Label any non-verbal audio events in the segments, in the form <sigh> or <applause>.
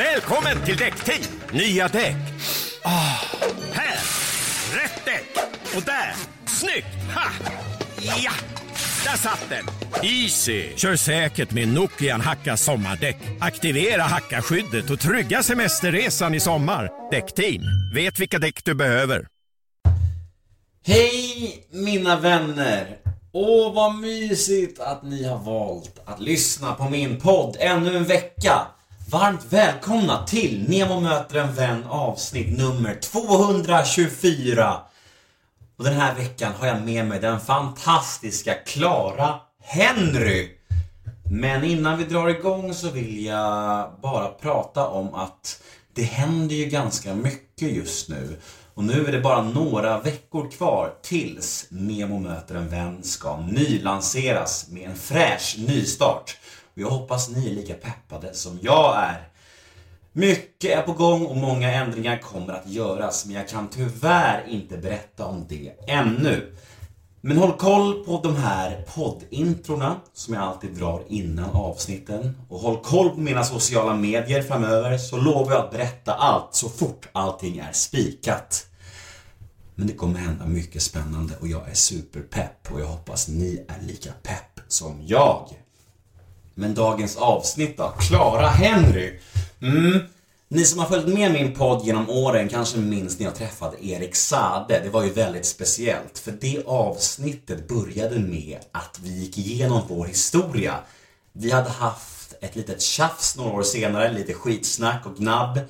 Välkommen till Däckteam! Nya däck. Oh. här! Rätt däck! Och där! Snyggt! Ha! Ja! Där satt den! Easy! Kör säkert med Nokian Hacka sommardäck. Aktivera hackaskyddet och trygga semesterresan i sommar. Däckteam, vet vilka däck du behöver. Hej mina vänner! Åh vad mysigt att ni har valt att lyssna på min podd ännu en vecka. Varmt välkomna till Nemo möter en vän avsnitt nummer 224. Och den här veckan har jag med mig den fantastiska Clara Henry. Men innan vi drar igång så vill jag bara prata om att det händer ju ganska mycket just nu. Och nu är det bara några veckor kvar tills Nemo möter en vän ska nylanseras med en fräsch nystart. Och jag hoppas ni är lika peppade som jag är. Mycket är på gång och många ändringar kommer att göras, men jag kan tyvärr inte berätta om det ännu. Men håll koll på de här poddintrona som jag alltid drar innan avsnitten. Och håll koll på mina sociala medier framöver så lovar jag att berätta allt så fort allting är spikat. Men det kommer hända mycket spännande och jag är superpepp och jag hoppas ni är lika pepp som jag. Men dagens avsnitt då? Clara Henry. Mm. Ni som har följt med min podd genom åren kanske minns när jag träffade Erik Sade. Det var ju väldigt speciellt, för det avsnittet började med att vi gick igenom vår historia. Vi hade haft ett litet tjafs några år senare, lite skitsnack och gnabb.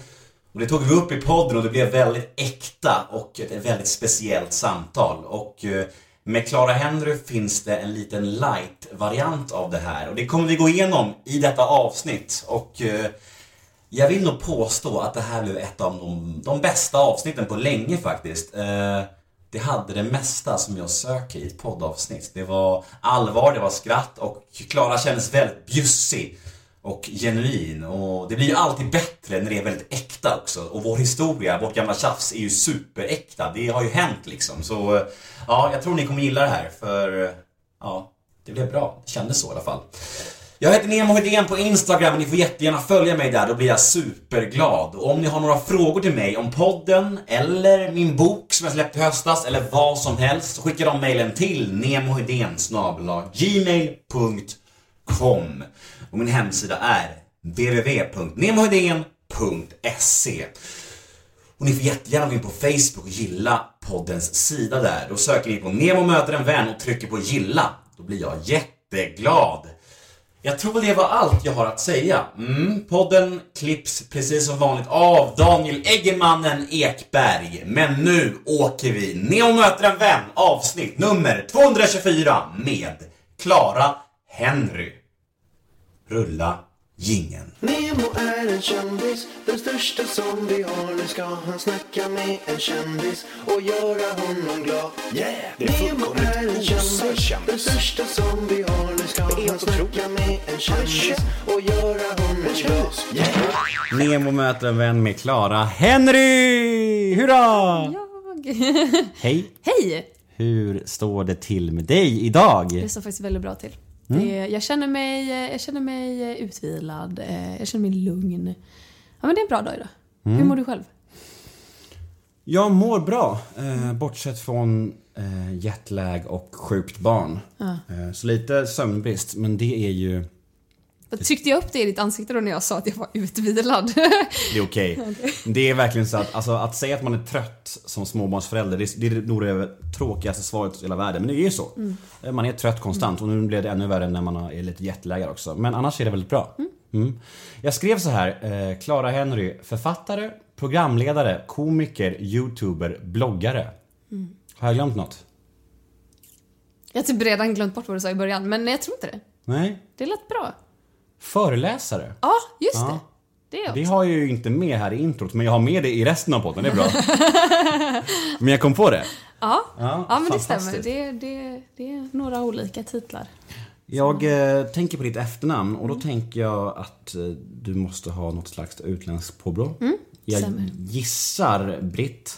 Och det tog vi upp i podden och det blev väldigt äkta och ett väldigt speciellt samtal. Och eh, med Clara Henry finns det en liten light-variant av det här och det kommer vi gå igenom i detta avsnitt. Och eh, jag vill nog påstå att det här blev ett av de, de bästa avsnitten på länge faktiskt. Eh, det hade det mesta som jag söker i ett poddavsnitt. Det var allvar, det var skratt och Klara kändes väldigt bjussig och genuin och det blir ju alltid bättre när det är väldigt äkta också och vår historia, vårt gamla tjafs är ju superäkta. Det har ju hänt liksom så ja, jag tror ni kommer gilla det här för ja, det blev bra. Det kändes så i alla fall. Jag heter Nemo Hedén på Instagram och ni får jättegärna följa mig där, då blir jag superglad. Och om ni har några frågor till mig om podden, eller min bok som jag släppte i höstas, eller vad som helst, så skicka de mejlen till nemohedén gmail.com och min hemsida är www.nemohedén.se och ni får jättegärna gå in på Facebook och gilla poddens sida där. Då söker ni på Nemo möter en vän och trycker på gilla. Då blir jag jätteglad. Jag tror det var allt jag har att säga. Mm, podden klipps precis som vanligt av Daniel Eggemannen Ekberg. Men nu åker vi Nemo möter en vän avsnitt nummer 224 med Clara Henry. Rulla jingeln. Nemo är en kändis, den största som vi har. Nu ska han snacka med en kändis och göra honom glad. Yeah, det är Nemo är en kändis, den största som vi har. Nu ska han snacka med en kändis och göra honom glad. Yeah. Nemo möter en vän med Clara Henry! Hurra! Jag. Hej! Hej! Hur står det till med dig idag? Det står faktiskt väldigt bra till. Mm. Det, jag, känner mig, jag känner mig utvilad, eh, jag känner mig lugn. Ja men det är en bra dag idag. Mm. Hur mår du själv? Jag mår bra, eh, bortsett från eh, jetlag och sjukt barn. Eh, så lite sömnbrist, men det är ju Tryckte jag upp det i ditt ansikte då när jag sa att jag var utvilad? det är <laughs> okej. Det är verkligen så att, alltså, att säga att man är trött som småbarnsförälder, det, är- det är nog det tråkigaste svaret i hela världen. Men det är ju så. Eh, Man är trött konstant och nu blir det ännu värre när man är lite jetlaggad också. Men annars är det väldigt bra. Mm. Jag skrev så här, eh, Clara Henry, författare, programledare, komiker, youtuber, bloggare. Har jag glömt något? jag har typ redan glömt bort vad du sa i början, men jag tror inte det. Nej? Det lät bra. Föreläsare? Ja, just Ja. det. Det Det har jag ju inte med här i introt, men jag har med det i resten av podden, det är bra. <laughs> men jag kom på det. Ja, Ja, ja men det stämmer. Det, det, det är några olika titlar. Jag eh, tänker på ditt efternamn och då tänker jag att eh, du måste ha något slags utländskt påbrå. jag stämmer. gissar Britt.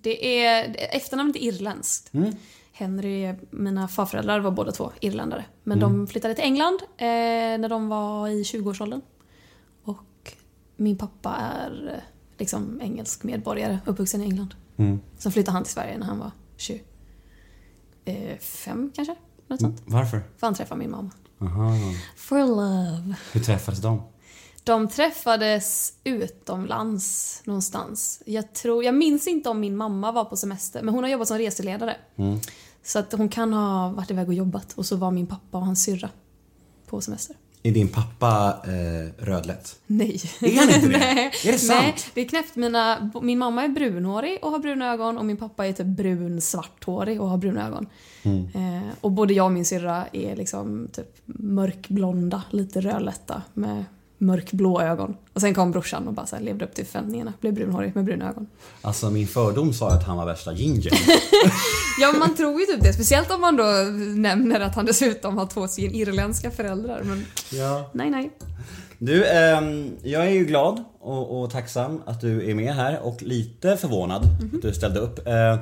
Det är, efternamnet är irländskt. Henry, mina farföräldrar var båda två irländare. Men de flyttade till England eh, när de var i 20-årsåldern. Och min pappa är eh, liksom engelsk medborgare, uppvuxen i England. Mm. Sen flyttade han till Sverige när han var 25 kanske? Något sånt. Varför? För han träffade min mamma. Aha. For love. Hur träffades de? De träffades utomlands någonstans. Jag, tror, jag minns inte om min mamma var på semester, men hon har jobbat som reseledare. Så att hon kan ha varit iväg och jobbat och så var min pappa och hans syrra på semester. Är din pappa eh, rödlätt? Nej. Är han inte det? <laughs> Nej. Är det sant? Nej, det är knäppt. Mina, min mamma är brunhårig och har bruna ögon och min pappa är typ brun svarthårig och har bruna ögon. Mm. Eh, och både jag och min syrra är liksom typ mörkblonda, lite rödlätta med mörkblå ögon. Och sen kom brorsan och bara så här levde upp till förväntningarna. Blev brunhårig med bruna ögon. Alltså min fördom sa att han var värsta ginger. <laughs> Ja, man tror ju typ det. Speciellt om man då nämner att han dessutom har två stycken irländska föräldrar. Men ja. nej, nej. Du, ehm, jag är ju glad och, och tacksam att du är med här och lite förvånad att du ställde upp. Eh,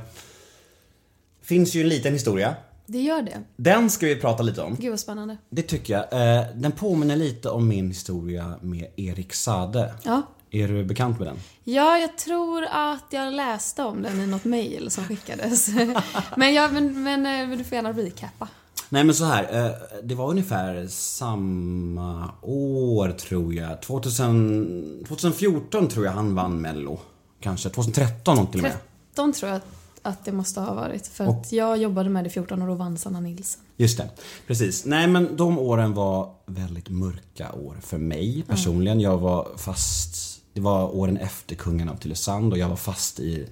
finns ju en liten historia. Det gör det. Den ska vi prata lite om. Gud vad spännande. Det tycker jag. Eh, den påminner lite om min historia med Erik Sade. Ja. Är du bekant med den? Ja, jag tror att jag läste om den i något mail som skickades. <laughs> men, ja, men, men, eh, men du får gärna recappa. Nej men så här, eh, det var ungefär samma år tror jag. 2000, 2014 tror jag han vann mello. Kanske 2013 någonting med. 13 tror jag att, det måste ha varit. För att jag jobbade med det i 14 år och vann Sanna Nilsson. Just det, precis. Nej men de åren var väldigt mörka år för mig personligen. Jag var fast, det var åren efter Kungen av Tylösand och jag var fast i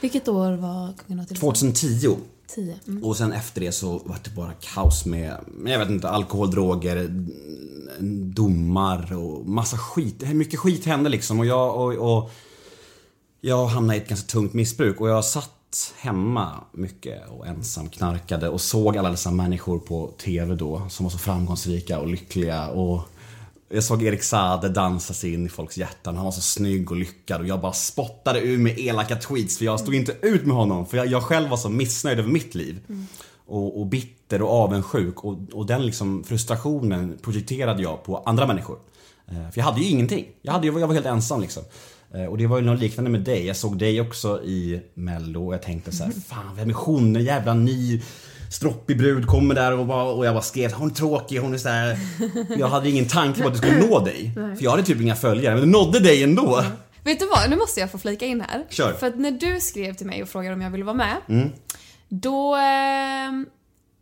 Vilket år var Kungen av Tylösand? 2010. 10. Mm. Och sen efter det så var det bara kaos med, jag vet inte, alkohol, droger, domar och massa skit. Mycket skit hände liksom och jag, och, och jag hamnade i ett ganska tungt missbruk och jag satt hemma mycket och ensam knarkade och såg alla dessa människor på TV då som var så framgångsrika och lyckliga och jag såg Erik Saade dansa sig in i folks hjärtan. Han var så snygg och lyckad och jag bara spottade ur med elaka tweets för jag stod inte ut med honom för jag, jag själv var så missnöjd över mitt liv. Och, och bitter och avundsjuk och, och den liksom frustrationen projekterade jag på andra människor. Eh, För jag hade ju ingenting. Jag, hade, jag var helt ensam liksom. Eh, Och det var ju något liknande med dig. Jag såg dig också i mello och jag tänkte så här, fan vem är hon? En jävla ny stroppig brud kommer där och, bara, och jag bara skrev hon är tråkig, hon är så här. Jag hade ingen tanke på att det skulle nå dig. <laughs> För jag hade typ inga följare, men det nådde dig ändå. Vet du vad, nu måste jag få flika in här. Kör. För att när du skrev till mig och frågade om jag ville vara med, Mm. då... Eh,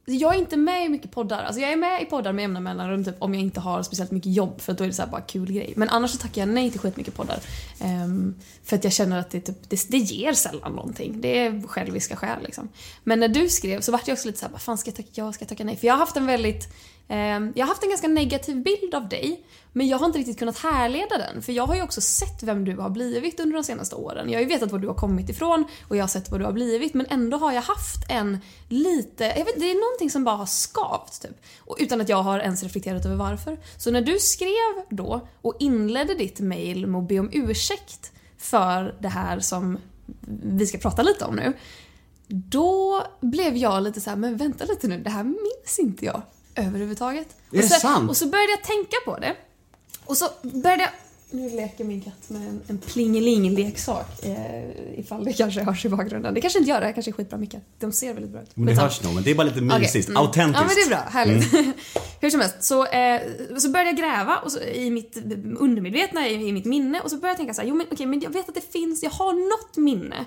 jag är inte med i mycket poddar. Alltså jag är med i poddar med jämna mellanrum typ, om jag inte har speciellt mycket jobb för då är det så här bara kul grej. Men annars så tackar jag nej till skitmycket poddar. Um, för att jag känner att det, typ, det, det ger sällan någonting. Det är själviska skäl liksom. Men när du skrev så vart jag också lite såhär, vad fan ska jag tacka ja, ska jag tacka nej? För jag har haft en väldigt Ehm, jag har haft en ganska negativ bild av dig, men jag har inte riktigt kunnat härleda den. För jag har ju också sett vem du har blivit under de senaste åren. Jag har ju vetat var du har kommit ifrån och jag har sett vad du har blivit. Men ändå har jag haft en lite, jag vet det är någonting som bara har skavt typ. Och utan att jag har ens reflekterat över varför. Så när du skrev då och inledde ditt mail med att be om ursäkt för det här som vi ska prata lite om nu. Då blev jag lite så här, men vänta lite nu, det här minns inte jag överhuvudtaget. Är det och, så, sant? och så började jag tänka på det. Och så började jag... Nu leker min katt med en, en plingeling-leksak. Eh, ifall det kanske hörs i bakgrunden. Det kanske inte gör det, det kanske är skitbra mickar. De ser väldigt bra ut. Men det Skitsamma. hörs nog, men det är bara lite mysigt, mm. autentiskt. Ja men det är bra, härligt. <laughs> Hur som helst, så, eh, så började jag gräva och så, i mitt undermedvetna, i, i mitt minne och så började jag tänka så här, jo men okej men jag vet att det finns, jag har något minne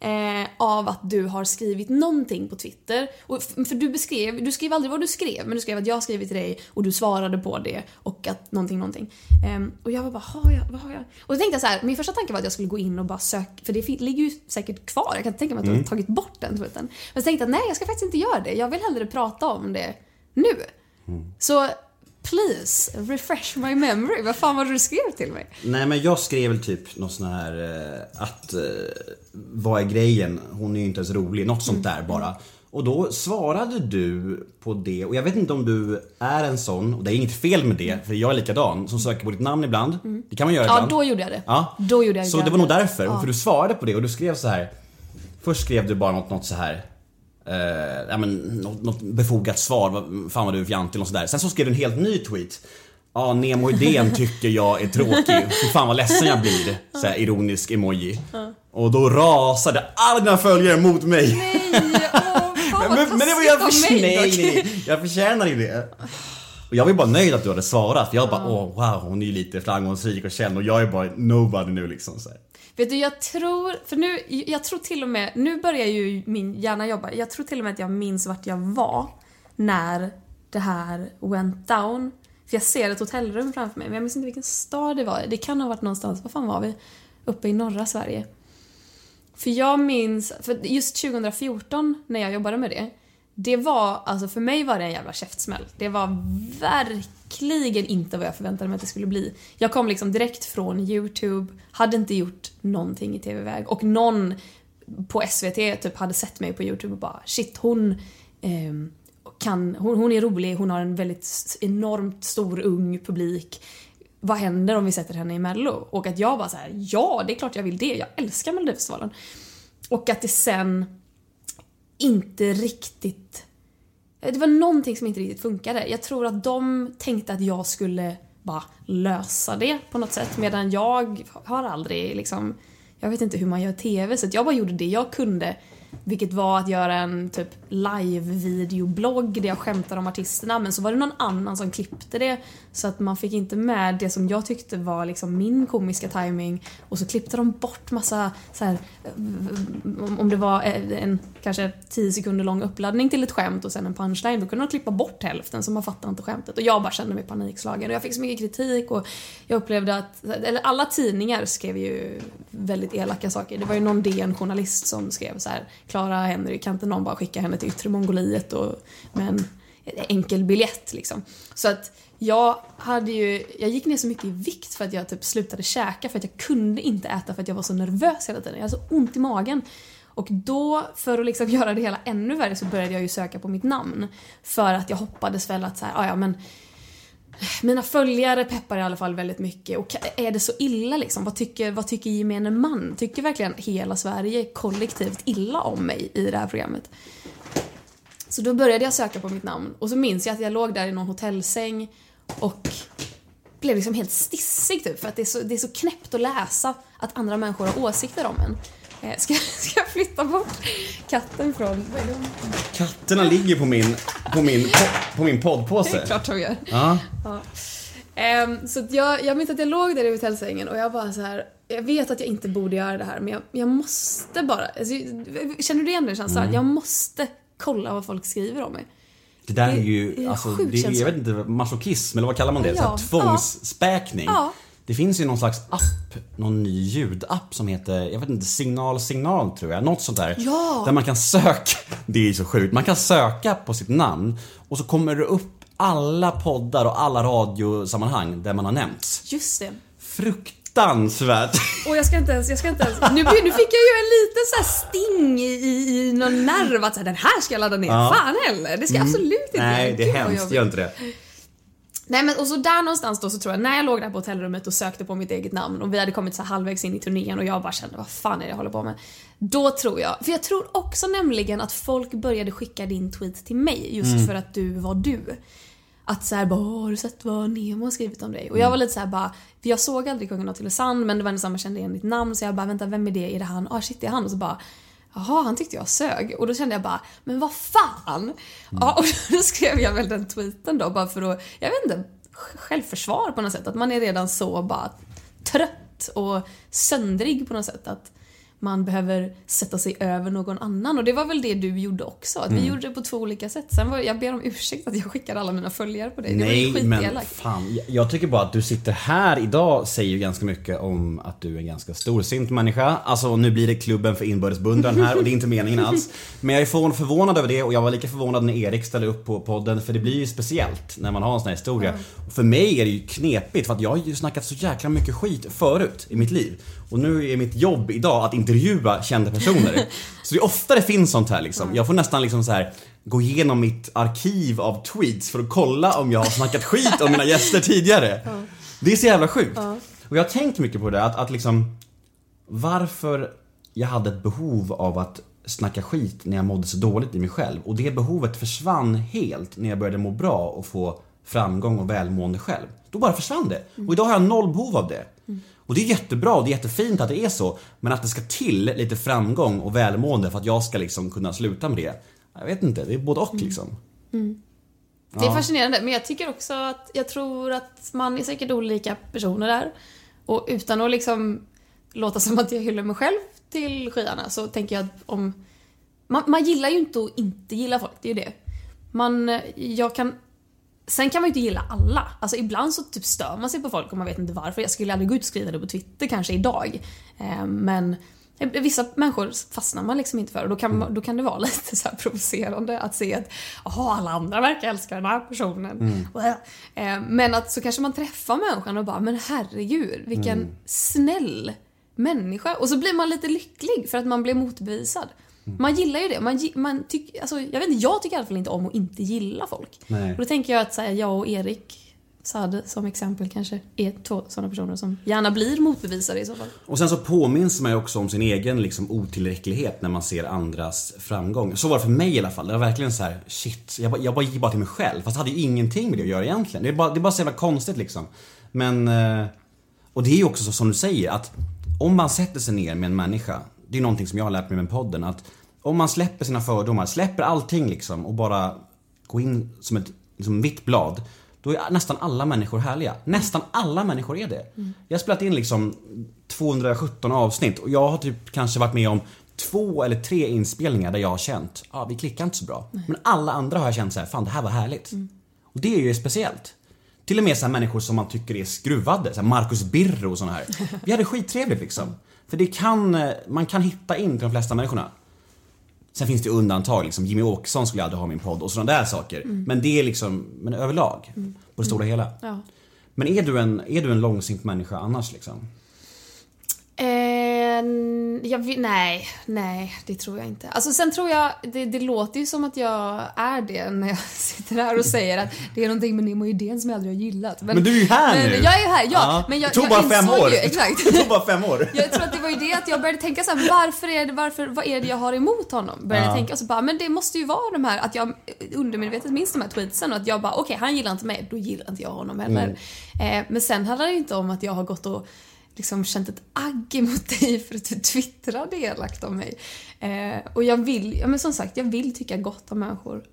eh, av att du har skrivit någonting på Twitter. Och, för du beskrev, du skrev aldrig vad du skrev, men du skrev att jag skrivit till dig och du svarade på det och att någonting, någonting. Ehm, och jag var bara, har jag, vad har jag? Och då tänkte jag så här, min första tanke var att jag skulle gå in och bara söka, för det ligger ju säkert kvar, jag kan inte tänka mig att du har tagit bort den tweeten. Men så tänkte jag, nej jag ska faktiskt inte göra det, jag vill hellre prata om det nu. Så please, refresh my memory. Vad fan var det du skrev till mig? Nej men jag skrev väl typ något sån här eh, att eh, vad är grejen? Hon är ju inte ens rolig. Något sånt där bara. Och då svarade du på det och jag vet inte om du är en sån, och det är inget fel med det för jag är likadan, som söker på ditt namn ibland. Det kan man göra Ja, ibland. då gjorde jag det. Ja. Då gjorde jag Så det var nog därför, för du svarade på det och du skrev så här. Först skrev du bara något, något så här. Eh, ja, men, något, något befogat svar, vad- fan vad du är fjantig och sådär. Sen så skrev du en helt ny tweet. Ja, Nemo-idén <laughs> tycker jag är tråkig. Fy fan vad ledsen jag blir. Så här, ironisk emoji. Och då rasade alla dina följare mot mig. Nej, åh, fan <laughs> Men, men det var jag taskigt för... av mig nej, nej. Jag förtjänar ju det. Och jag var ju bara nöjd att du hade svarat. För jag bara, åh wow, hon är ju lite framgångsrik och känd och jag är bara nobody nu liksom. Så här. Vet du, jag tror, för nu, jag tror till och med, nu börjar ju min hjärna jobba. Jag tror till och med att jag minns vart jag var när det här went down. För jag ser ett hotellrum framför mig, men jag minns inte vilken stad det var. Det kan ha varit någonstans, vad fan var vi? Uppe i norra Sverige. För jag minns, för just 2014 när jag jobbade med det, det var, alltså för mig var det en jävla käftsmäll. Det var verkligen inte vad jag förväntade mig att det skulle bli. Jag kom liksom direkt från YouTube, hade inte gjort någonting i TV-väg och någon på SVT typ hade sett mig på YouTube och bara shit hon eh, kan, hon, hon är rolig, hon har en väldigt enormt stor ung publik. Vad händer om vi sätter henne i mello? Och att jag bara så här: ja det är klart jag vill det, jag älskar Melodifestivalen. Och att det sen inte riktigt... Eh, det var någonting som inte riktigt funkade. Jag tror att de tänkte att jag skulle bara lösa det på något sätt medan jag har aldrig liksom... Jag vet inte hur man gör TV så att jag bara gjorde det jag kunde vilket var att göra en typ live-videoblogg där jag skämtade om artisterna. Men så var det någon annan som klippte det. Så att man fick inte med det som jag tyckte var liksom min komiska timing. Och så klippte de bort massa så här, eh, om det var eh, en kanske 10 sekunder lång uppladdning till ett skämt och sen en punchline då kunde de klippa bort hälften så man fattade inte skämtet. Och jag bara kände mig panikslagen. Och jag fick så mycket kritik och jag upplevde att, eller alla tidningar skrev ju väldigt elaka saker. Det var ju någon DN-journalist som skrev så här Klara Henry, kan inte någon bara skicka henne till yttre Mongoliet och med en enkel biljett liksom. Så att jag hade ju, jag gick ner så mycket i vikt för att jag typ slutade käka för att jag kunde inte äta för att jag var så nervös hela tiden. Jag hade så ont i magen. Och då, för att liksom <laughs> göra det hela ännu värre så började jag ju söka på mitt namn. För att jag hoppades väl att så här, ah, ja men mina följare peppar i alla fall väldigt mycket och är det så illa liksom? Vad tycker, vad tycker gemene man? Tycker verkligen hela Sverige kollektivt illa om mig i det här programmet? Så då började jag söka på mitt namn och så minns jag att jag låg där i någon hotellsäng och blev liksom helt stissig typ för att det är så, det är så knäppt att läsa att andra människor har åsikter om en. Eh, Ska, <laughs> ska jag flytta bort katten från... Katterna ligger på min, på min, po- på min Det är poddpåse. klart de gör. Ja. Ehm, så jag, jag minns att jag låg där i hotellsängen och jag bara så här. Jag vet att jag inte borde göra det här men jag, jag måste bara. Alltså, känner du igen den känslan? Mm. Jag måste kolla vad folk skriver om mig. Det där är ju, det är alltså, det är, jag vet inte, masochism eller vad kallar man det? Ja. Så här, tvångsspäkning. Ja. Det finns ju någon slags app, någon ny ljudapp som heter, jag vet inte, signal signal tror jag, något sånt där. Ja. Där man kan söka, <laughs> det är ju så sjukt, man kan söka på sitt namn och så kommer det upp alla poddar och alla radiosammanhang där man har nämnts. Just det. Fruktansvärt! Och jag ska inte ens, jag ska inte ens, nu, nu fick jag ju en liten så sting i, i, någon nerv att så här, den här ska jag ladda ner. Ja. Fan heller, det ska jag absolut inte Nej, det är hemskt, gör inte det. Nej men och så där någonstans då så tror jag, när jag låg där på hotellrummet och sökte på mitt eget namn och vi hade kommit så halvvägs in i turnén och jag bara kände vad fan är det jag håller på med? Då tror jag, för jag tror också nämligen att folk började skicka din tweet till mig just för att du var du. Att såhär bara "Åh, har du sett vad Nemo har skrivit om dig? Och jag var lite såhär bara, för jag såg aldrig Kungen av Tylösand men det var samma, jag kände igen ditt namn så jag bara vänta vem är det? Är det han? Ah shit det är han och så bara Jaha, han tyckte jag sög. Och då kände jag bara, men vad fan? Ja, och <laughs> då skrev jag väl den tweeten då bara för att, jag vet inte, självförsvar på något sätt. Att man är redan så bara trött och söndrig på något sätt. Att man behöver sätta sig över någon annan. Och det var väl det du gjorde också. Att vi gjorde det på två olika sätt. Sen var, jag ber om ursäkt att jag skickade alla mina följare på dig. Det var men fan, jag- tycker bara att du sitter här idag säger ju ganska mycket om att du är en ganska storsint människa. Alltså nu blir det klubben för inbördes beundran här och det är inte meningen alls. <laughs> Men jag är förvån- förvånad över det och jag var lika förvånad när Erik ställde upp på podden för det blir ju speciellt när man har en sån här historia. Och för mig är det ju knepigt för att jag har ju snackat så jäkla mycket skit förut i mitt liv. Och nu är mitt jobb idag att intervjua kända personer. <laughs> Så det är ofta det finns sånt här liksom. Jag får nästan liksom så här gå igenom mitt arkiv av tweets för att kolla om jag har snackat skit om mina gäster tidigare. Det är så jävla sjukt. Och jag har tänkt mycket på det, att, att liksom varför jag hade ett behov av att snacka skit när jag mådde så dåligt i mig själv. Och det behovet försvann helt när jag började må bra och få framgång och välmående själv. Då bara försvann det. Och idag har jag noll behov av det. Och det är jättebra och det är jättefint att det är så. Men att det ska till lite framgång och välmående för att jag ska liksom kunna sluta med det. Jag vet inte, det är både och liksom. Det är fascinerande, men jag tycker också att jag tror att man är säkert olika personer där. Och utan att liksom låta som att jag hyllar mig själv till skyarna så tänker jag att om... Man, man gillar ju inte att inte gilla folk, det är ju det. Man, jag kan... Sen kan man ju inte gilla alla. Alltså ibland så typ stör man sig på folk och man vet inte varför. Jag skulle aldrig gå ut och skriva det på Twitter kanske idag. Eh, men vissa människor fastnar man liksom inte för och då kan, man- då kan det vara <laughs> lite så provocerande att se att Jaha, alla andra verkar älska den här personen. Eh, Men att så kanske man träffar människan och bara, men herregud, vilken snäll människa. Och så blir man lite lycklig för att man blir motbevisad. Man gillar ju det. Man, man tyck, alltså, jag vet inte, jag tycker i alla fall inte om att inte gilla folk. Nej. Och då tänker jag att så här, jag och Erik Saade som exempel kanske är två sådana personer som gärna blir motbevisade i så fall. Och sen så påminns man ju också om sin egen liksom otillräcklighet när man ser andras framgång. Så var det för mig i alla fall. Det var verkligen så här: shit, jag, bara- jag bara gick bara till mig själv. Fast det hade ju ingenting med det att göra egentligen. Det är bara, det är bara så jävla konstigt liksom. Men, eh, och det är ju också så som du säger att om man sätter sig ner med en människa, det är någonting som jag har lärt mig med podden, att om man släpper sina fördomar, släpper allting liksom och bara går in som ett som vitt blad. Då är nästan alla människor härliga. Nästan alla människor är det. Jag har spelat in liksom 217 avsnitt och jag har typ kanske varit med om två eller tre inspelningar där jag har känt, ja ah, vi klickar inte så bra. Men alla andra har jag känt så här, fan det här var härligt. Och det är ju speciellt. Till och med så här människor som man tycker är skruvade, så här Marcus Birro och såna här. <laughs> Vi hade skittrevligt liksom. För det kan, eh, man kan hitta in till de flesta människorna. Sen finns det undantag, liksom Jimmy Åkesson skulle aldrig ha min podd och sådana där saker. Men det är liksom, men överlag. På det stora hela. Ja. Men är du en, är du en långsint människa annars liksom? Eh, jag nej, nej, det tror jag inte. Alltså sen tror jag, det, det låter ju som att jag är det när jag <laughs> sitter här och säger att det är någonting med Nemo Idén som jag aldrig har gillat. Men du är ju här men, nu! Jag är ju här, ja. Men jag, det tog jag bara fem insåg år! Ju, <laughs> exakt. Det tog bara fem år! <laughs> Jag tror att det var ju det att jag började tänka så här, varför är det, varför, vad är det jag har emot honom? Började Ja. tänka och så bara, men det måste ju vara de här, att jag undermedvetet minns de här tweetsen och att jag bara, okej han gillar inte mig, då gillar inte jag honom heller. Mm. Eh, men sen handlar det ju inte om att jag har gått och liksom känt ett agg emot dig för att du twittrade elakt om mig. Eh, och jag vill, ja men som sagt, jag vill tycka gott om människor.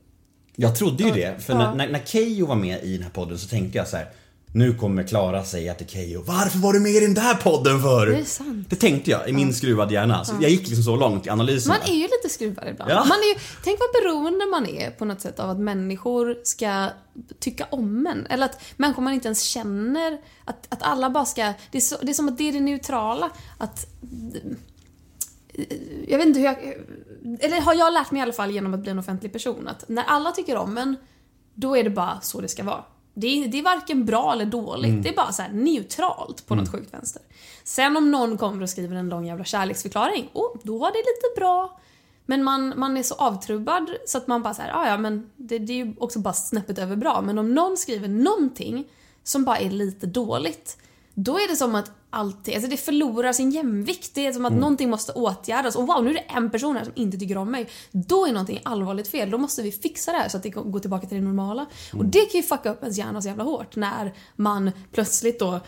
Jag trodde ju det, för Ja. när, när, när Keyyo var med i den här podden så tänkte jag så här. Nu kommer Klara säga till Keyyo, varför var du med i den där podden för? Det är sant. Det tänkte jag i min skruvade hjärna. Så jag gick liksom så långt i analysen. Man är ju lite skruvad ibland. Ja. Man är ju, tänk vad beroende man är på något sätt av att människor ska tycka om en. Eller att människor man inte ens känner, att, att alla bara ska... Det är, så, det är som att det är det neutrala. Att... Jag vet inte hur jag... Eller har jag lärt mig i alla fall genom att bli en offentlig person att när alla tycker om en, då är det bara så det ska vara. Det är, det är varken bra eller dåligt, det är bara så neutralt på något sjukt vänster. Sen om någon kommer och skriver en lång jävla kärleksförklaring, oh, då var det lite bra. Men man, man är så avtrubbad så att man bara såhär, "Ah, ja men det, det är ju också bara snäppet över bra. Men om någon skriver någonting som bara är lite dåligt, då är det som att allting, alltså det förlorar sin jämvikt. Det är som att någonting måste åtgärdas. Och wow, nu är det en person här som inte tycker om mig. Då är någonting allvarligt fel. Då måste vi fixa det här så att det går tillbaka till det normala. Och det kan ju fucka upp ens hjärna så jävla hårt när man plötsligt då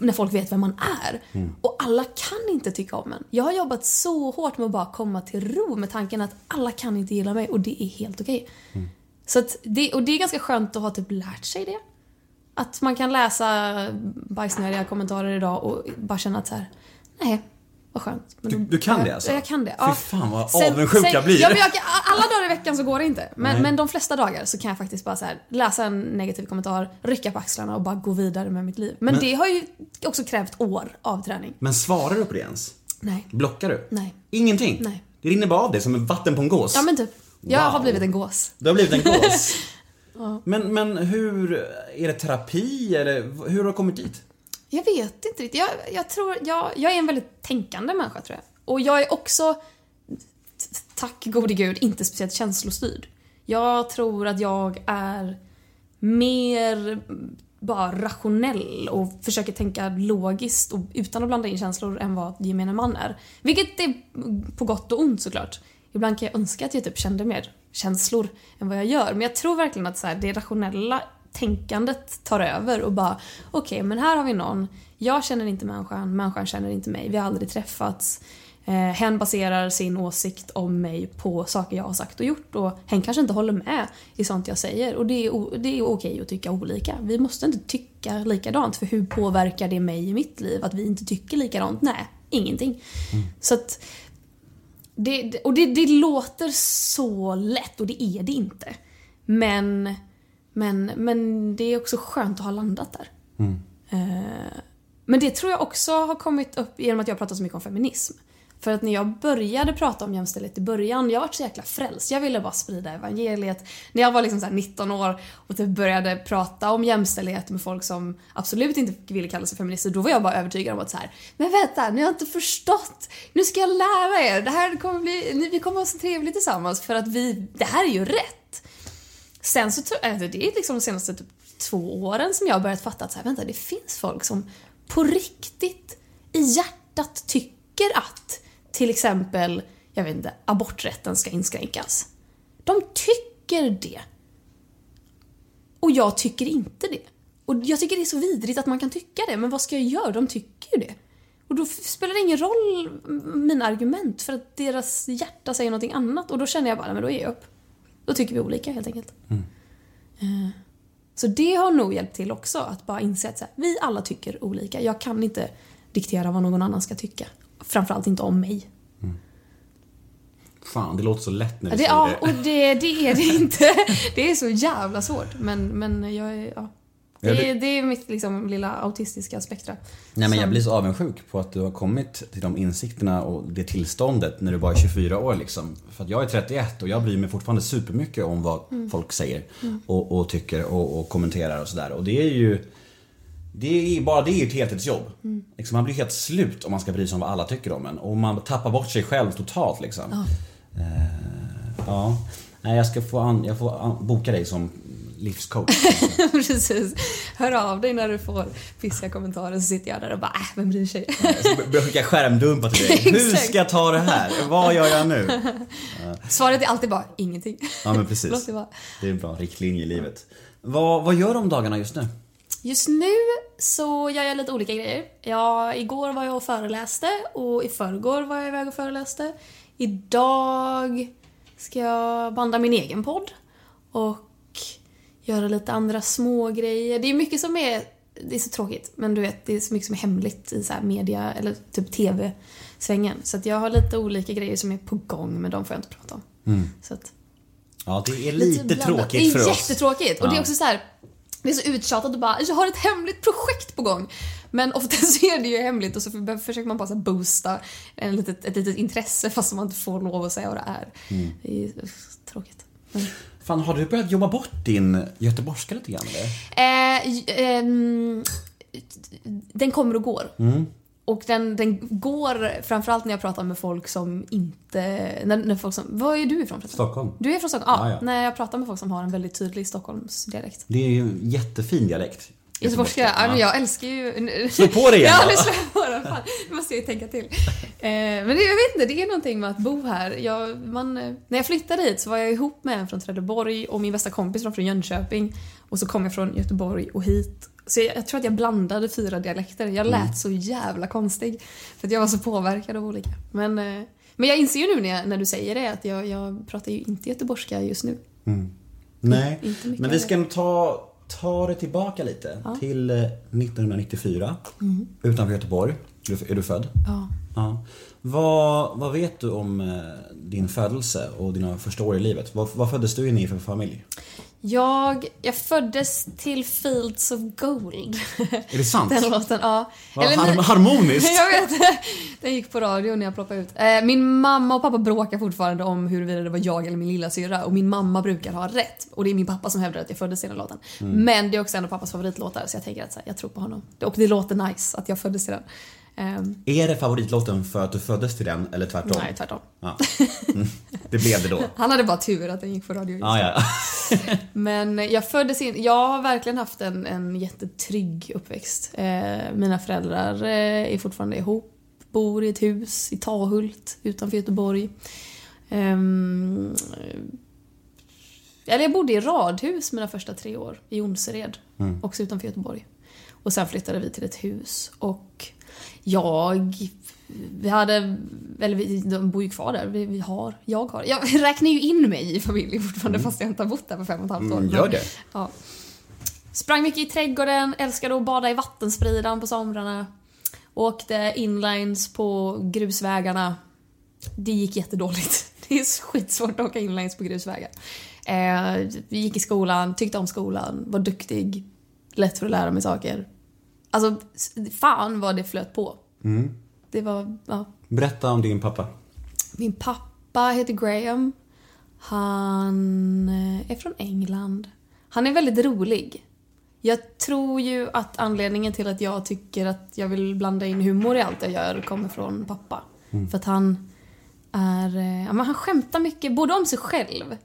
när folk vet vem man är. Och alla kan inte tycka om en. Jag har jobbat så hårt med att bara komma till ro med tanken att alla kan inte gilla mig och det är helt okej. Så att det, och det är ganska skönt att ha typ lärt sig det. Att man kan läsa bajsnödiga kommentarer idag och bara känna att så här, nej, vad skönt. Men Du- du kan ja, det alltså? Jag kan det. Fy fan, vad avundsjuk jag blir. Ja, men jag, alla dagar i veckan så går det inte. Men, Nej. men de flesta dagar så kan jag faktiskt bara så här, läsa en negativ kommentar, rycka på axlarna och bara gå vidare med mitt liv. Men, Men- det har ju också krävt år av träning. Men svarar du på det ens? Nej. Blockar du? Nej. Ingenting? Nej. Det rinner bara av dig som en vatten på en gås? Ja men typ. Jag Wow. har blivit en gås. Du har blivit en gås? <laughs> men, men hur, är det terapi eller hur har du kommit dit? Jag vet inte riktigt. Jag, jag tror, jag, jag är en väldigt tänkande människa tror jag. Och jag är också, tack gode gud, inte speciellt känslostyrd. Jag tror att jag är mer bara rationell och försöker tänka logiskt och utan att blanda in känslor än vad gemene man är. Vilket är på gott och ont såklart. Ibland kan jag önska att jag typ kände mer känslor än vad jag gör. Men jag tror verkligen att så här, det rationella tänkandet tar över och bara okej, men här har vi någon. Jag känner inte människan, människan känner inte mig. Vi har aldrig träffats. Eh, hen baserar sin åsikt om mig på saker jag har sagt och gjort och hen kanske inte håller med i sånt jag säger. Och det är, det är okej att tycka olika. Vi måste inte tycka likadant för hur påverkar det mig i mitt liv att vi inte tycker likadant? Nej, ingenting. Så att det, och det, det låter så lätt och det är det inte. Men, men, men det är också skönt att ha landat där. Eh, men det tror jag också har kommit upp genom att jag pratat så mycket om feminism. För att när jag började prata om jämställdhet i början, jag var så jäkla frälst. Jag ville bara sprida evangeliet. När jag var liksom så här 19 år och typ började prata om jämställdhet med folk som absolut inte ville kalla sig feminister, då var jag bara övertygad om att så här, men vänta, ni har inte förstått. Nu ska jag lära er. Det här kommer bli, ni- vi kommer ha så trevligt tillsammans för att vi, det här är ju rätt. Sen så tror jag, alltså, det är liksom de senaste typ två åren som jag har börjat fatta att så här, vänta, det finns folk som på riktigt i hjärtat tycker att till exempel, jag vet inte, aborträtten ska inskränkas. De tycker det. Och jag tycker inte det. Och jag tycker det är så vidrigt att man kan tycka det, men vad ska jag göra? De tycker ju det. Och då spelar det ingen roll mina argument för att deras hjärta säger någonting annat och då känner jag bara, men då ger jag upp. Då tycker vi olika helt enkelt. Eh, Så det har nog hjälpt till också, att bara inse att här, vi alla tycker olika. Jag kan inte diktera vad någon annan ska tycka. Framförallt inte om mig. Fan, det låter så lätt när Ja, du det, säger ja, det. och det, det är det inte. <laughs> Det är så jävla svårt. Men, men jag är, ja. Det, Ja, är, det- är mitt liksom, lilla autistiska spektra. Nej men jag blir så avundsjuk på att du har kommit till de insikterna och det tillståndet när du bara är 24 år liksom. För att jag är 31 och jag bryr mig fortfarande supermycket om vad Mm. folk säger och, och tycker och, och kommenterar och sådär. Och det är ju det är, bara det är ett heltidsjobb. Mm. Liksom, man blir helt slut om man ska bry sig om vad alla tycker om en. Och man tappar bort sig själv totalt liksom. Ja. Eh, ja. Nej, jag ska få, an, jag får an, boka dig som livscoach. <laughs> Precis. Hör av dig när du får pissiga kommentarer så sitter jag där och bara, äh, vem bryr sig? Jag ska börja skicka skärmdumpar till dig. <laughs> Hur ska jag ta det här? Vad gör jag nu? <laughs> Svaret är alltid bara, ingenting. Ja men precis. det. Det är en bra riktlinje i livet. Vad, vad gör du om dagarna just nu? Just nu så gör jag lite olika grejer. Jag, igår var jag och föreläste och i förrgår var jag iväg och föreläste. Idag ska jag banda min egen podd och göra lite andra små grejer. Det är mycket som är, det är så tråkigt, men du vet, det är så mycket som är hemligt i så media eller typ TV-svängen. Så att jag har lite olika grejer som är på gång, men de får jag inte prata om. Så att, Ja, det är lite, blandat. tråkigt för Det är oss. jättetråkigt. Och det är Ja. också så här. Det är så uttjatat och bara, jag har ett hemligt projekt på gång. Men ofta <laughs> så är det ju hemligt och så för- försöker man bara boosta en litet, ett litet intresse fast man inte får lov att säga vad det är. Mm. Det är tråkigt. Men, Fan, har du börjat jobba bort din göteborgska lite grann eller? eh, ehm, den kommer och går. Mm. Och den, den går framförallt när jag pratar med folk som inte... När, när folk som, var är du ifrån förresten? Stockholm. Du är från Stockholm? Ja, Ja, ja. när jag pratar med folk som har en väldigt tydlig Stockholmsdialekt. Det är ju en jättefin dialekt. Göteborgska, ja. men jag älskar ju... Slå på det igen <laughs> Ja, nu slår jag på den. Fan, det måste jag ju tänka till. Eh, men det, jag vet inte, det är någonting med att bo här. Jag, man, när jag flyttade hit så var jag ihop med en från Trelleborg och min bästa kompis var från Jönköping. Och så kom jag från Göteborg och hit. Så jag, jag tror att jag blandade fyra dialekter. Jag lät Mm. så jävla konstig. För att jag var så påverkad av olika. Men, eh, men jag inser ju nu när, jag, när du säger det att jag, jag pratar ju inte göteborgska just nu. Nej, Inte mycket men vi ska nog ta, ta det tillbaka lite. Till eh, 1994. Utanför Göteborg. Är du- Är du född? Ja. Ja. Vad, vad vet du om eh, din födelse och dina första år i livet? Vad, vad föddes du in i för familj? Jag, jag föddes till Fields of Gold. Är det sant? <laughs> Den låten, ja. Vad Eller har, harmoniskt! <laughs> jag vet. Den gick på radio när jag ploppade ut. Eh, Min mamma och pappa bråkar fortfarande om huruvida det var jag eller min lilla syra och min mamma brukar ha rätt. Och det är min pappa som hävdar att jag föddes till den låten. Mm. Men det är också en av pappas favoritlåtar så jag tänker att så här, jag tror på honom. Och det låter nice att jag föddes till den. Ehm, Är det favoritlåten för att du föddes till den eller tvärtom? nej, tvärtom. Ja. Mm. Det blev det då. <laughs> Han hade bara tur att den gick på radio just Ja. <laughs> Men jag föddes in, jag har verkligen haft en, en jättetrygg uppväxt. Eh, mina föräldrar eh, är fortfarande ihop, bor i ett hus i Tahult utanför Göteborg. Ehm, eller jag bodde i radhus mina första tre år i Jonsered, också utanför Göteborg. Och sen flyttade vi till ett hus och jag vi hade, eller vi, de bor ju kvar där. Vi, vi har, jag har. Jag <laughs> räknar ju in mig i familjen fortfarande fast jag inte har bott där på fem och ett halvt år. Mm, gör det. Ja. Sprang mycket i trädgården, älskade att bada i vattenspridan på somrarna. Åkte inlines på grusvägarna. Det gick jättedåligt. <laughs> Det är skitsvårt att åka inlines på grusvägar. Eh, gick i skolan, tyckte om skolan, var duktig. Lätt för att lära mig saker. Alltså, fan vad det flöt på. Det var, ja. Berätta om din pappa. Min pappa heter Graham. Han eh, är från England. Han är väldigt rolig. Jag tror ju att anledningen till att jag tycker att jag vill blanda in humor i allt jag gör kommer från pappa. För att han är... eh, Ja, men han skämtar mycket, både om sig själv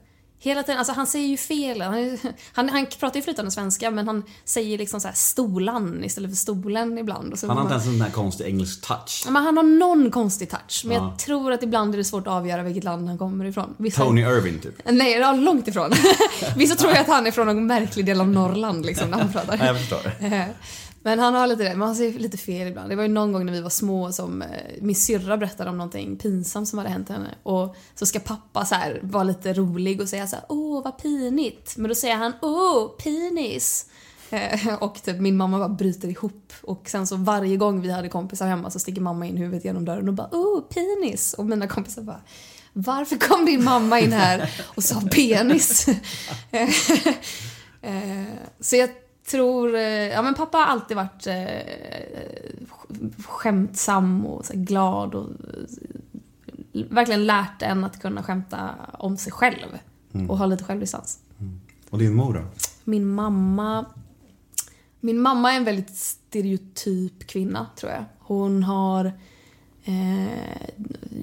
Hela tiden, alltså han säger ju fel. Han, han, han pratar ju flytande svenska men han säger liksom så här stolan istället för stolen ibland. Och så Han har inte ens en sån här konstig engelsk touch. Men han har någon konstig touch. Men Ja. jag tror att ibland är det svårt att avgöra vilket land han kommer ifrån. Vissa... Tony Irving typ. Nej, ja, långt ifrån. <laughs> Vissa tror ju att han är från någon märklig del av Norrland liksom när han pratar. <laughs> Ja, jag förstår. Men han har lite det, men han säger lite fel ibland. Det var ju någon gång när vi var små som eh, min syrra berättade om någonting pinsamt som hade hänt henne. Och så ska pappa så här vara lite rolig och säga så här: åh vad pinigt. Men då säger han åh pinis. Eh, och typ min mamma bara bryter ihop. Och sen så varje gång vi hade kompisar hemma så sticker mamma in huvudet genom dörren och bara åh penis. Och mina kompisar bara varför kom din mamma in här och sa penis? <laughs> Eh, så jag tror, eh, ja men pappa har alltid varit eh, skämtsam och glad och eh, verkligen lärt en att kunna skämta om sig själv och ha lite självdistans. Och din mor då? Min mamma Min mamma är en väldigt stereotyp kvinna, tror jag. Hon har eh,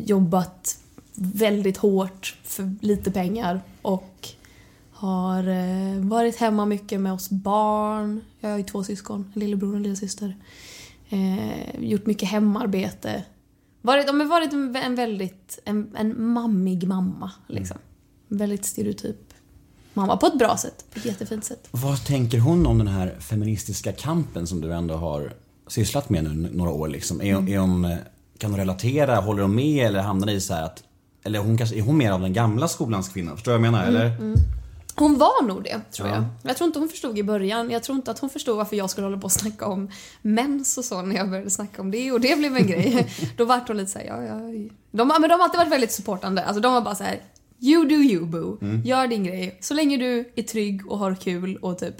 jobbat väldigt hårt för lite pengar och har eh, varit hemma mycket med oss barn. Jag har ju två syskon, en lillebror och en lillasyster. Eh, gjort mycket hemarbete. Varit, de har varit en, en väldigt, en, en mammig mamma liksom. Väldigt stereotyp mamma på ett bra sätt, på ett jättefint sätt. Vad tänker hon om den här feministiska kampen som du ändå har sysslat med nu några år liksom? Är, är hon, eh, kan hon relatera? Håller hon med eller hamnar i så här att eller hon kanske, är hon mer av den gamla skolans kvinna? Förstår du vad jag menar? Eller? Hon var nog det, tror Ja. jag. Jag tror inte hon förstod i början. Jag tror inte att hon förstod varför jag skulle hålla på och snacka om mens och så när jag började snacka om det och det blev en grej. <laughs> Då vart hon lite såhär, ja, ja. De, men de har alltid varit väldigt supportande. Alltså de var bara så här: you do you boo. Gör din grej. Så länge du är trygg och har kul och typ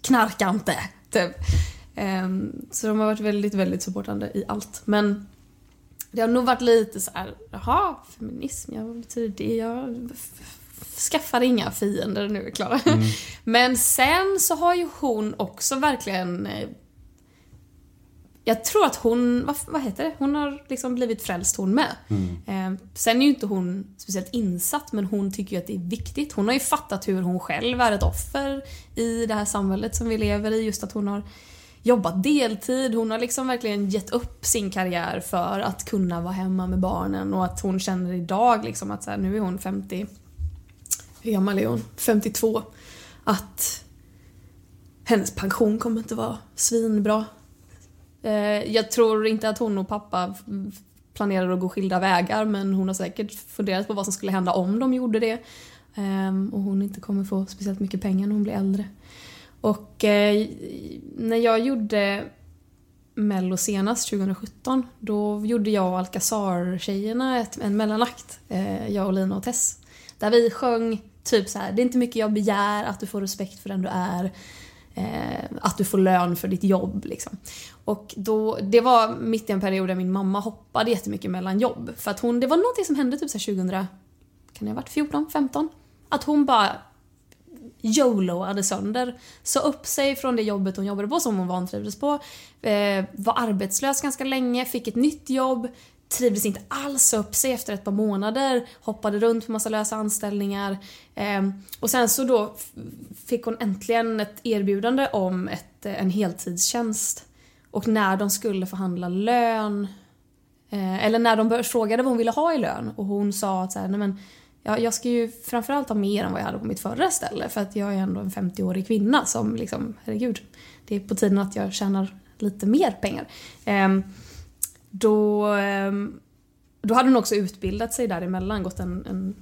knarka inte. Typ. Ehm, så de har varit väldigt, väldigt supportande i allt. Men det har nog varit lite så här, jaha, feminism, ja vad betyder det? F- skaffar inga fiender nu, Klara. <laughs> Men sen så har ju hon också verkligen eh, jag tror att hon, vad, vad heter det? Hon har liksom blivit frälst hon med. Eh, sen är ju inte hon speciellt insatt men hon tycker ju att det är viktigt. Hon har ju fattat hur hon själv är ett offer i det här samhället som vi lever i. Just att hon har jobbat deltid. Hon har liksom verkligen gett upp sin karriär för att kunna vara hemma med barnen och att hon känner idag liksom att så här, nu är hon 50, hur gammal är hon? 52. Att hennes pension kommer inte vara svinbra. Eh, jag tror inte att hon och pappa planerar att gå skilda vägar men hon har säkert funderat på vad som skulle hända om de gjorde det. Ehm, och hon inte kommer få speciellt mycket pengar när hon blir äldre. Och eh, när jag gjorde Mello senast, 2017, då gjorde jag och Alcazar-tjejerna en mellanakt. Eh, jag och Lina och Tess. Där vi sjöng typ så här: det är inte mycket jag begär, att du får respekt för den du är. Eh, att du får lön för ditt jobb liksom. Och då, det var mitt i en period där min mamma hoppade jättemycket mellan jobb. För att hon, det var någonting som hände typ så 2000, kan det ha varit 14, 15? Att hon bara YOLOade sönder. Sa upp sig från det jobbet hon jobbade på som hon vantrivdes på. Eh, var arbetslös ganska länge, fick ett nytt jobb. Trivdes inte alls upp sig efter ett par månader. Hoppade runt på massa lösa anställningar. Eh, och sen så då fick hon äntligen ett erbjudande om ett, eh, en heltidstjänst. Och när de skulle förhandla lön Eh, eller när de frågade vad hon ville ha i lön och hon sa att så här, nej men, jag, jag ska ju framförallt ha mer än vad jag hade på mitt förra ställe för att jag är ändå en 50-årig kvinna som liksom, herregud, det är på tiden att jag tjänar lite mer pengar. Ehm, då, ehm, då hade hon också utbildat sig däremellan, gått en, en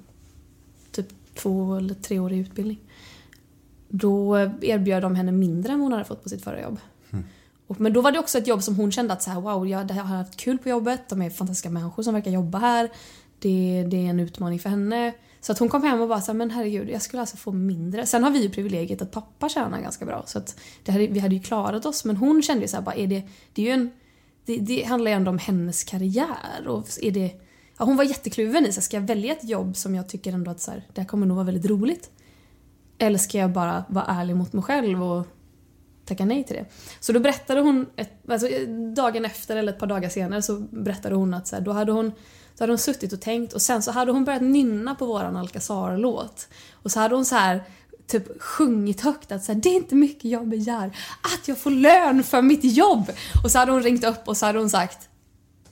typ två eller treårig utbildning. Då erbjöd de henne mindre än hon hade fått på sitt förra jobb. Och, men då var det också ett jobb som hon kände att så här, wow, jag, jag har haft kul på jobbet, de är fantastiska människor som verkar jobba här. Det, det är en utmaning för henne. Så att hon kom hem och bara så här, men herregud, jag skulle alltså få mindre. Sen har vi ju privilegiet att pappa tjänar ganska bra. Så att hade, vi hade ju klarat oss. Men hon kände ju så här, bara, är det, det är ju en... Det, det handlar ju ändå om hennes karriär. Och är det, ja, hon var jättekluven i så här, ska jag välja ett jobb som jag tycker ändå att så här, det här kommer nog vara väldigt roligt? Eller ska jag bara vara ärlig mot mig själv och tacka nej till det. Så då berättade hon, ett, alltså dagen efter eller ett par dagar senare så berättade hon att så här, då hade hon så hade hon suttit och tänkt och sen så hade hon börjat nynna på våran Alcazar-låt. Och så hade hon så här typ sjungit högt att så här, det är inte mycket jag begär att jag får lön för mitt jobb. Och så hade hon ringt upp och så hade hon sagt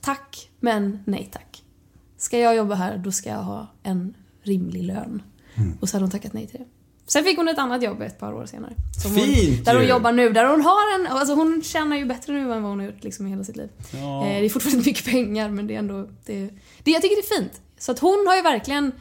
tack men nej tack. Ska jag jobba här då ska jag ha en rimlig lön. Och så hade hon tackat nej till det. Sen fick hon ett annat jobb ett par år senare. Som hon, Fint Där hon jobbar nu. Där hon har en... Alltså hon tjänar ju bättre nu än vad hon har gjort liksom i hela sitt liv. Ja. Eh, det är fortfarande <laughs> mycket pengar men det är ändå... Det, det, jag tycker det är fint. Så att hon har ju verkligen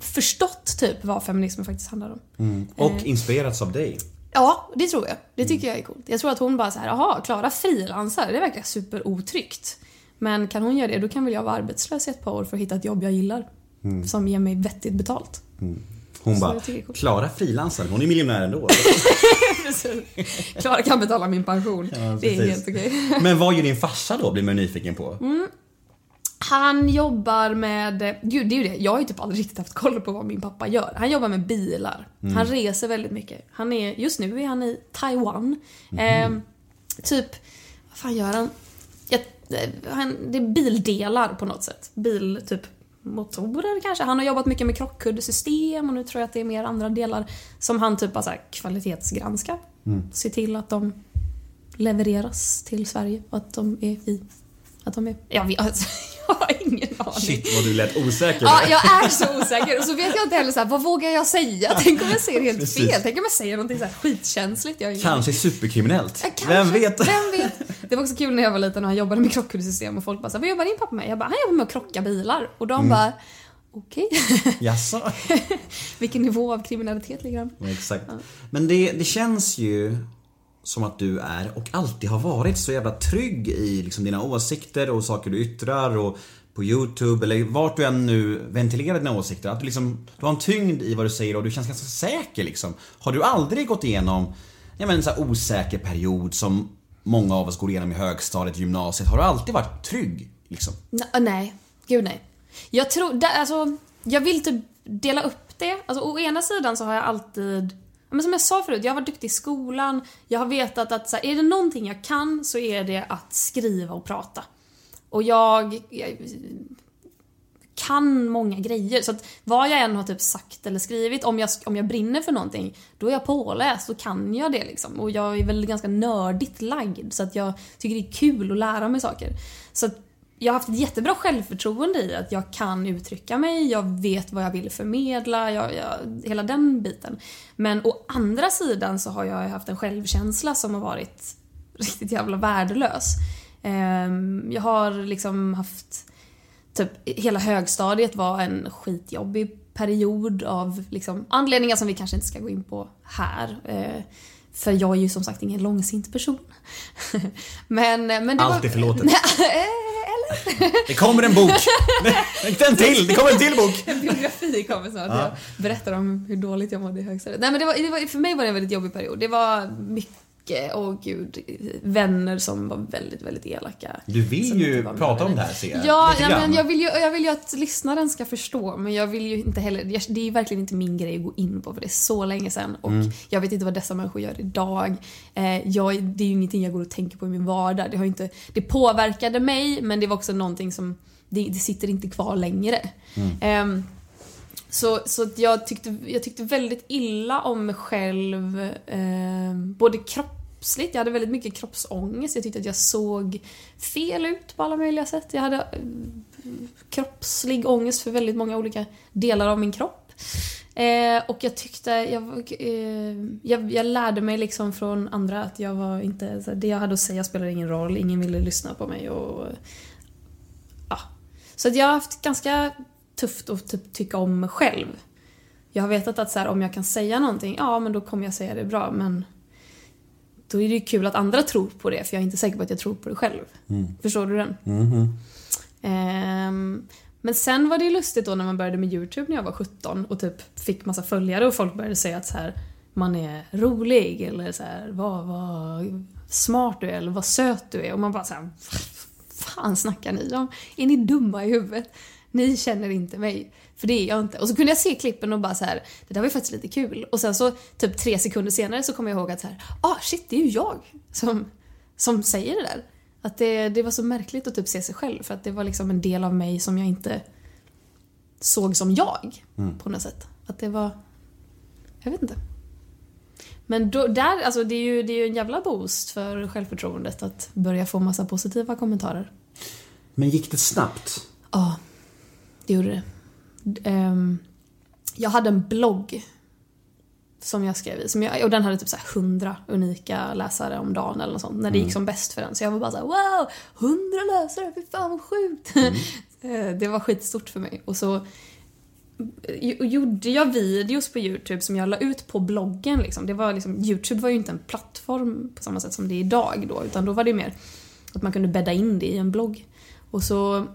förstått typ vad feminismen faktiskt handlar om. Mm. Och inspirerats av dig. Ja, det tror jag. Det tycker jag är coolt. Jag tror att hon bara så här, jaha, Klara frilansar, det verkar superotryggt. Men kan hon göra det, då kan väl jag vara arbetslös i ett par år för att hitta ett jobb jag gillar. Som ger mig vettigt betalt. Hon Så bara. Klara frilansar, hon är miljonär ändå. <laughs> Klara kan betala min pension. Ja, det är helt okej. Men vad gör din farsa då, blir man nyfiken på? Mm. Han jobbar med, gud det är ju det, jag har ju typ aldrig riktigt haft koll på vad min pappa gör. Han jobbar med bilar. Han reser väldigt mycket. Han är, just nu är han i Taiwan. Ehm, typ, vad fan gör han? Jag, eh, han? Det är bildelar på något sätt. Bil, typ motorer kanske. Han har jobbat mycket med krockkuddesystem och nu tror jag att det är mer andra delar som han typ bara så här kvalitetsgranskar. Se till att de levereras till Sverige och att de är i att de är... Jag, vet, alltså, <laughs> jag har ingen aning. Shit vad du lät osäker. Ja, jag är så osäker. Och så vet jag inte heller så här, vad vågar jag säga? Tänk om jag säger helt Precis. fel? Tänk om jag säger någonting så här skitkänsligt? Jag Kanske superkriminellt. Ja, kanske. Vem vet? Vem vet? Det var också kul när jag var liten och han jobbade med krockkuddesystem och folk bara så här, vad jobbar din pappa med? Jag bara, han jobbar med att krocka bilar. Och de bara, okej. <laughs> Jaså? Vilken nivå av kriminalitet ligger han på? Ja, Exakt. Men det, det känns ju som att du är och alltid har varit så jävla trygg i liksom dina åsikter och saker du yttrar och på YouTube eller vart du än nu ventilerar dina åsikter. Att du liksom, du har en tyngd i vad du säger och du känns ganska säker liksom. Har du aldrig gått igenom ja, men en sån här osäker period som många av oss går igenom i högstadiet, gymnasiet? Har du alltid varit trygg liksom? N- äh, nej, gud nej. Jag tror, alltså, jag vill typ dela upp det. Alltså å ena sidan så har jag alltid, men som jag sa förut, jag har varit duktig i skolan. Jag har vetat att så här, är det någonting jag kan så är det att skriva och prata. Och jag, jag kan många grejer. Så att vad jag än har typ sagt eller skrivit, om jag, om jag brinner för någonting, då är jag påläst, då kan jag det liksom. Och jag är väl ganska nördigt lagd, så att jag tycker det är kul att lära mig saker. Så att jag har haft ett jättebra självförtroende i att jag kan uttrycka mig, jag vet vad jag vill förmedla, jag, jag, hela den biten. Men å andra sidan så har jag haft en självkänsla som har varit riktigt jävla värdelös. Ehm, Jag har liksom haft typ hela högstadiet var en skitjobbig period av liksom, anledningar som vi kanske inte ska gå in på här. Eh, för jag är ju som sagt ingen långsint person. <laughs> men, men det Allt är förlåtet. <laughs> Det kommer en bok! En till! Det kommer en till bok! En biografi kommer snart. Jag berättar om hur dåligt jag mådde i högstadiet. Nej men det var, det var, för mig var det en väldigt jobbig period. Det var mycket, åh gud, vänner som var väldigt, väldigt elaka. Du vill ju prata om det här ser jag. Ja, ja men jag vill, ju, jag vill ju att lyssnaren ska förstå, men jag vill ju inte heller... Det är ju verkligen inte min grej att gå in på, för det är så länge sedan. Och Mm. jag vet inte vad dessa människor gör idag. Eh, jag, det är ju ingenting jag går och tänker på i min vardag. Det, har inte, det påverkade mig, men det var också någonting som... Det, det sitter inte kvar längre. Mm. Ehm, så, så jag, tyckte, jag tyckte väldigt illa om mig själv, eh, både kroppsligt, jag hade väldigt mycket kroppsångest, jag tyckte att jag såg fel ut på alla möjliga sätt. Jag hade eh, kroppslig ångest för väldigt många olika delar av min kropp. Eh, och jag tyckte, jag, eh, jag, jag lärde mig liksom från andra att jag var inte, det jag hade att säga spelade ingen roll, ingen ville lyssna på mig och... Ja. Så att jag har haft ganska tufft att typ, tycka om mig själv. Jag har vetat att så här, om jag kan säga någonting, ja men då kommer jag säga det bra men då är det ju kul att andra tror på det för jag är inte säker på att jag tror på det själv. Förstår du den? Ehm, men sen var det ju lustigt då när man började med YouTube när jag var 17 och typ fick massa följare och folk började säga att så här, man är rolig eller så här, vad, vad smart du är eller vad söt du är och man bara så här, fan snackar ni om? Är ni dumma i huvudet? Ni känner inte mig. För det är jag inte. Och så kunde jag se klippen och bara så här, det där var ju faktiskt lite kul. Och sen så typ tre sekunder senare så kom jag ihåg att så här, ah shit det är ju jag som, som säger det där. Att det, det var så märkligt att typ se sig själv för att det var liksom en del av mig som jag inte såg som jag på något sätt. Att det var, jag vet inte. Men då, där, alltså det är ju det är ju en jävla boost för självförtroendet att börja få massa positiva kommentarer. Men gick det snabbt? Ja, det gjorde det. Ehm, jag hade en blogg som jag skrev i. Som jag, och den hade typ så här 100 unika läsare om dagen eller något sånt. När det gick som bäst för den. Så jag var bara så här: wow! 100 läsare, fy fan vad sjukt! <laughs> Eh, det var skitstort för mig. Och så gjorde jag videos på YouTube som jag la ut på bloggen. Liksom. Det var liksom, YouTube var ju inte en plattform på samma sätt som det är idag då. Utan då var det mer att man kunde bädda in det i en blogg. Och så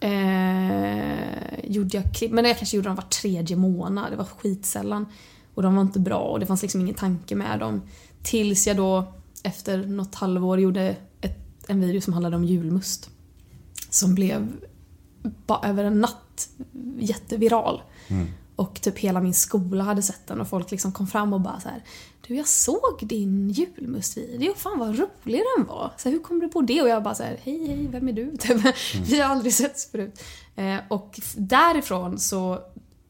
eh, gjorde jag klipp, men jag kanske gjorde dem var tredje månad, det var skitsällan. Och de var inte bra och det fanns liksom ingen tanke med dem. Tills jag då efter något halvår gjorde ett, en video som handlade om julmust. Som blev bara över en natt jätteviral. Mm. Och typ hela min skola hade sett den och folk liksom kom fram och bara så här. Du jag såg din julmustvideo, fan vad rolig den var. Så här, hur kom du på det? Och jag bara så här, hej hej, vem är du? <laughs> Typ. Vi har aldrig setts förut. Eh, och därifrån så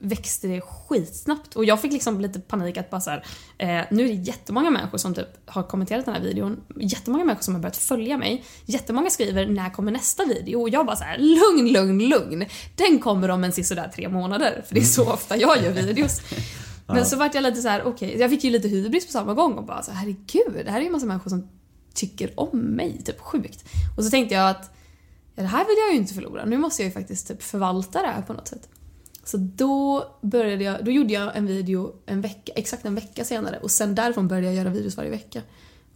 växte det skitsnabbt. Och jag fick liksom lite panik att bara så här, eh, nu är det jättemånga människor som typ har kommenterat den här videon. Jättemånga människor som har börjat följa mig. Jättemånga skriver när kommer nästa video? Och jag bara så här, lugn, lugn, lugn. Den kommer om en sisådär tre månader. För det är så ofta jag gör videos. <laughs> Men så vart jag lite så här, okej, jag fick ju lite hybris på samma gång och bara så herregud, det här är ju massa människor som tycker om mig, typ sjukt. Och så tänkte jag att ja, det här vill jag ju inte förlora, nu måste jag ju faktiskt typ förvalta det här på något sätt. Så då började jag, då gjorde jag en video en vecka, exakt en vecka senare och sen därifrån började jag göra videos varje vecka.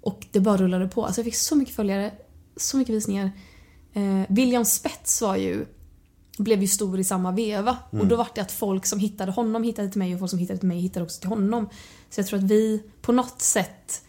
Och det bara rullade på. Alltså jag fick så mycket följare, så mycket visningar. Eh, William Spets var ju, blev ju stor i samma veva. Och då var det att folk som hittade honom hittade till mig och folk som hittade till mig hittade också till honom. Så jag tror att vi på något sätt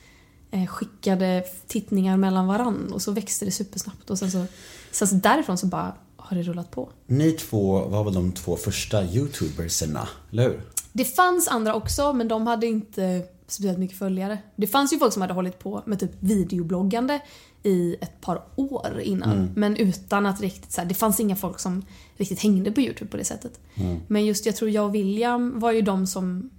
eh, skickade tittningar mellan varann och så växte det supersnabbt. Och sen så, sen så därifrån så bara har det rullat på. Ni två var väl de två första youtuberserna, eller hur? Det fanns andra också, men de hade inte speciellt mycket följare. Det fanns ju folk som hade hållit på med typ videobloggande i ett par år innan. Men utan att riktigt så här, det fanns inga folk som riktigt hängde på YouTube på det sättet. Men just jag tror jag och William var ju de som,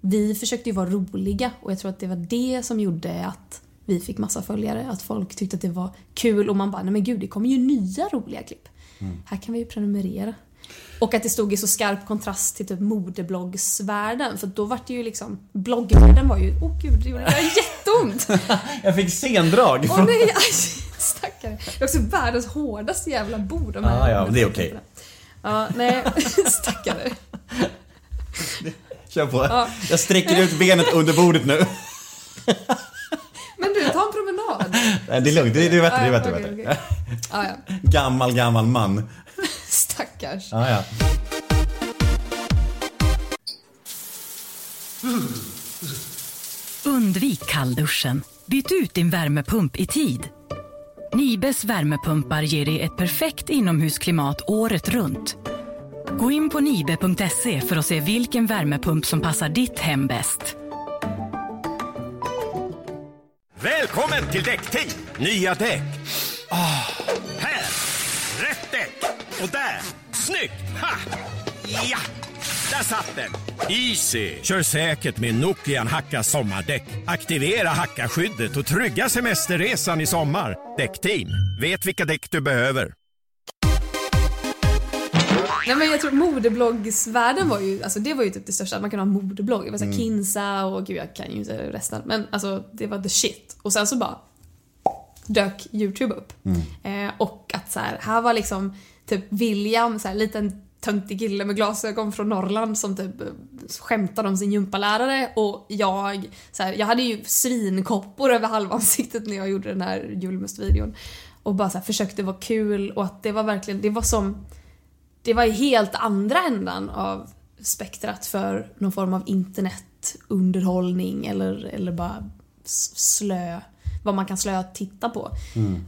vi försökte ju vara roliga och jag tror att det var det som gjorde att vi fick massa följare. Att folk tyckte att det var kul och man bara, nej men gud det kommer ju nya roliga klipp. Här kan vi ju prenumerera. Och att det stod i så skarp kontrast till typ modebloggsvärlden. För då var det ju liksom, bloggvärlden var ju, åh oh, gud det gjorde jätteont. <laughs> Jag fick sendrag Åh nej, <laughs> aj, stackare. Det är också världens hårdaste jävla bord. De Ja, ja, det är okej. Ja, nej, <laughs> stackare. Kör på. Ja. Jag sträcker ut benet under bordet nu. Men du, ta en promenad. Nej, det är lugnt, det är det är bättre, det är bättre. okej, bättre. okej. Ja, ja. Gammal, gammal man. <laughs> Stackars. Ja, ja. Undvik kallduschen. Byt ut din värmepump i tid. Nibes värmepumpar ger dig ett perfekt inomhusklimat året runt. Gå in på nibe.se för att se vilken värmepump som passar ditt hem bäst. Välkommen till Däckteam! Nya däck. Oh. här! Rätt däck! Och där! Snyggt! Ha! Ja! Där satt den! Easy! Kör säkert med Nokian Hacka sommardäck. Aktivera hackaskyddet och trygga semesterresan i sommar. Däckteam, vet vilka däck du behöver. Nej men jag tror modebloggsvärlden var ju, alltså det var ju typ det största, man kunde ha modeblogg. Det var såhär Kinsa och gud jag kan ju inte resten. Men alltså det var the shit. Och sen så bara dök YouTube upp. Eh, och att så här, här var liksom typ William, så här, liten töntig kille med glasögon från Norrland som typ eh, skämtade om sin gympalärare och jag, så här, jag hade ju svinkoppor över halva ansiktet när jag gjorde den här julmustvideon. Och bara så här, försökte vara kul och att det var verkligen, det var som det var i helt andra ändan av spektrat för någon form av internetunderhållning eller, eller bara slö, vad man kan slö titta på.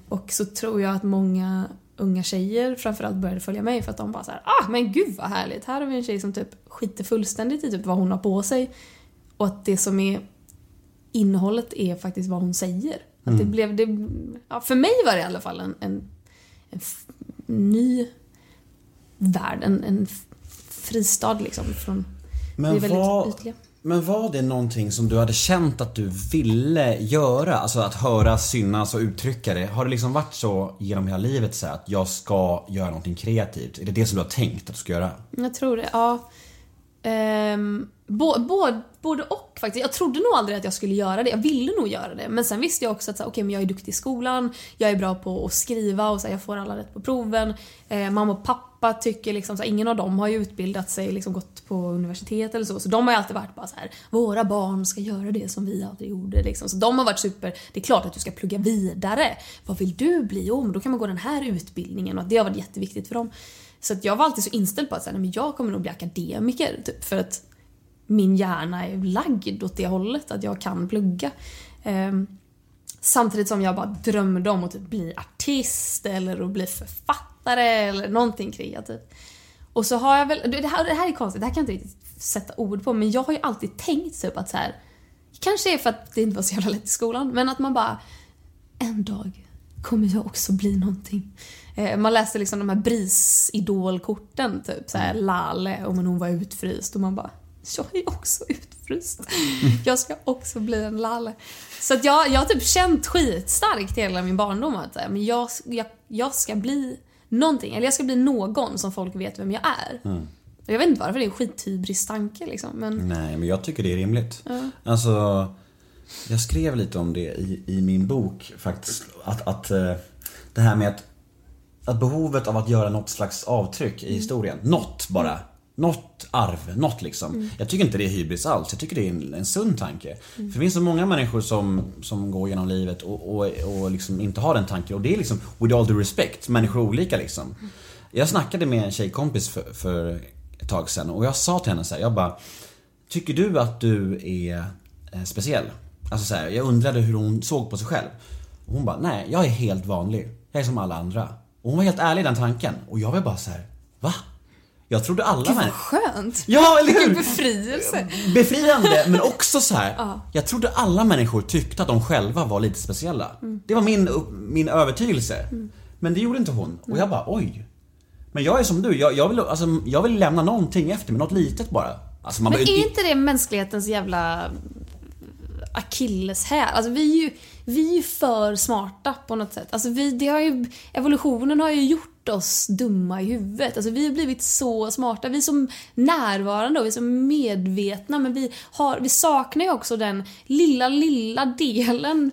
Och så tror jag att många unga tjejer framförallt började följa mig för att de bara så här, ah men gud vad härligt, här har vi en tjej som typ skiter fullständigt i typ vad hon har på sig. Och att det som är innehållet är faktiskt vad hon säger. Att det blev, det, ja, för mig var det i alla fall en, en, en ny värld, en, en fristad liksom från Men det är väldigt vad- ytliga. Men var det någonting som du hade känt att du ville göra? Alltså att höra, synas och uttrycka det. Har det liksom varit så genom hela livet så att jag ska göra någonting kreativt? Är det det som du har tänkt att du ska göra? Jag tror det, ja. Ehm, bo, bo, både och faktiskt. Jag trodde nog aldrig att jag skulle göra det. Jag ville nog göra det. Men sen visste jag också att så här, okej, men jag är duktig i skolan, jag är bra på att skriva och så här, jag får alla rätt på proven. Eh, mamma och pappa tycker liksom, så här, ingen av dem har ju utbildat sig, liksom gått på universitet eller så. Så de har ju alltid varit bara så här, våra barn ska göra det som vi aldrig gjorde. Liksom. Så de har varit super, det är klart att du ska plugga vidare. Vad vill du bli? Jo, då kan man gå den här utbildningen och det har varit jätteviktigt för dem. Så att jag var alltid så inställd på att så här, nej, men jag kommer nog bli akademiker. Typ, för att min hjärna är lagd åt det hållet, att jag kan plugga. Um, samtidigt som jag bara drömde om att typ bli artist eller att bli författare eller någonting kreativt. Och så har jag väl, det här, det här är konstigt, det här kan jag inte riktigt sätta ord på men jag har ju alltid tänkt typ att så här. Kanske är för att det inte var så jävla lätt i skolan men att man bara en dag kommer jag också bli någonting. Eh, man läste liksom de här BRIS-idolkorten, typ såhär Lale, och hon var utfryst och man bara jag är också utfryst. <laughs> Jag ska också bli en Lale. Så att jag, jag har typ känt skitstarkt hela min barndom att men jag, jag, jag ska bli någonting, eller jag ska bli någon som folk vet vem jag är. Och Jag vet inte varför, det är en skithybris tanke liksom. Men Nej, men jag tycker det är rimligt. Alltså, jag skrev lite om det i, i min bok faktiskt. Att, att eh, det här med att, att behovet av att göra något slags avtryck i historien. Något bara. Något arv, något liksom. Jag tycker inte det är hybris alls. Jag tycker det är en, en sund tanke. För det finns så många människor som, som går genom livet och, och, och liksom inte har den tanken. Och det är liksom, with all due respect, människor är olika liksom. Jag snackade med en tjejkompis för, för ett tag sedan och jag sa till henne så här, jag bara Tycker du att du är eh, speciell? Alltså så här, jag undrade hur hon såg på sig själv. Och hon bara, nej jag är helt vanlig. Jag är som alla andra. Och hon var helt ärlig i den tanken. Och jag var bara så här, va? Jag trodde alla gud vad skönt! Ja, eller hur? <laughs> befrielse! Befriande, men också så här. <laughs> Ja. Jag trodde alla människor tyckte att de själva var lite speciella. Det var min, min övertygelse. Men det gjorde inte hon. Och jag bara, oj. Men jag är som du, jag, jag, vill, alltså, jag vill lämna någonting efter mig, något litet bara. Alltså, Men bara- är inte det mänsklighetens jävla akilleshäl? Alltså vi är, ju, vi är ju för smarta på något sätt. Alltså vi, det har ju, evolutionen har ju gjort oss dumma i huvudet. Alltså vi har blivit så smarta. Vi är så närvarande och vi är så medvetna men vi, har, vi saknar ju också den lilla, lilla delen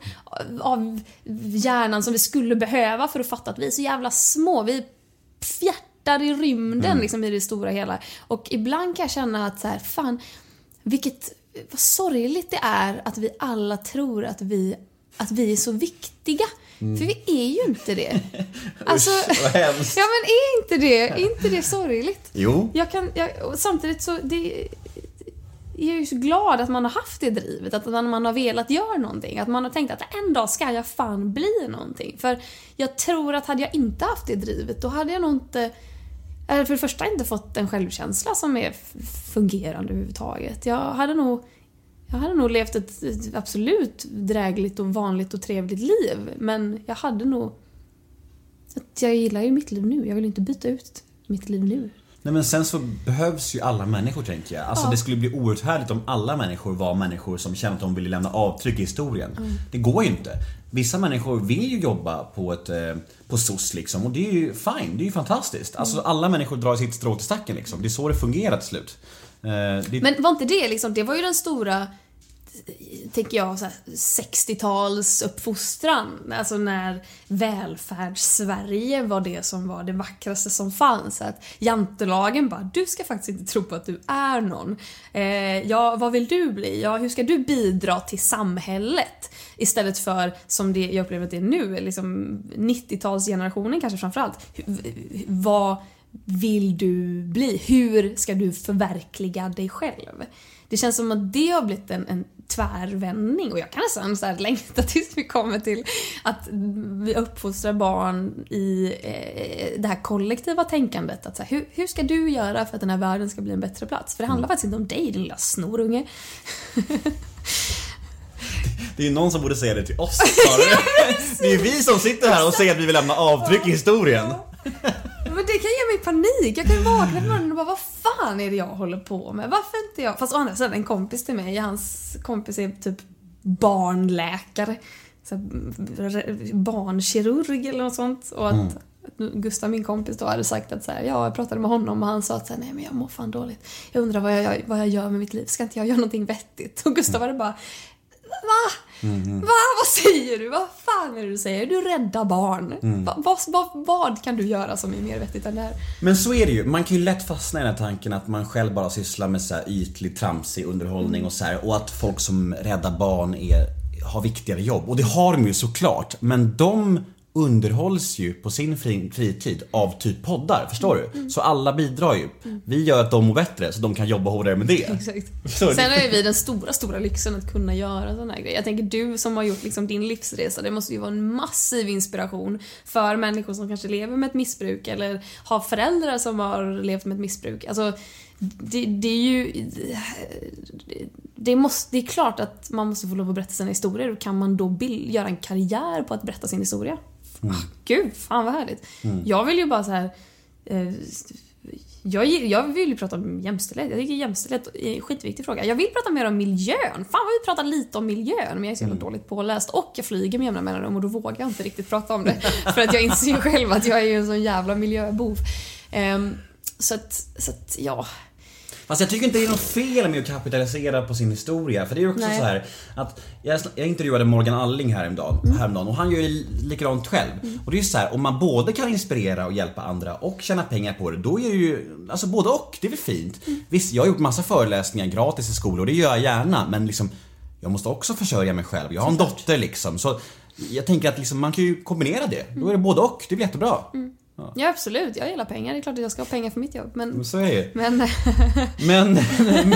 av hjärnan som vi skulle behöva för att fatta att vi är så jävla små. Vi fjärtar i rymden liksom i det stora hela. Och ibland kan jag känna att så här, fan, vilket, vad sorgligt det är att vi alla tror att vi, att vi är så viktiga. För vi är ju inte det. <laughs> Alltså, vad hemskt. <laughs> ja men är inte det, är inte det sorgligt? Jo. Jag kan, jag, samtidigt så, det, jag är ju så glad att man har haft det drivet, att man, har velat göra någonting. Att man har tänkt att en dag ska jag fan bli någonting. För jag tror att hade jag inte haft det drivet, då hade jag nog inte eller för det första inte fått en självkänsla som är fungerande överhuvudtaget. Jag hade nog, jag hade nog levt ett, absolut drägligt och vanligt och trevligt liv. Men jag hade nog... Att jag gillar ju mitt liv nu. Jag vill inte byta ut mitt liv nu. Nej men sen så behövs ju alla människor tänker jag. Alltså Ja. det skulle bli oerhört härligt om alla människor var människor som kände att de ville lämna avtryck i historien. Mm. Det går ju inte. Vissa människor vill ju jobba på ett, eh, på SOS liksom och det är ju fine, det är ju fantastiskt. Alltså Mm. alla människor drar sitt strå till stacken liksom. Det är så det fungerar till slut. Eh, det, Men var inte det liksom, det var ju den stora tänker jag, 60-tals uppfostran. Alltså när välfärdssverige var det som var det vackraste som fanns. Att jantelagen bara, du ska faktiskt inte tro på att du är någon. Eh, ja, vad vill du bli? Ja, hur ska du bidra till samhället? Istället för, som det jag upplever att det är nu, liksom 90-talsgenerationen kanske framförallt. Vad vill du bli? Hur ska du förverkliga dig själv? Det känns som att det har blivit en, en tvärvändning och jag kan nästan så här längta tills vi kommer till att vi uppfostrar barn i eh, det här kollektiva tänkandet. Att så här, hur, hur ska du göra för att den här världen ska bli en bättre plats? För det handlar faktiskt inte om dig din lilla snorunge. det är ju någon som borde säga det till oss. <laughs> Det är ju vi som sitter här och säger att vi vill lämna avtryck i historien. Men det kan ge mig panik. Jag kan ju vakna på morgonen och bara vad fan är det jag håller på med? Varför inte jag? Fast å andra sidan en kompis till mig, hans kompis är typ barnläkare. Så barnkirurg eller något sånt. Och att Gustav, min kompis då, hade sagt att så här, ja, jag pratade med honom och han sa att så här, nej men jag mår fan dåligt. Jag undrar vad jag, vad jag gör med mitt liv. Ska inte jag göra någonting vettigt? Och Gustav hade bara Va? Va? Vad säger du? Vad fan är det du säger? Du räddar barn. Va, vad, vad, vad kan du göra som är mer vettigt än det här? Men så är det ju. Man kan ju lätt fastna i den här tanken att man själv bara sysslar med så här ytlig, tramsig underhållning och så här, och att folk som räddar barn är, har viktigare jobb. Och det har de ju såklart. Men de underhålls ju på sin fri- fritid av typ poddar, förstår du? Så alla bidrar ju. Vi gör att de mår bättre så de kan jobba hårdare med det. <laughs> Exakt. Sen har ju vi den stora, stora lyxen att kunna göra sådana här grejer. Jag tänker du som har gjort liksom din livsresa, det måste ju vara en massiv inspiration för människor som kanske lever med ett missbruk eller har föräldrar som har levt med ett missbruk. Alltså, det, det är ju... Det, måste, det är klart att man måste få lov att berätta sina historier och kan man då göra en karriär på att berätta sin historia? Ah, Gud, fan vad härligt. Jag vill ju bara så här... Eh, jag, jag vill ju prata om jämställdhet. Jag tycker jämställdhet är en skitviktig fråga. Jag vill prata mer om miljön. Fan vad vi pratar lite om miljön, men jag är så jävla dåligt påläst. Och jag flyger med jämna mellanrum och då vågar jag inte riktigt prata om det. <laughs> För att jag inser ju själv att jag är ju en sån jävla miljöbov. Ehm, så att, så att, ja. Fast jag tycker inte det är något fel med att kapitalisera på sin historia. För det är ju också Nej. så här att jag, jag intervjuade Morgan Alling häromdagen, Mm. häromdagen och han gör ju likadant själv. Och det är ju så här, om man både kan inspirera och hjälpa andra och tjäna pengar på det, då är det ju, alltså både och, det är väl fint. Mm. Visst, jag har gjort massa föreläsningar gratis i skolor och det gör jag gärna, men liksom jag måste också försörja mig själv. Jag har en dotter liksom. Så jag tänker att liksom, man kan ju kombinera det. Då är det både och, det blir jättebra. Mm. Ja absolut, jag gillar pengar. Det är klart att jag ska ha pengar för mitt jobb. Men, Så är det <laughs> men Men, men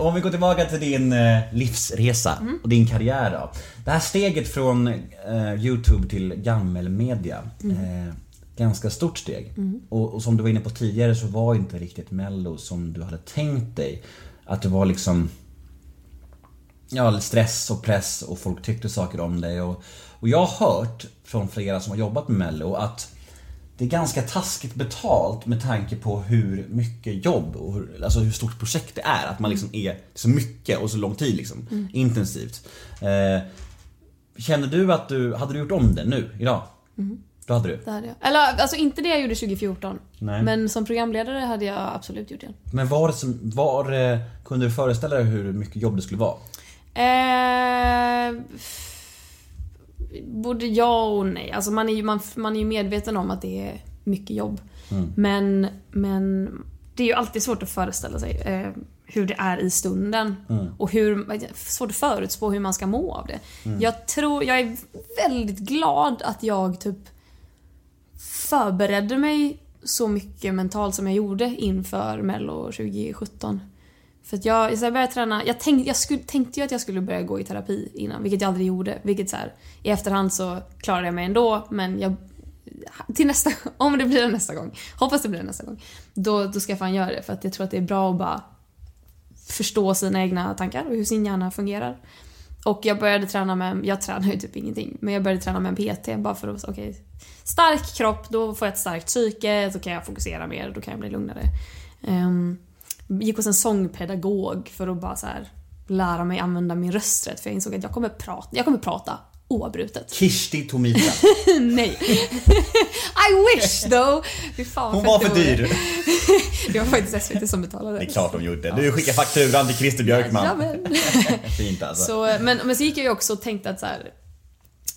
om vi går tillbaka till din eh, livsresa och din karriär då. Det här steget från eh, Youtube till gammelmedia. Eh, ganska stort steg. Och, och som du var inne på tidigare så var inte riktigt mello som du hade tänkt dig. Att det var liksom Ja, stress och press och folk tyckte saker om dig och, och jag har hört från flera som har jobbat med mello att det är ganska taskigt betalt med tanke på hur mycket jobb och hur, alltså hur stort projekt det är. Att man liksom är så mycket och så lång tid liksom. Intensivt. Eh, känner du att du, hade du gjort om det nu, idag? Då hade du? det hade jag. Eller alltså inte det jag gjorde 2014. Nej. Men som programledare hade jag absolut gjort det. Men var, var eh, kunde du föreställa dig hur mycket jobb det skulle vara? Eh, både ja och nej. Alltså man är ju, man, man är ju medveten om att det är mycket jobb. Men, men det är ju alltid svårt att föreställa sig eh, hur det är i stunden. Och hur, svårt att förutspå hur man ska må av det. Jag tror, jag är väldigt glad att jag typ förberedde mig så mycket mentalt som jag gjorde inför mello 2017. För att jag, så jag började träna, jag, tänk, jag skulle, tänkte ju att jag skulle börja gå i terapi innan, vilket jag aldrig gjorde. Vilket så här, i efterhand så klarade jag mig ändå, men jag... Till nästa <laughs> om det blir det nästa gång, hoppas det blir det nästa gång. Då, då ska jag fan göra det, för att jag tror att det är bra att bara förstå sina egna tankar och hur sin hjärna fungerar. Och jag började träna med, jag tränar ju typ ingenting, men jag började träna med en PT bara för att, okej, stark kropp, då får jag ett starkt psyke, då kan jag fokusera mer, då kan jag bli lugnare. Um, gick hos en sångpedagog för att bara så här lära mig använda min rösträtt, för jag insåg att jag kommer prata, jag kommer prata oavbrutet. Kirsti Tomita. <laughs> Nej. <laughs> I wish though! Fan Hon var för dyr. <laughs> Det var faktiskt SVT som betalade. Det är klart de gjorde. Du skickar fakturan till Christer Björkman. Jajamän. Fint alltså. Så, men, men så gick jag ju också och tänkte att så här,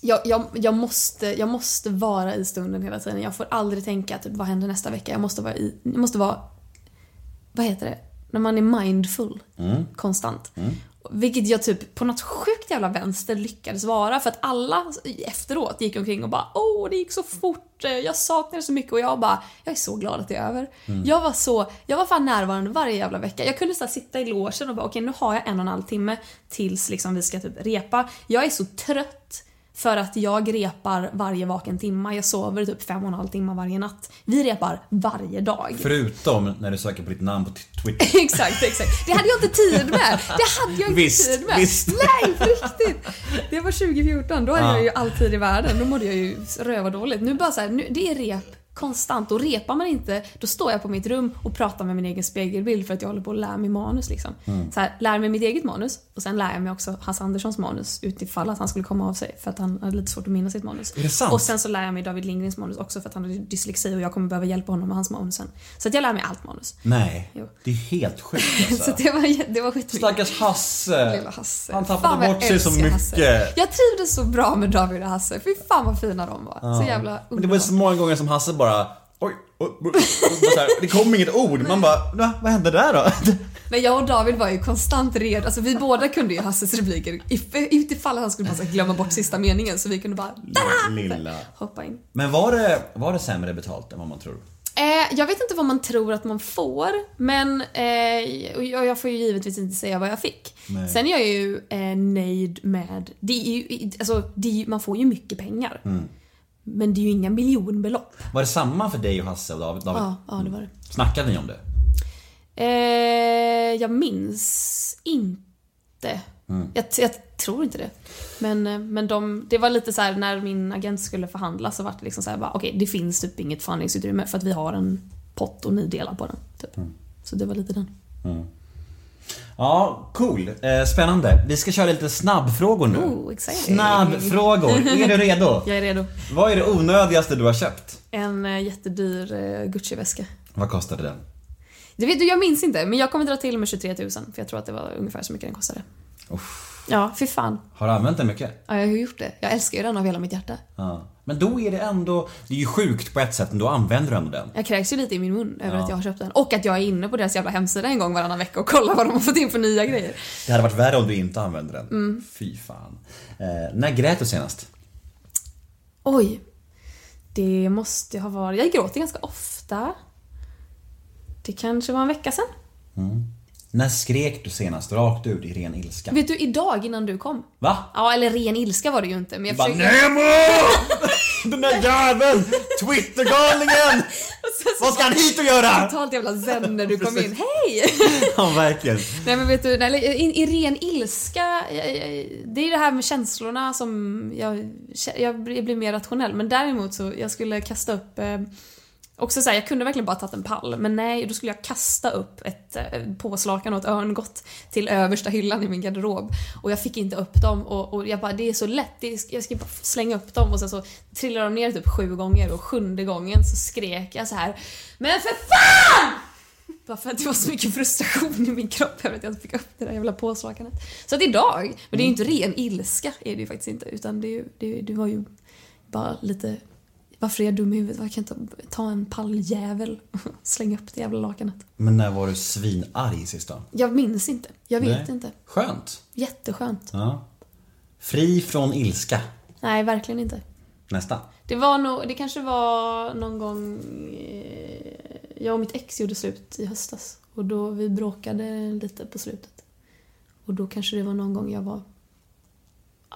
jag, jag, jag, måste, jag måste vara i stunden hela tiden. Jag får aldrig tänka typ, vad händer nästa vecka? Jag måste vara i, jag måste vara, vad heter det? När man är mindful konstant. Vilket jag typ på något sjukt jävla vänster lyckades vara för att alla efteråt gick omkring och bara åh det gick så fort, eh, jag saknar det så mycket och jag bara jag är så glad att det är över. Jag var så, jag var fan närvarande varje jävla vecka. Jag kunde så sitta i logen och bara okej nu har jag en och en halv timme tills liksom vi ska typ repa. Jag är så trött för att jag repar varje vaken timma. Jag sover typ fem och en halv timme varje natt. Vi repar varje dag. Förutom när du söker på ditt namn på Twitter. <laughs> exakt, exakt. Det hade jag inte tid med. Det hade jag inte Visst, tid med. visst. Nej, på riktigt. Det var 2014. Då hade Ja. jag ju all tid i världen. Då mådde jag ju röva dåligt. Nu bara så här, nu, det är rep konstant och repar man inte då står jag på mitt rum och pratar med min egen spegelbild för att jag håller på att lära mig manus liksom. Mm. Så här, lär mig mitt eget manus och sen lär jag mig också Hasse Anderssons manus utifall att han skulle komma av sig för att han hade lite svårt att minnas sitt manus. Är det sant? Och sen så lär jag mig David Lindgrens manus också för att han har dyslexi och jag kommer behöva hjälpa honom med hans manus sen. Så att jag lär mig allt manus. Nej, Jo. det är helt sjukt <laughs> alltså. Så det var, det var skitmycket. Stackars Hasse. Lilla Hasse. Han tappade bort sig så mycket. Hasse. Jag trivdes så bra med David och Hasse. Fy fan vad fina de var. Så jävla Men det var så många gånger som Hasse bara Oj, oj, oj, oj, här, det kom inget ord. Man bara, "Va, vad hände där då? <laughs> Men jag och David var ju konstant redo. Alltså vi båda kunde ju Hasses repliker if- utifall han skulle bara här glömma bort sista meningen så vi kunde bara Lilla. hoppa in. Men var det, var det sämre betalt än vad man tror? Eh, jag vet inte vad man tror att man får, men eh, jag, jag får ju givetvis inte säga vad jag fick. Nej. Sen är jag ju eh, nöjd med... Det är ju, alltså, det är, man får ju mycket pengar. Mm. Men det är ju inga miljonbelopp. Var det samma för dig och Hasse och David? David? Ja, ja det var det. Snackade ni om det? Eh, jag minns inte. Jag, jag tror inte det. Men, eh, men de, det var lite så här när min agent skulle förhandla så var det liksom så här bara okej det finns typ inget förhandlingsutrymme för att vi har en pott och ni delar på den. Typ. Så det var lite den. Ja, cool. Eh, spännande. Vi ska köra lite snabbfrågor nu. Oh, exciting. Snabbfrågor. <laughs> Är du redo? Jag är redo. Vad är det onödigaste du har köpt? En eh, jättedyr eh, Gucci-väska. Vad kostade den? Det vet du, jag minns inte men jag kommer dra till med 23 000 för jag tror att det var ungefär så mycket den kostade. Ja, fy fan. Har du använt den mycket? Ja, jag har gjort det. Jag älskar ju den av hela mitt hjärta. Ja. Men då är det ändå, det är ju sjukt på ett sätt men då använder du ändå den. Jag kräks ju lite i min mun över Ja. att jag har köpt den. Och att jag är inne på deras jävla hemsida en gång varannan vecka och kollar vad de har fått in för nya grejer. Det hade varit värre om du inte använde den. Mm. Fy fan. Eh, när grät du senast? Oj. Det måste ha varit... Jag gråter ganska ofta. Det kanske var en vecka sedan. När skrek du senast rakt ut i ren ilska? Vet du, idag innan du kom. Va? Ja, eller ren ilska var det ju inte. Men jag försökte... Nemo! <laughs> Den där jäveln! Twittergalningen! <laughs> Vad ska han hit och göra? Totalt jävla zen när du kom in. Hej! <laughs> Ja, verkligen. Nej men vet du, nej, i, i ren ilska, jag, jag, det är det här med känslorna som jag, jag blir mer rationell. Men däremot så, jag skulle kasta upp Också såhär, jag kunde verkligen bara tagit en pall, men nej, då skulle jag kasta upp ett eh, påslakan och ett örngott till översta hyllan i min garderob. Och jag fick inte upp dem och, och jag bara, det är så lätt, är, jag ska bara slänga upp dem och sen så trillade de ner typ sju gånger och sjunde gången så skrek jag så här Men för FAN! Bara för att det var så mycket frustration i min kropp över att jag inte fick upp det där jävla påslakanet. Så att idag, men det är ju inte ren ilska, är det ju faktiskt inte. Utan det, är det, det var ju bara lite... Varför är jag dum i huvudet? Varför kan jag inte ta en palljävel och <laughs> slänga upp det jävla lakanet? Men när var du svinarg sist då? Jag minns inte. Jag vet Nej. inte. Skönt. Jätteskönt. Ja. Fri från ilska. Nej, verkligen inte. Nästa. Det var nog, det kanske var någon gång eh, jag och mitt ex gjorde slut i höstas. Och då vi bråkade lite på slutet. Och då kanske det var någon gång jag var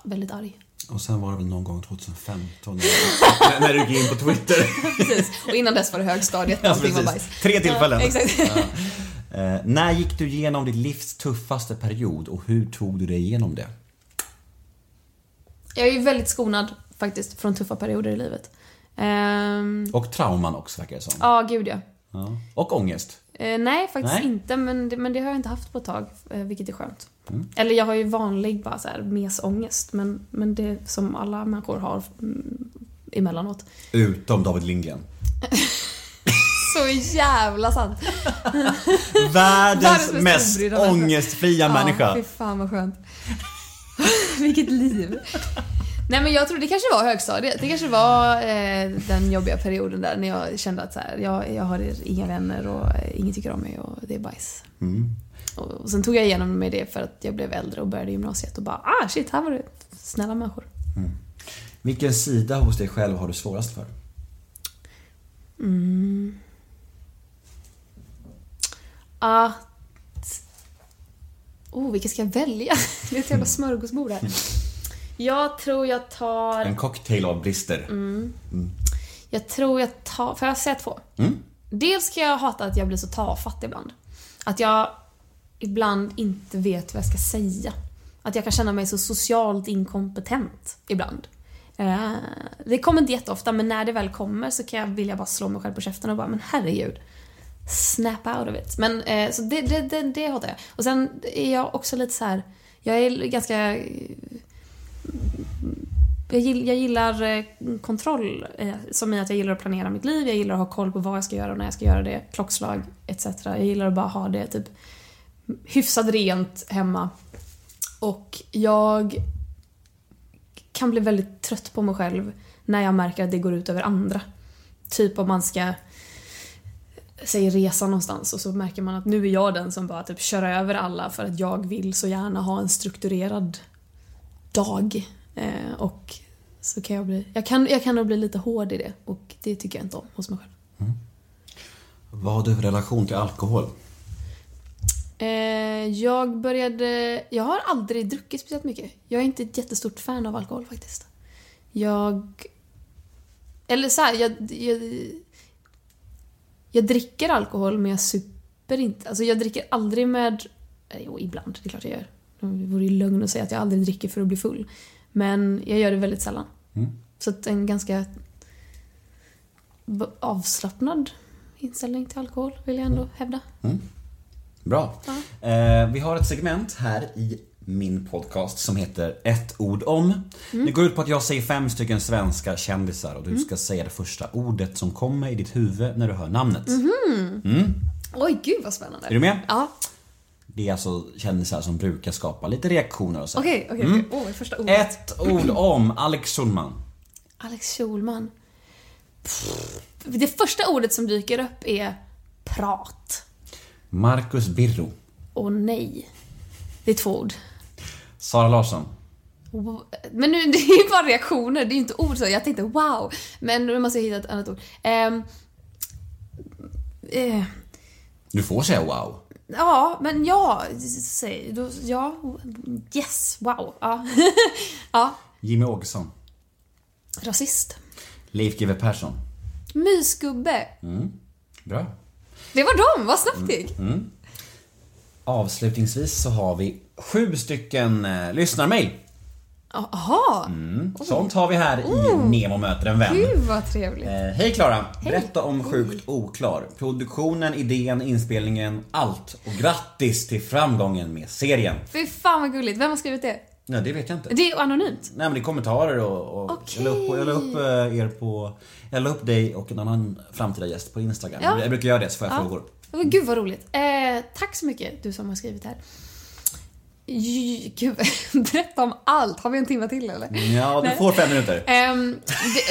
väldigt arg. Och sen var det väl någon gång 2015 <laughs> när, när du gick in på Twitter. <laughs> Precis. Och innan dess var det högstadiet Ja, allting var precis. bajs. Tre tillfällen. Ja, exakt. Eh, när gick du igenom ditt livs tuffaste period och hur tog du dig igenom det? Jag är ju väldigt skonad faktiskt från tuffa perioder i livet. Ehm, Och trauman också verkar det som. Ja, gud ja. Ja. Och ångest. Eh, nej, faktiskt Nej. inte. Men det, men det har jag inte haft på ett tag, eh, vilket är skönt. Mm. Eller jag har ju vanlig bara så här, mesångest, men, men det som alla människor har mm, emellanåt. Utom David Lindgren. <laughs> Så jävla sant! <laughs> Världens mest människa. ångestfria människa. fy fan vad skönt. <laughs> Vilket liv. Nej men jag tror det kanske var högstadiet. Det kanske var eh, den jobbiga perioden där när jag kände att så här, jag, jag har inga vänner och eh, ingen tycker om mig och det är bajs. Mm. Och, sen tog jag igenom med det för att jag blev äldre och började gymnasiet och bara ah shit, här var det snälla människor. Vilken sida hos dig själv har du svårast för? Att... Oh, vilka ska jag välja? <laughs> Det är ett jävla smörgåsbord här. Jag tror jag tar... En cocktail av brister. Mm. Jag tror jag tar... Får jag säga två? Mm. Dels kan jag hata att jag blir så tafatt ibland. Att jag ibland inte vet vad jag ska säga. Att jag kan känna mig så socialt inkompetent ibland. Eh, Det kommer inte jätteofta, men när det väl kommer så kan jag vilja bara slå mig själv på käften och bara men herregud. Snap out of it. Men eh, så det, det, det, det hatar jag. Och sen är jag också lite så här. Jag är ganska jag, jag gillar eh, kontroll, eh, som i att jag gillar att planera mitt liv, jag gillar att ha koll på vad jag ska göra och när jag ska göra det, klockslag etc. Jag gillar att bara ha det typ hyfsat rent hemma. Och jag kan bli väldigt trött på mig själv när jag märker att det går ut över andra. Typ om man ska säg resa någonstans och så märker man att nu är jag den som bara typ kör över alla för att jag vill så gärna ha en strukturerad dag. Eh, och så kan jag bli... Jag kan, jag kan nog bli lite hård i det och det tycker jag inte om hos mig själv. Mm. Vad har du för relation till alkohol? Eh, jag började... Jag har aldrig druckit speciellt mycket. Jag är inte ett jättestort fan av alkohol faktiskt. Jag... Eller så här, jag, jag... Jag dricker alkohol men jag super inte. Alltså jag dricker aldrig med... eh, Jo, ibland. Det är klart jag gör. Det vore ju lögn att säga att jag aldrig dricker för att bli full. Men jag gör det väldigt sällan. Mm. Så att en ganska avslappnad inställning till alkohol vill jag ändå hävda. Bra. Eh, vi har ett segment här i min podcast som heter Ett ord om. Det går ut på att jag säger fem stycken svenska kändisar och du ska säga det första ordet som kommer i ditt huvud när du hör namnet. Oj, gud vad spännande. Är du med? Ja. Det är alltså kändisar som brukar skapa lite reaktioner och så. Okej, okej, okej. Åh, första ordet. Ett ord om Alex Schulman. Alex Schulman. Pff, Det första ordet som dyker upp är prat. Marcus Birro. Och nej. Det är två ord. Sara Larsson. Men nu, <laughs> det är ju bara reaktioner, det är ju inte ord så. Jag tänkte wow. Men nu måste jag hitta ett annat ord. Ehm, eh, Du får säga wow. ja, men ja. Säg, då, ja. Yes, wow. Ja. <laughs> ja. Jimmy Åkesson. Rasist. Leif GW Persson. Mysgubbe. Bra. Det var dem, vad snabbt det gick. Avslutningsvis så har vi sju stycken eh, lyssnarmail. Jaha. Sånt har vi här i Nemo möter en vän. Gud vad trevligt. Eh, Hej Klara! Berätta om Sjukt oklar. Produktionen, idén, inspelningen, allt. Och grattis till framgången med serien. Fy fan vad gulligt. Vem har skrivit det? Nej, det vet jag inte. Det är anonymt. Nej men det är kommentarer och, och Okej. jag, la upp, jag la upp eh, er på... Jag la upp dig och en annan framtida gäst på Instagram. Ja. Jag brukar göra det så får jag Ja. frågor. Gud vad roligt. Eh, tack så mycket du som har skrivit här. J- Gud, <laughs> berätta om allt. Har vi en timme till eller? Ja, du får fem minuter. Um,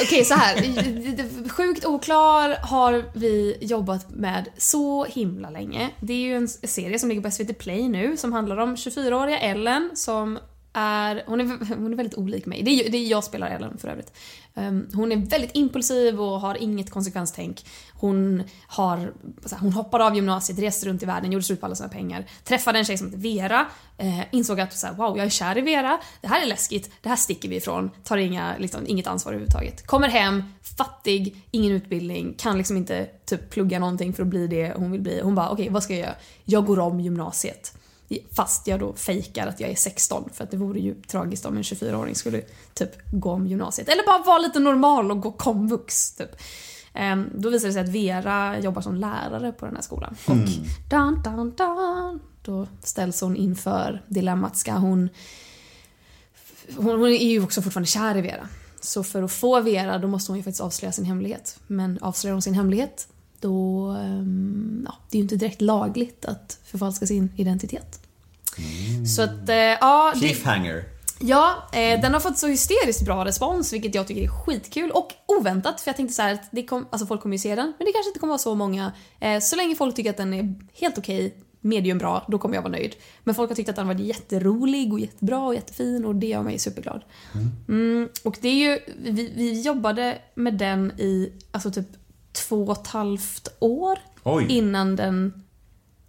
Okej, så här. Sjukt oklar har vi jobbat med så himla länge. Det är ju en serie som ligger på SVT Play nu som handlar om 24-åriga Ellen som är, hon är, hon är väldigt olik mig. Det är, det är jag spelar Ellen för övrigt. Um, hon är väldigt impulsiv och har inget konsekvenstänk. Hon, har, här, hon hoppade av gymnasiet, reste runt i världen, gjorde slut på alla sina pengar. Träffade en tjej som heter Vera, eh, insåg att så här, wow, jag är kär i Vera, det här är läskigt, det här sticker vi ifrån, tar inga, liksom, inget ansvar överhuvudtaget. Kommer hem, fattig, ingen utbildning, kan liksom inte typ plugga någonting för att bli det hon vill bli. Hon bara, okej vad ska jag göra? Jag går om gymnasiet. Fast jag då fejkar att jag är 16 för att det vore ju tragiskt om en 24-åring skulle typ gå om gymnasiet. Eller bara vara lite normal och gå komvux typ. Ehm, Då visade det sig att Vera jobbar som lärare på den här skolan. Och dun, dun, dun, då ställs hon inför dilemmat. Ska hon... Hon, hon är ju också fortfarande kär i Vera. Så för att få Vera då måste hon ju faktiskt avslöja sin hemlighet. Men avslöjar hon sin hemlighet då... ehm, Ja, det är ju inte direkt lagligt att förfalska sin identitet. Så att, eh, ja... Cliffhanger. Ja, eh, den har fått så hysteriskt bra respons vilket jag tycker är skitkul och oväntat för jag tänkte så här att det kom, alltså folk kommer ju se den men det kanske inte kommer vara så många. Eh, så länge folk tycker att den är helt okej, medium bra, då kommer jag vara nöjd. Men folk har tyckt att den var jätterolig och jättebra och jättefin och det gör mig superglad. Mm, och det är ju, vi, vi jobbade med den i alltså typ två och ett halvt år Oj. innan den,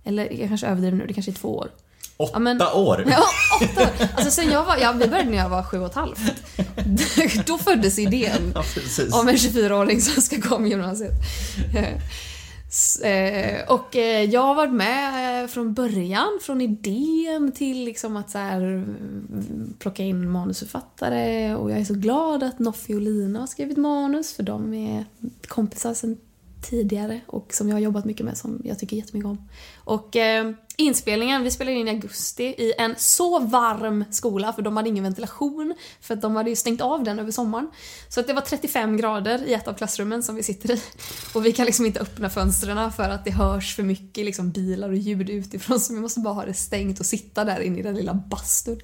eller jag kanske överdriver nu, det kanske är två år. Åtta Ja, men- år. Ja, åtta år. Alltså sen jag var, ja, vi började när jag var sju och ett halvt. Då föddes idén Ja, precis. om en 24-åring som ska gå om gymnasiet. Eh, Och eh, jag har varit med eh, från början, från idén till liksom att så här, mm, plocka in manusförfattare och jag är så glad att Noffi och Lina har skrivit manus för de är kompisar sedan tidigare och som jag har jobbat mycket med som jag tycker jättemycket om. Och eh, inspelningen, vi spelade in i augusti i en så varm skola för de hade ingen ventilation för att de hade ju stängt av den över sommaren. Så att det var 35 grader i ett av klassrummen som vi sitter i. Och vi kan liksom inte öppna fönstren för att det hörs för mycket liksom bilar och ljud utifrån så vi måste bara ha det stängt och sitta där inne i den lilla bastun.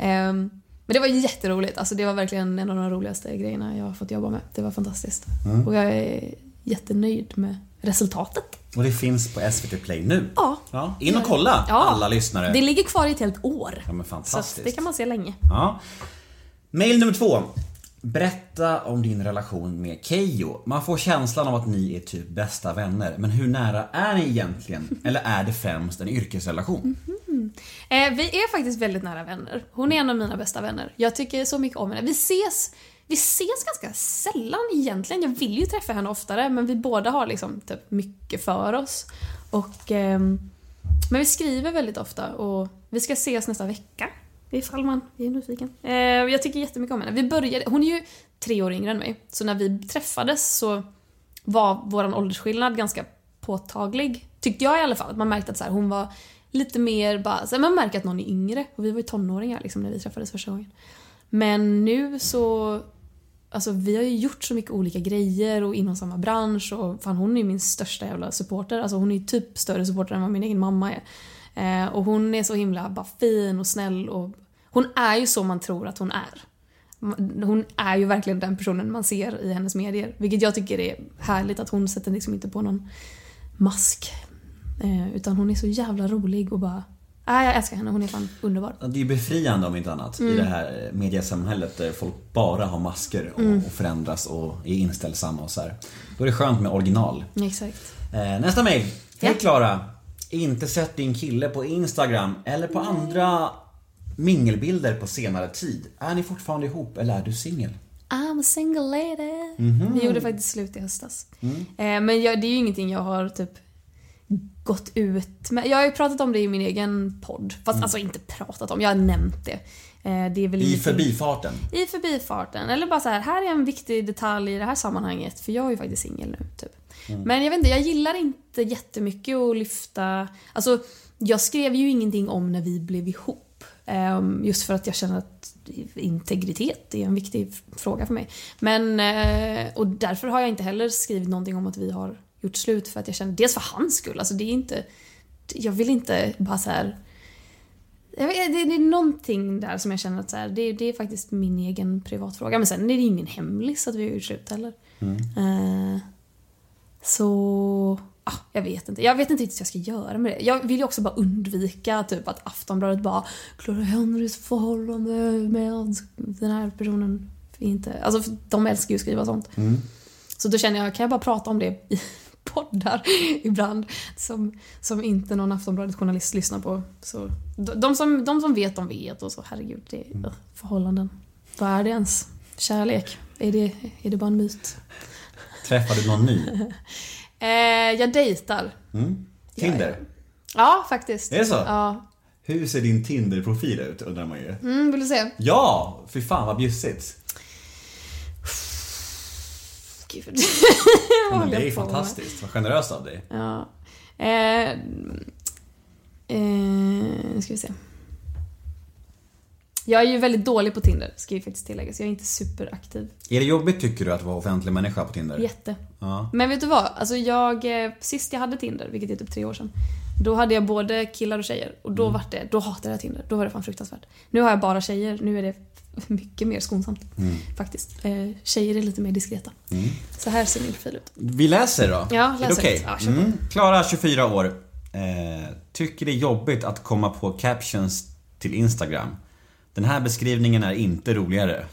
Ehm, men det var jätteroligt. Alltså det var verkligen en av de roligaste grejerna jag har fått jobba med. Det var fantastiskt. Och jag är jättenöjd med resultatet. Och det finns på SVT Play nu. Ja. Ja, in och kolla Ja. alla lyssnare. Det ligger kvar i ett helt år. Ja men Så fantastiskt. att det kan man se länge. Ja. Mail nummer två. Berätta om din relation med Keyyo. Man får känslan av att ni är typ bästa vänner. Men hur nära är ni egentligen? <laughs> Eller är det främst en yrkesrelation? Eh, vi är faktiskt väldigt nära vänner. Hon är en av mina bästa vänner. Jag tycker så mycket om henne. Vi ses, vi ses ganska sällan egentligen. Jag vill ju träffa henne oftare men vi båda har liksom typ mycket för oss. Och, eh, men vi skriver väldigt ofta och vi ska ses nästa vecka. Ifall man är nyfiken. Eh, jag tycker jättemycket om henne. Vi började, hon är ju tre år yngre än mig. Så när vi träffades så var vår åldersskillnad ganska påtaglig. Tyckte jag i alla fall. Man märkte att så här, hon var lite mer bara, så här, man märker att någon är yngre. Och vi var ju tonåringar liksom, när vi träffades första gången. Men nu så, alltså vi har ju gjort så mycket olika grejer och inom samma bransch och fan hon är ju min största jävla supporter. Alltså hon är ju typ större supporter än vad min egen mamma är. Eh, och hon är så himla bara fin och snäll och hon är ju så man tror att hon är. Hon är ju verkligen den personen man ser i hennes medier. Vilket jag tycker är härligt att hon sätter liksom inte på någon mask. Eh, utan hon är så jävla rolig och bara... Äh, jag älskar henne, hon är fan underbar. Det är befriande om inte annat Mm. i det här mediasamhället där folk bara har masker och, Mm. och förändras och är inställsamma och så här. Då är det skönt med original. Exakt. Eh, nästa. Ja. Hej Klara. Inte sett din kille på Instagram eller på andra mingelbilder på senare tid. Är ni fortfarande ihop eller är du singel? I'm a single lady. Mhm. Vi gjorde faktiskt slut i höstas. Mm. Eh, men jag, det är ju ingenting jag har typ gått ut med. Jag har ju pratat om det i min egen podd. Fast alltså inte pratat om, jag har nämnt det. Eh, det är väl Mm. I förbifarten. I förbifarten. Eller bara så här, här är en viktig detalj i det här sammanhanget. För jag är ju faktiskt singel nu, typ. Men jag vet inte, jag gillar inte jättemycket att lyfta... Alltså, jag skrev ju ingenting om när vi blev ihop. Ehm, just för att jag känner att integritet är en viktig fråga för mig. Men, eh, och därför har jag inte heller skrivit någonting om att vi har gjort slut för att jag känner, dels för hans skull, alltså det är inte... Jag vill inte bara så här vet, det, är någonting där som jag känner att så här, det, det är faktiskt min egen privatfråga. Men sen är det ingen hemlis att vi har gjort slut heller. Eh, så... Ah, jag vet inte. Jag vet inte riktigt vad jag ska göra med det. Jag vill ju också bara undvika typ att Aftonbladet bara Clara Henrys förhållande med den här personen. Inte. Alltså, de älskar ju att skriva sånt. Så då känner jag, kan jag bara prata om det poddar <laughs> ibland som, som inte någon Aftonbladet-journalist lyssnar på. Så, de, som, de som vet, de vet och så, herregud, det är uh, förhållanden. Vad är det ens? Kärlek? Är det, är det bara en myt? Träffar du någon ny? <laughs> Eh, jag dejtar. Mm. Tinder? Ja, faktiskt. Är det så? Ja. Hur ser din Tinder-profil ut undrar man ju. Mm, vill du se? Ja! Fy fan vad bjussigt. Gud. <laughs> Men Vad håller det är ju fantastiskt. Vad generöst av dig. Ja. Eh, eh, ska vi se. Jag är ju väldigt dålig på Tinder, ska ju faktiskt tilläggas. Jag är inte superaktiv. Är det jobbigt tycker du att vara offentlig människa på Tinder? Jätte. Ja. Men vet du vad? Alltså jag, eh, sist jag hade Tinder, vilket är typ tre år sedan. Då hade jag både killar och tjejer. Och då var det, då hatade jag Tinder. Då var det fan fruktansvärt. Nu har jag bara tjejer. Nu är det <laughs> mycket mer skonsamt. Faktiskt. Eh, tjejer är lite mer diskreta. Så här ser min profil ut. Vi läser då. Ja, Är det läs okej? på. mm. Klara, 24 år. Eh, tycker det är jobbigt att komma på captions till Instagram. Den här beskrivningen är inte roligare.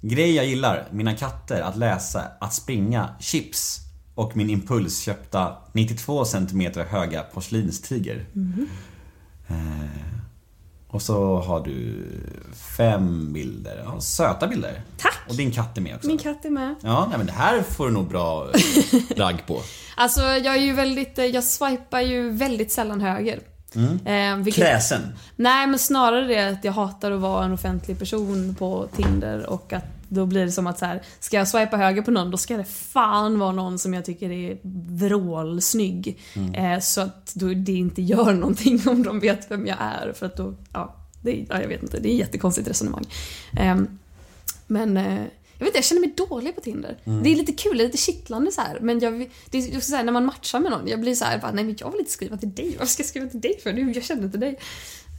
Grej jag gillar, mina katter, att läsa, att springa, chips och min impulsköpta 92 cm höga porslinstiger. Mhm. Eh, och så har du fem bilder. Ja, söta bilder. Tack! Och din katt är med också. Min katt är med. Ja, nej, men det här får du nog bra <laughs> ragg på. Alltså jag är ju väldigt, eh, jag swipar ju väldigt sällan höger. Eh, vilket, Kräsen. Nej men snarare det att jag hatar att vara en offentlig person på Tinder och att då blir det som att så här, ska jag swipa höger på någon då ska det fan vara någon som jag tycker är vrålsnygg. Eh, så att då det inte gör någonting om de vet vem jag är för att då, ja, det, är- ja jag vet inte, det är ett jättekonstigt resonemang. Ehm, men eh, jag vet inte, jag känner mig dålig på Tinder. Det är lite kul, det är lite kittlande så här. Men jag, det är jag ska säga, när man matchar med någon, jag blir så här, bara, nej men jag vill inte skriva till dig. Varför ska jag skriva till dig för? Nu, jag känner inte dig.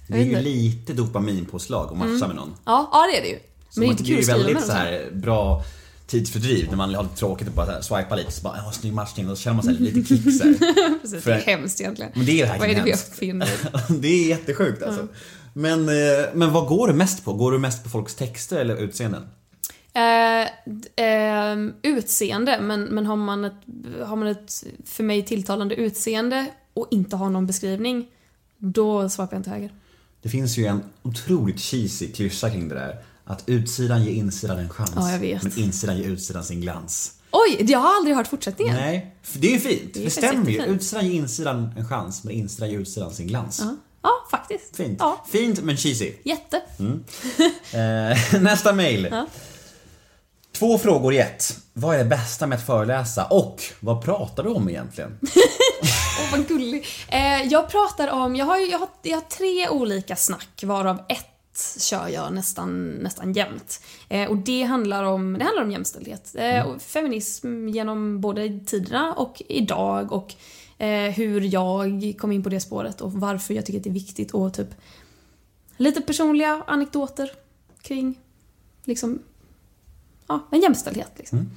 Det är ju lite dopaminpåslag att matcha med någon. Ja, ja det är det ju. Så Men det är man- inte kul ju väldigt så här bra tidsfördriv när man har lite tråkigt och bara swipa lite så bara åh snygg matchning och så känner man sig lite kick så. <laughs> Precis, för- det är hemskt egentligen. Men det är det här Vad är det vi uppfinner? <laughs> Det är jättesjukt alltså. Men, eh, men vad går du mest på? Går du mest på folks texter eller utseenden? D- ehm, utseende, men, men har, man ett, har man ett för mig tilltalande utseende och inte har någon beskrivning, då swipar jag inte höger. Det finns ju en otroligt cheesy klyscha kring det där. Att utsidan ger insidan en chans. Ja, jag vet. Men insidan ger utsidan sin glans. Oj, jag har aldrig hört fortsättningen. Nej, det är ju fint. Det stämmer ju. Utsidan ger insidan en chans, men insidan ger utsidan sin glans. Ja, ja faktiskt. Fint. Ja, Fint men cheesy. jätte. <laughs> Eh, <laughs> nästa mail. Två frågor i ett. Vad är det bästa med att föreläsa och vad pratar du om egentligen? <laughs> Åh, vad gullig. Eh, jag pratar om, jag har, jag, har, jag har tre olika snack varav ett kör jag nästan, nästan jämt. Eh, och det handlar om, det handlar om jämställdhet. Eh, och feminism genom både tiderna och idag och eh, hur jag kom in på det spåret och varför jag tycker att det är viktigt och typ lite personliga anekdoter kring liksom ja, en jämställdhet. Liksom.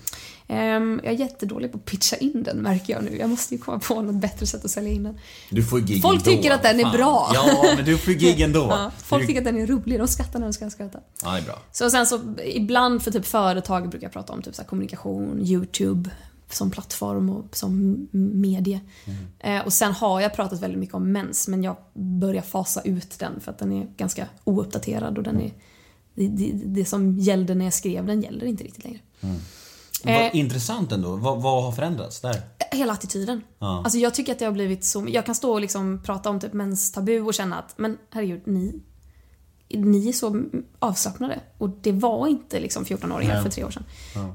Ehm, jag är jättedålig på att pitcha in den märker jag nu. Jag måste ju komma på något bättre sätt att sälja in den. Du får gig Folk ändå, tycker att den är fan. bra. Ja, men du får gig ändå. <laughs> Ja, folk Du- tycker att den är rolig, de skrattar när de ska skratta. Ja, det är bra. Så sen så ibland för typ företag brukar jag prata om typ så här kommunikation, YouTube som plattform och som medie. Eh, och sen har jag pratat väldigt mycket om mens men jag börjar fasa ut den för att den är ganska ouppdaterad och den är det, det, det som gällde när jag skrev den gäller inte riktigt längre. Vad Eh. intressant ändå. Vad, vad har förändrats där? Hela attityden. Ja. Alltså jag tycker att det har blivit så... Jag kan stå och liksom prata om typ menstabu och känna att men herregud, ni, ni är så avslappnade. Och det var inte liksom 14-åringar Nej. för tre år sedan.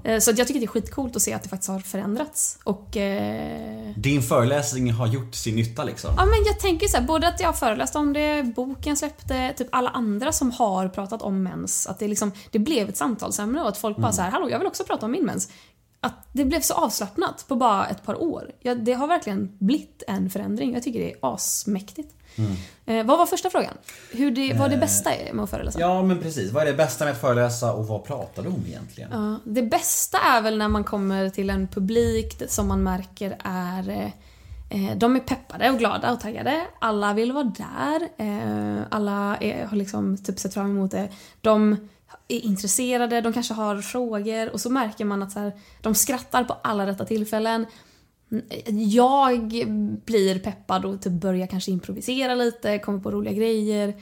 Eh, Så jag tycker det är skitcoolt att se att det faktiskt har förändrats. Och... Eh, Din föreläsning har gjort sin nytta liksom. ja men jag tänker så här, både att jag har föreläst om det, boken släppte, typ alla andra som har pratat om mens. Att det liksom, det blev ett samtalsämne och att folk bara så här, hallå jag vill också prata om min mens. Att det blev så avslappnat på bara ett par år. Ja, det har verkligen blivit en förändring. Jag tycker det är asmäktigt. Eh, vad var första frågan? Hur det, vad det bästa är med att föreläsa? Ja, men precis. Vad är det bästa med att föreläsa och vad pratar du om egentligen? Ja, det bästa är väl när man kommer till en publik som man märker är eh, eh, de är peppade och glada och taggade. Alla vill vara där. Eh, alla är, har liksom typ sett fram emot det. De är intresserade, de kanske har frågor och så märker man att så här, de skrattar på alla rätta tillfällen. Jag blir peppad och typ börjar kanske improvisera lite, kommer på roliga grejer.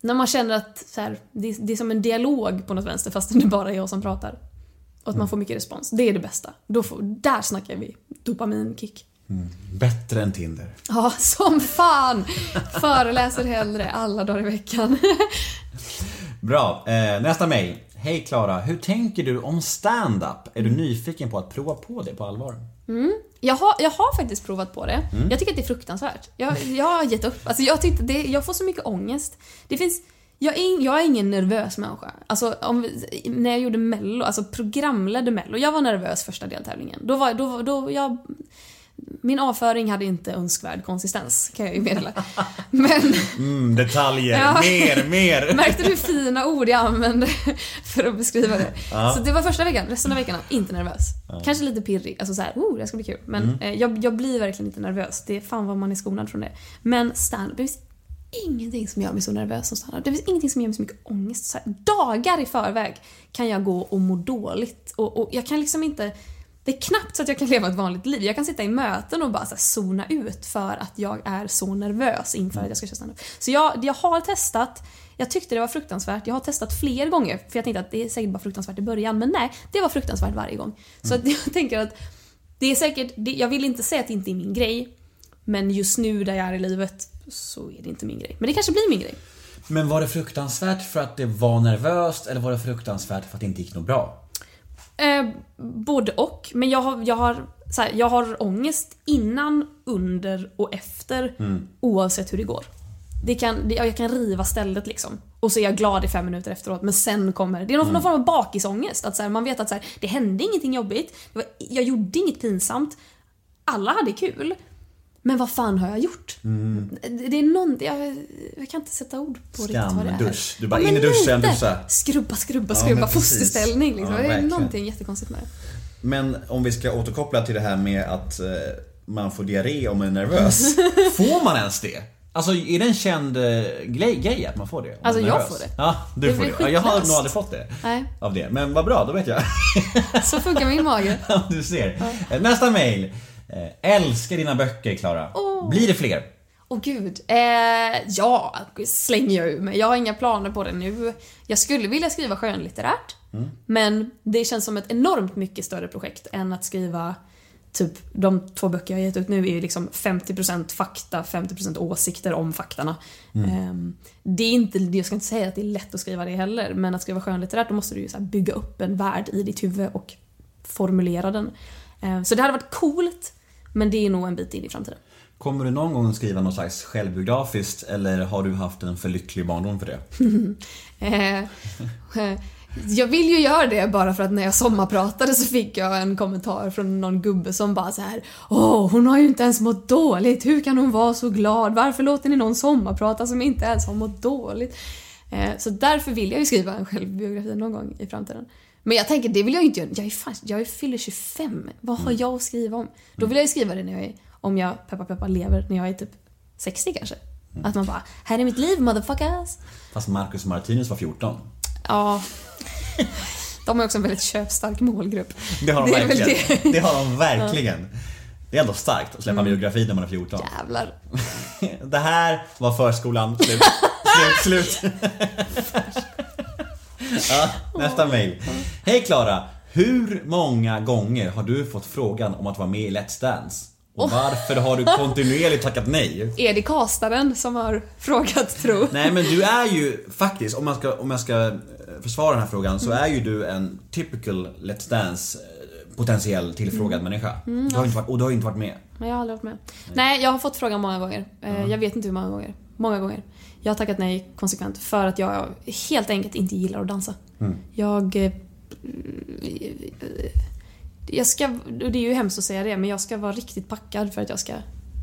När man känner att så här, det, det är som en dialog på något vänster fast det är bara jag som pratar. Och att man får mycket respons. Det är det bästa. Då får, där snackar vi dopaminkick. Bättre än Tinder. Ja, som fan! Föreläser hellre alla dagar i veckan. Bra. Eh, nästa mejl. Hej Klara, hur tänker du om stand-up? Är du nyfiken på att prova på det på allvar? Jag har, jag har faktiskt provat på det. Jag tycker att det är fruktansvärt. Jag, jag har gett upp. Alltså jag, tyckte det, jag får så mycket ångest. Det finns... Jag är, jag är ingen nervös människa. Alltså, om, när jag gjorde mello, alltså programledde mello, jag var nervös första deltävlingen. Då var, då, då, jag, min avföring hade inte önskvärd konsistens, kan jag ju meddela. Men Mm, detaljer. Ja. Mer, mer. märkte du fina ord jag använde för att beskriva det? Så det var första veckan, resten av veckan inte nervös. Kanske lite pirrig, alltså såhär, oh det ska bli kul. Men eh, jag, jag blir verkligen inte nervös. Det är fan vad man är skonad från det. Men stand det finns ingenting som gör mig så nervös som stand Det finns ingenting som ger mig så mycket ångest. Så här, dagar i förväg kan jag gå och må dåligt. Och, och jag kan liksom inte... Det är knappt så att jag kan leva ett vanligt liv. Jag kan sitta i möten och bara så här zona ut för att jag är så nervös inför att jag ska köra standup. Så jag, jag har testat. Jag tyckte det var fruktansvärt. Jag har testat fler gånger för jag tänkte att det är säkert bara fruktansvärt i början. Men nej, det var fruktansvärt varje gång. Så att <laughs> jag tänker att det är säkert, det, jag vill inte säga att det inte är min grej. Men just nu där jag är i livet så är det inte min grej. Men det kanske blir min grej. Men var det fruktansvärt för att det var nervöst eller var det fruktansvärt för att det inte gick något bra? Eh, både och. Men jag har, jag, har, så här, jag har ångest innan, under och efter oavsett hur det går. Det kan, det, jag kan riva stället liksom. Och så är jag glad i fem minuter efteråt men sen kommer... Det är någon, någon form av bakisångest. Att så här, man vet att så här, det hände ingenting jobbigt. Var, jag gjorde inget pinsamt. Alla hade kul. Men vad fan har jag gjort? Det, det är någon... Jag, jag kan inte sätta ord på riktigt vad det är. Skamdusch. Du bara Ja, in i duschen, duscha. Skrubba, skrubba, Ja, skrubba. precis. Fosterställning liksom. Ja, det är någonting jättekonstigt med det. Men om vi ska återkoppla till det här med att eh, man får diarré om man är nervös. <laughs> får man ens det? Alltså är det en känd eh, grej, grej att man får det? man Alltså, jag får det. Ja, du Det får det. Ja, jag har nog aldrig fått det. Nej. Av det. Men vad bra, då vet jag. Så funkar min mage. <laughs> Ja, du ser. Eh, Nästa mail. Eh, älskar dina böcker, Klara. Åh. Blir det fler? Åh gud. Eh, ja, slänger jag ur mig. Jag har inga planer på det nu. Jag skulle vilja skriva skönlitterärt. Men det känns som ett enormt mycket större projekt än att skriva Typ de två böcker jag gett ut nu är ju liksom 50% fakta, 50% åsikter om faktarna. Ehm, det är inte, jag ska inte säga att det är lätt att skriva det heller, men att skriva skönlitterärt då måste du ju så bygga upp en värld i ditt huvud och formulera den. Ehm, så det hade varit coolt, men det är nog en bit in i framtiden. Kommer du någon gång skriva något slags självbiografiskt eller har du haft en för lycklig barndom för det? <laughs> Eh, eh, jag vill ju göra det bara för att när jag sommarpratade så fick jag en kommentar från någon gubbe som bara så här Åh, hon har ju inte ens mått dåligt. Hur kan hon vara så glad? Varför låter ni någon sommarprata som inte ens har mått dåligt? Eh, så därför vill jag ju skriva en självbiografi någon gång i framtiden. Men jag tänker, det vill jag inte göra. Jag är, fan, jag är fyller 25. Vad har jag att skriva om? Då vill jag ju skriva det när jag är, om jag, peppa peppa, lever när jag är typ 60 kanske. Att man bara, här är mitt liv motherfuckers. Fast Marcus Martinus var 14. Ja. De är också en väldigt köpstark målgrupp. Det har de Det verkligen. Det. det. har de verkligen. Det är ändå starkt att släppa biografi när man är 14. Jävlar. <laughs> Det här var förskolan. Slut. slut, <laughs> slut. <laughs> ja, nästa mail. Hej Klara. Hur många gånger har du fått frågan om att vara med i Let's Dance? Och varför har du kontinuerligt tackat nej? <laughs> Är det kastaren som har frågat tro? Nej men du är ju faktiskt, om, man ska, om jag ska eh, försvara den här frågan, så är ju du en typical Let's Dance eh, potentiell tillfrågad människa. Du har inte varit, och du har inte varit med. Nej, jag har aldrig varit med. Nej, jag har fått frågan många gånger. Eh, Jag vet inte hur många gånger. Många gånger. Jag har tackat nej konsekvent för att jag helt enkelt inte gillar att dansa. Jag... eh, Jag ska... och Det är ju hemskt att säga det, men jag ska vara riktigt packad för att jag ska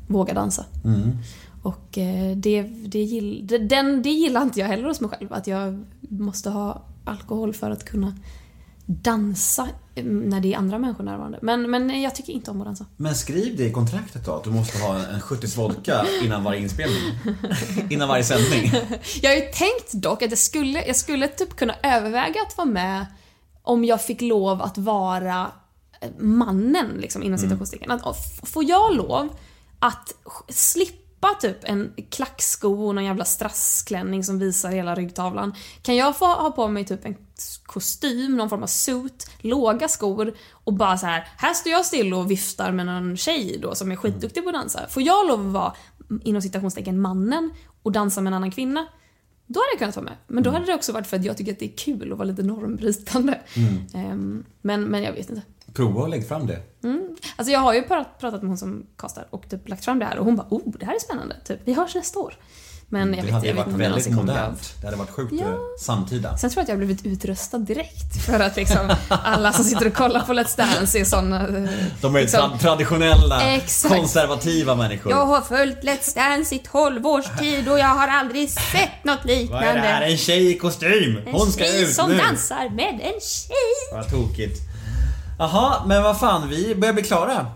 våga dansa. Och eh, det, det, gill, den, det gillar inte jag heller hos mig själv. Att jag måste ha alkohol för att kunna dansa när det är andra människor närvarande. Men, men jag tycker inte om att dansa. Men skriv det i kontraktet då, att du måste ha en 70 vodka innan varje inspelning. <laughs> innan varje sändning. Jag har ju tänkt dock att jag skulle, jag skulle typ kunna överväga att vara med om jag fick lov att vara eh, mannen liksom inom citationstecken. Att f- Får jag lov att slippa typ en klacksko och någon jävla strassklänning som visar hela ryggtavlan. Kan jag få ha på mig typ en kostym, någon form av suit, låga skor och bara så här, här står jag still och viftar med någon tjej då som är skitduktig på att dansa. Får jag lov att vara, inom citationstecken, mannen och dansa med en annan kvinna? Då hade jag kunnat vara med. Men då hade det också varit för att jag tycker att det är kul att vara lite normbrytande. Ehm, men, men jag vet inte. Prova och lägg fram det. Alltså jag har ju prat- pratat med hon som castar och typ lagt fram det här och hon bara oh, det här är spännande. Typ, vi hörs nästa år. Men jag det vet, hade jag vet varit väldigt modernt. Det hade varit sjukt Ja. eh, samtida. Sen tror jag att jag har blivit utröstad direkt för att liksom alla som sitter och kollar på Let's Dance är såna... eh, De är liksom, tra- traditionella, Exakt. konservativa människor. Jag har följt Let's Dance i 12 års tid och jag har aldrig sett något Vad är liknande. det här? En tjej i kostym! En Hon ska tjej ut som nu! dansar med en tjej. Vad tokigt. Jaha, men vad fan, vi börjar bli klara.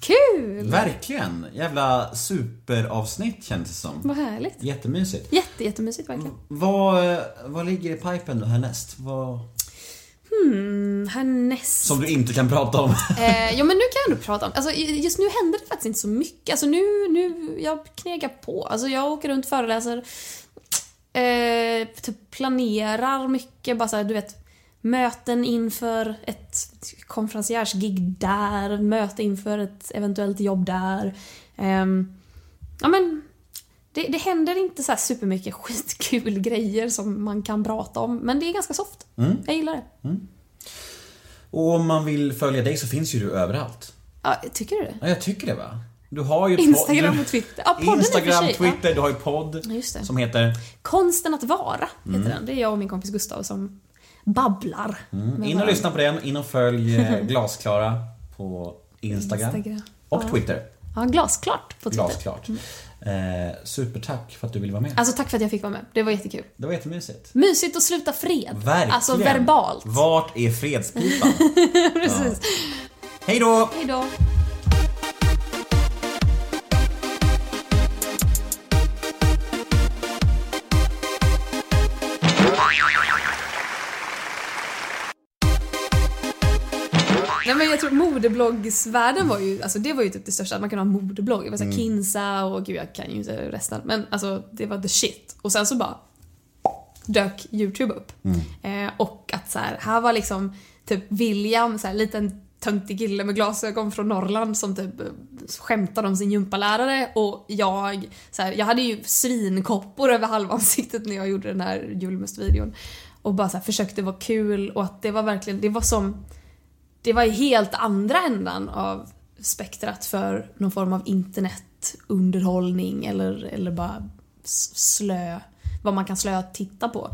Kul! Verkligen. Jävla superavsnitt känns det som. Vad härligt. Jättemysigt. Jätte, jättemysigt verkligen. Vad, vad ligger i pipen då härnäst? Vad, Mm, härnäst. som du inte kan prata om? <laughs> Eh, ja men nu kan jag ändå prata om, alltså just nu händer det faktiskt inte så mycket. Alltså nu, nu, jag knegar på. Alltså jag åker runt, föreläser, eh, typ planerar mycket, bara såhär du vet Möten inför ett konferenciers-gig där, möte inför ett eventuellt jobb där. Ehm, ja men det, det händer inte så här supermycket <laughs> skitkul grejer som man kan prata om, men det är ganska soft. Jag gillar det. Och om man vill följa dig så finns ju du överallt. Ja, tycker du det? Ja, jag tycker det va? Du har ju Instagram och Twitter. Ja, podden Instagram, sig, Twitter, du har ju podd Ja, som heter... Konsten att vara heter Mm. den. Det är jag och min kompis Gustav som babblar. med In och lyssna på den, in och följ eh, <laughs> Glasklara på Instagram. Instagram. Och Ja. Twitter. Ja, glasklart på Twitter. Glasklart. Eh, supertack för att du ville vara med. Alltså tack för att jag fick vara med. Det var jättekul. Det var jättemysigt. Mysigt att sluta fred. Verkligen. Alltså verbalt. Vart är fredspipan? <laughs> Precis. Hej då! Hej då. Nej men jag tror modebloggsvärlden var ju, alltså det var ju typ det största, att man kunde ha en modeblogg. Det var såhär Kinsa och gud jag kan ju inte resten. Men alltså det var the shit. Och sen så bara dök YouTube upp. Eh, och att så här, här var liksom typ William, så här, liten töntig kille med glasögon från Norrland som typ eh, skämtade om sin gympalärare och jag, så här, jag hade ju svinkoppor över halva ansiktet när jag gjorde den här julmustvideon. Och bara så här, försökte vara kul och att det var verkligen, det var som det var helt andra ändan av spektrat för någon form av internetunderhållning eller, eller bara slö, vad man kan slö titta på.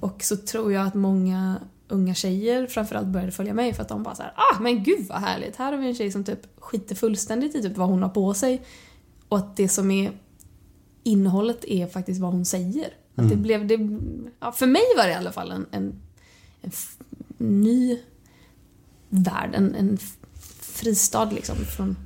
Och så tror jag att många unga tjejer framförallt började följa mig för att de bara såhär ah men gud vad härligt, här har vi en tjej som typ skiter fullständigt i typ vad hon har på sig. Och att det som är innehållet är faktiskt vad hon säger. Att det blev, det, ja, för mig var det i alla fall en, en, en ny värld, en, en fristad liksom från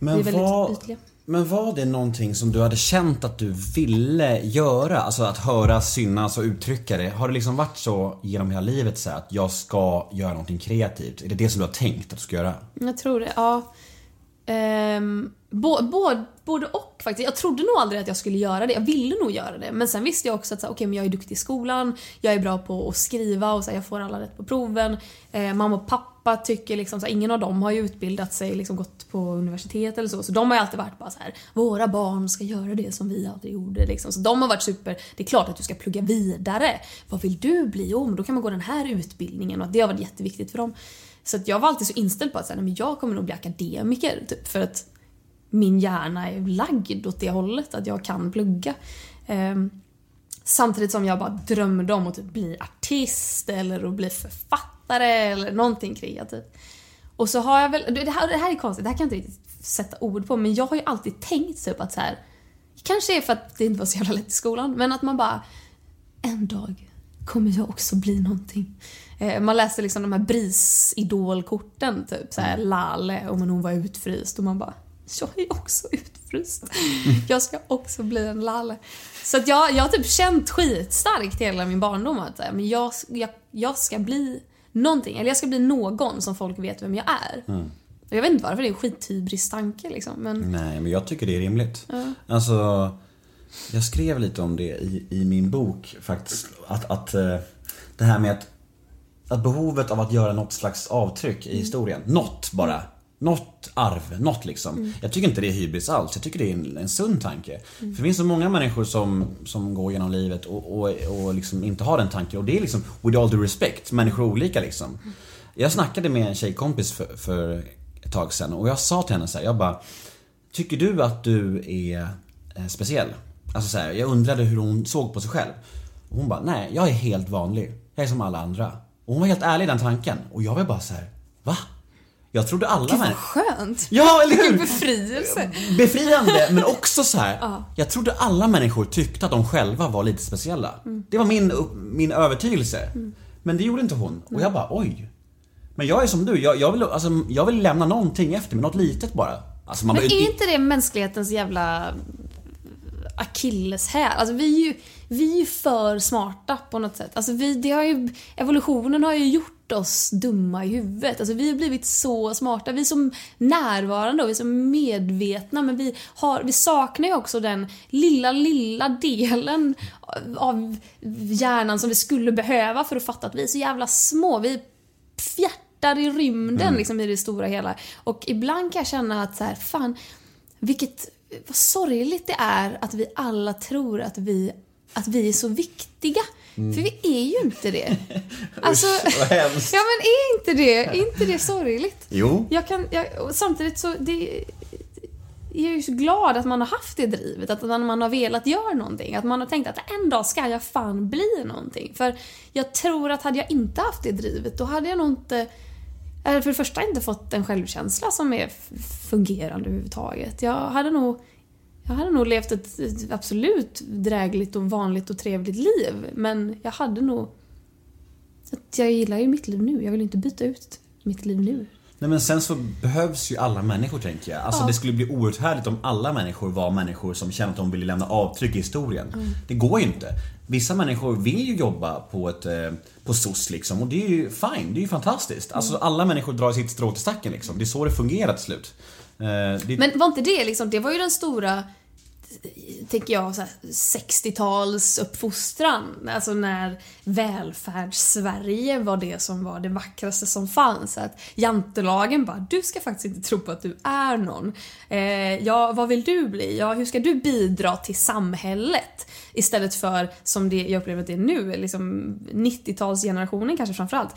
Men det är väldigt vad- ytliga. Men var det någonting som du hade känt att du ville göra? Alltså att höra, synas och uttrycka det. Har det liksom varit så genom hela livet så att jag ska göra någonting kreativt? Är det det som du har tänkt att du ska göra? Jag tror det, ja. Ehm, bo, bo, både och faktiskt. Jag trodde nog aldrig att jag skulle göra det. Jag ville nog göra det. Men sen visste jag också att så här, okej, men jag är duktig i skolan, jag är bra på att skriva och så här, jag får alla rätt på proven. Eh, mamma och pappa tycker liksom, så här, ingen av dem har ju utbildat sig, liksom gått på universitet eller så. Så de har ju alltid varit bara så här, våra barn ska göra det som vi aldrig gjorde. Liksom. Så de har varit super, det är klart att du ska plugga vidare. Vad vill du bli? Jo, men då kan man gå den här utbildningen och det har varit jätteviktigt för dem. Så att jag var alltid så inställd på att så här, men jag kommer nog bli akademiker. Typ, för att min hjärna är lagd åt det hållet, att jag kan plugga. Um, samtidigt som jag bara drömde om att typ bli artist eller att bli författare eller någonting kreativt. Och så har jag väl, det här, det här är konstigt, det här kan jag inte riktigt sätta ord på, men jag har ju alltid tänkt typ att så här. Kanske är för att det inte var så jävla lätt i skolan, men att man bara en dag kommer jag också bli någonting. Eh, man läste liksom de här BRIS-idolkorten, typ såhär Lale, och hon var utfryst och man bara jag är också utfryst. <laughs> Jag ska också bli en Lale. Så att jag, jag har typ känt skitstarkt hela min barndom att så här, men jag, jag, jag ska bli någonting, eller jag ska bli någon som folk vet vem jag är. Och jag vet inte varför, det är en skithybris tanke liksom. Men Nej, men jag tycker det är rimligt. Alltså, jag skrev lite om det i, i min bok faktiskt. Att, att eh, Det här med att, att behovet av att göra något slags avtryck i historien. Något bara. Något arv, något liksom. Jag tycker inte det är hybris alls. Jag tycker det är en, en sund tanke. För det finns så många människor som, som går genom livet och, och, och liksom inte har den tanken. Och det är liksom, with all due respect, människor är olika liksom. Jag snackade med en tjejkompis för, för ett tag sedan och jag sa till henne så här, jag bara Tycker du att du är eh, speciell? Alltså så här, jag undrade hur hon såg på sig själv. Och hon bara, nej jag är helt vanlig. Jag är som alla andra. Och hon var helt ärlig i den tanken. Och jag var bara så här, va? Jag trodde alla Gud vad människor... skönt! Ja, eller hur? befrielse! Befriande, men <laughs> också så här. Ja. Jag trodde alla människor tyckte att de själva var lite speciella. Det var min, min övertygelse. Men det gjorde inte hon. Och jag bara, oj. Men jag är som du, jag, jag, vill, alltså, jag vill lämna någonting efter mig, något litet bara. Alltså, Men bara- är inte det mänsklighetens jävla akilleshäl? Alltså vi är ju, vi är ju för smarta på något sätt. Alltså vi, det har ju, evolutionen har ju gjort oss dumma i huvudet. Alltså vi har blivit så smarta, vi är så närvarande och vi är så medvetna men vi, har, vi saknar ju också den lilla, lilla delen av hjärnan som vi skulle behöva för att fatta att vi är så jävla små. Vi fjärtar i rymden liksom i det stora hela. Och ibland kan jag känna att så här, fan, vilket, vad sorgligt det är att vi alla tror att vi, att vi är så viktiga. För vi är ju inte det. <laughs> Alltså, vad <laughs> hemskt. ja men är inte det, är inte det sorgligt? Jo. Jag kan, jag, samtidigt så, det, jag är ju så glad att man har haft det drivet, att man, har velat göra någonting. Att man har tänkt att en dag ska jag fan bli någonting. För jag tror att hade jag inte haft det drivet, då hade jag nog inte för det första inte fått en självkänsla som är fungerande överhuvudtaget. Jag hade nog, jag hade nog levt ett, absolut drägligt och vanligt och trevligt liv. Men jag hade nog... Att jag gillar ju mitt liv nu. Jag vill inte byta ut mitt liv nu. Nej men sen så behövs ju alla människor tänker jag. Alltså Ja. det skulle bli outhärdligt om alla människor var människor som kände att de ville lämna avtryck i historien. Mm. Det går ju inte. Vissa människor vill ju jobba på ett, eh, på SOS liksom och det är ju fine, det är ju fantastiskt. Alltså Mm. alla människor drar sitt strå till stacken liksom. Det är så det fungerar till slut. Eh, det, Men var inte det liksom, det var ju den stora, tänker jag, 60-tals uppfostran. Alltså när välfärdssverige var det som var det vackraste som fanns. Att jantelagen bara, du ska faktiskt inte tro på att du är någon. Eh, ja, vad vill du bli? Ja, hur ska du bidra till samhället? Istället för, som det jag upplever att det är nu, liksom 90-talsgenerationen kanske framförallt.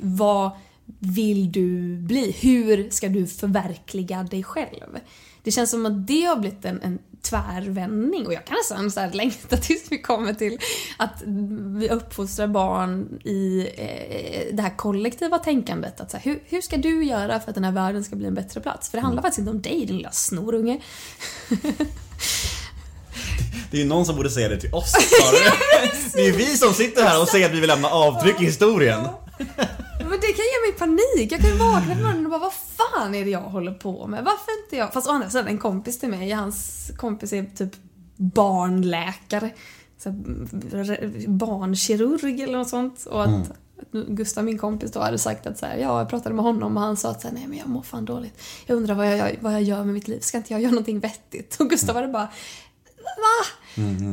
Vad vill du bli? Hur ska du förverkliga dig själv? Det känns som att det har blivit en, en tvärvändning och jag kan nästan så här längta tills vi kommer till att vi uppfostrar barn i eh, det här kollektiva tänkandet. Att så här, hur, hur ska du göra för att den här världen ska bli en bättre plats? För det handlar faktiskt inte om dig din lilla snorunge. <laughs> det är ju någon som borde säga det till oss snarare. <laughs> Det är ju vi som sitter här och säger att vi vill lämna avtryck i historien. Men det kan ge mig panik. Jag kan ju vakna på morgonen och bara vad fan är det jag håller på med? Varför inte jag? Fast å andra sidan en kompis till mig, hans kompis är typ barnläkare. Så här, barnkirurg eller något sånt. Och att Gustav, min kompis då, hade sagt att så här, ja, jag pratade med honom och han sa att så här, nej men jag mår fan dåligt. Jag undrar vad jag, vad jag gör med mitt liv. Ska inte jag göra någonting vettigt? Och Gustav hade bara Va?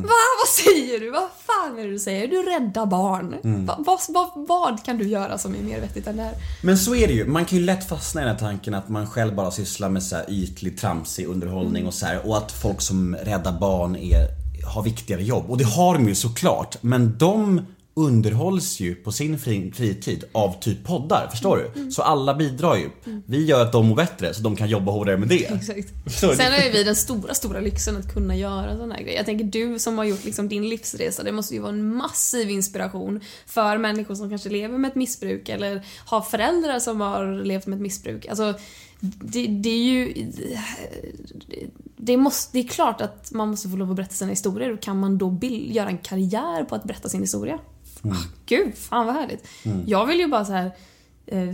Va? Vad säger du? Vad fan är det du säger? Du räddar barn. Va, vad, vad, vad kan du göra som är mer vettigt än det här? Men så är det ju. Man kan ju lätt fastna i den här tanken att man själv bara sysslar med så här ytlig, tramsig underhållning och så här, och att folk som räddar barn är, har viktigare jobb. Och det har de ju såklart. Men de underhålls ju på sin fri, fritid av typ poddar, förstår du? Så alla bidrar ju. Vi gör att de mår bättre så de kan jobba hårdare med det. <laughs> Exakt. Sen har ju vi den stora, stora lyxen att kunna göra sådana här grejer. Jag tänker du som har gjort liksom din livsresa, det måste ju vara en massiv inspiration för människor som kanske lever med ett missbruk eller har föräldrar som har levt med ett missbruk. Alltså, det, det är ju... Det, måste, det är klart att man måste få lov att berätta sina historier och kan man då bil, göra en karriär på att berätta sin historia? Ah, gud, fan vad härligt. Jag vill ju bara så här... Eh,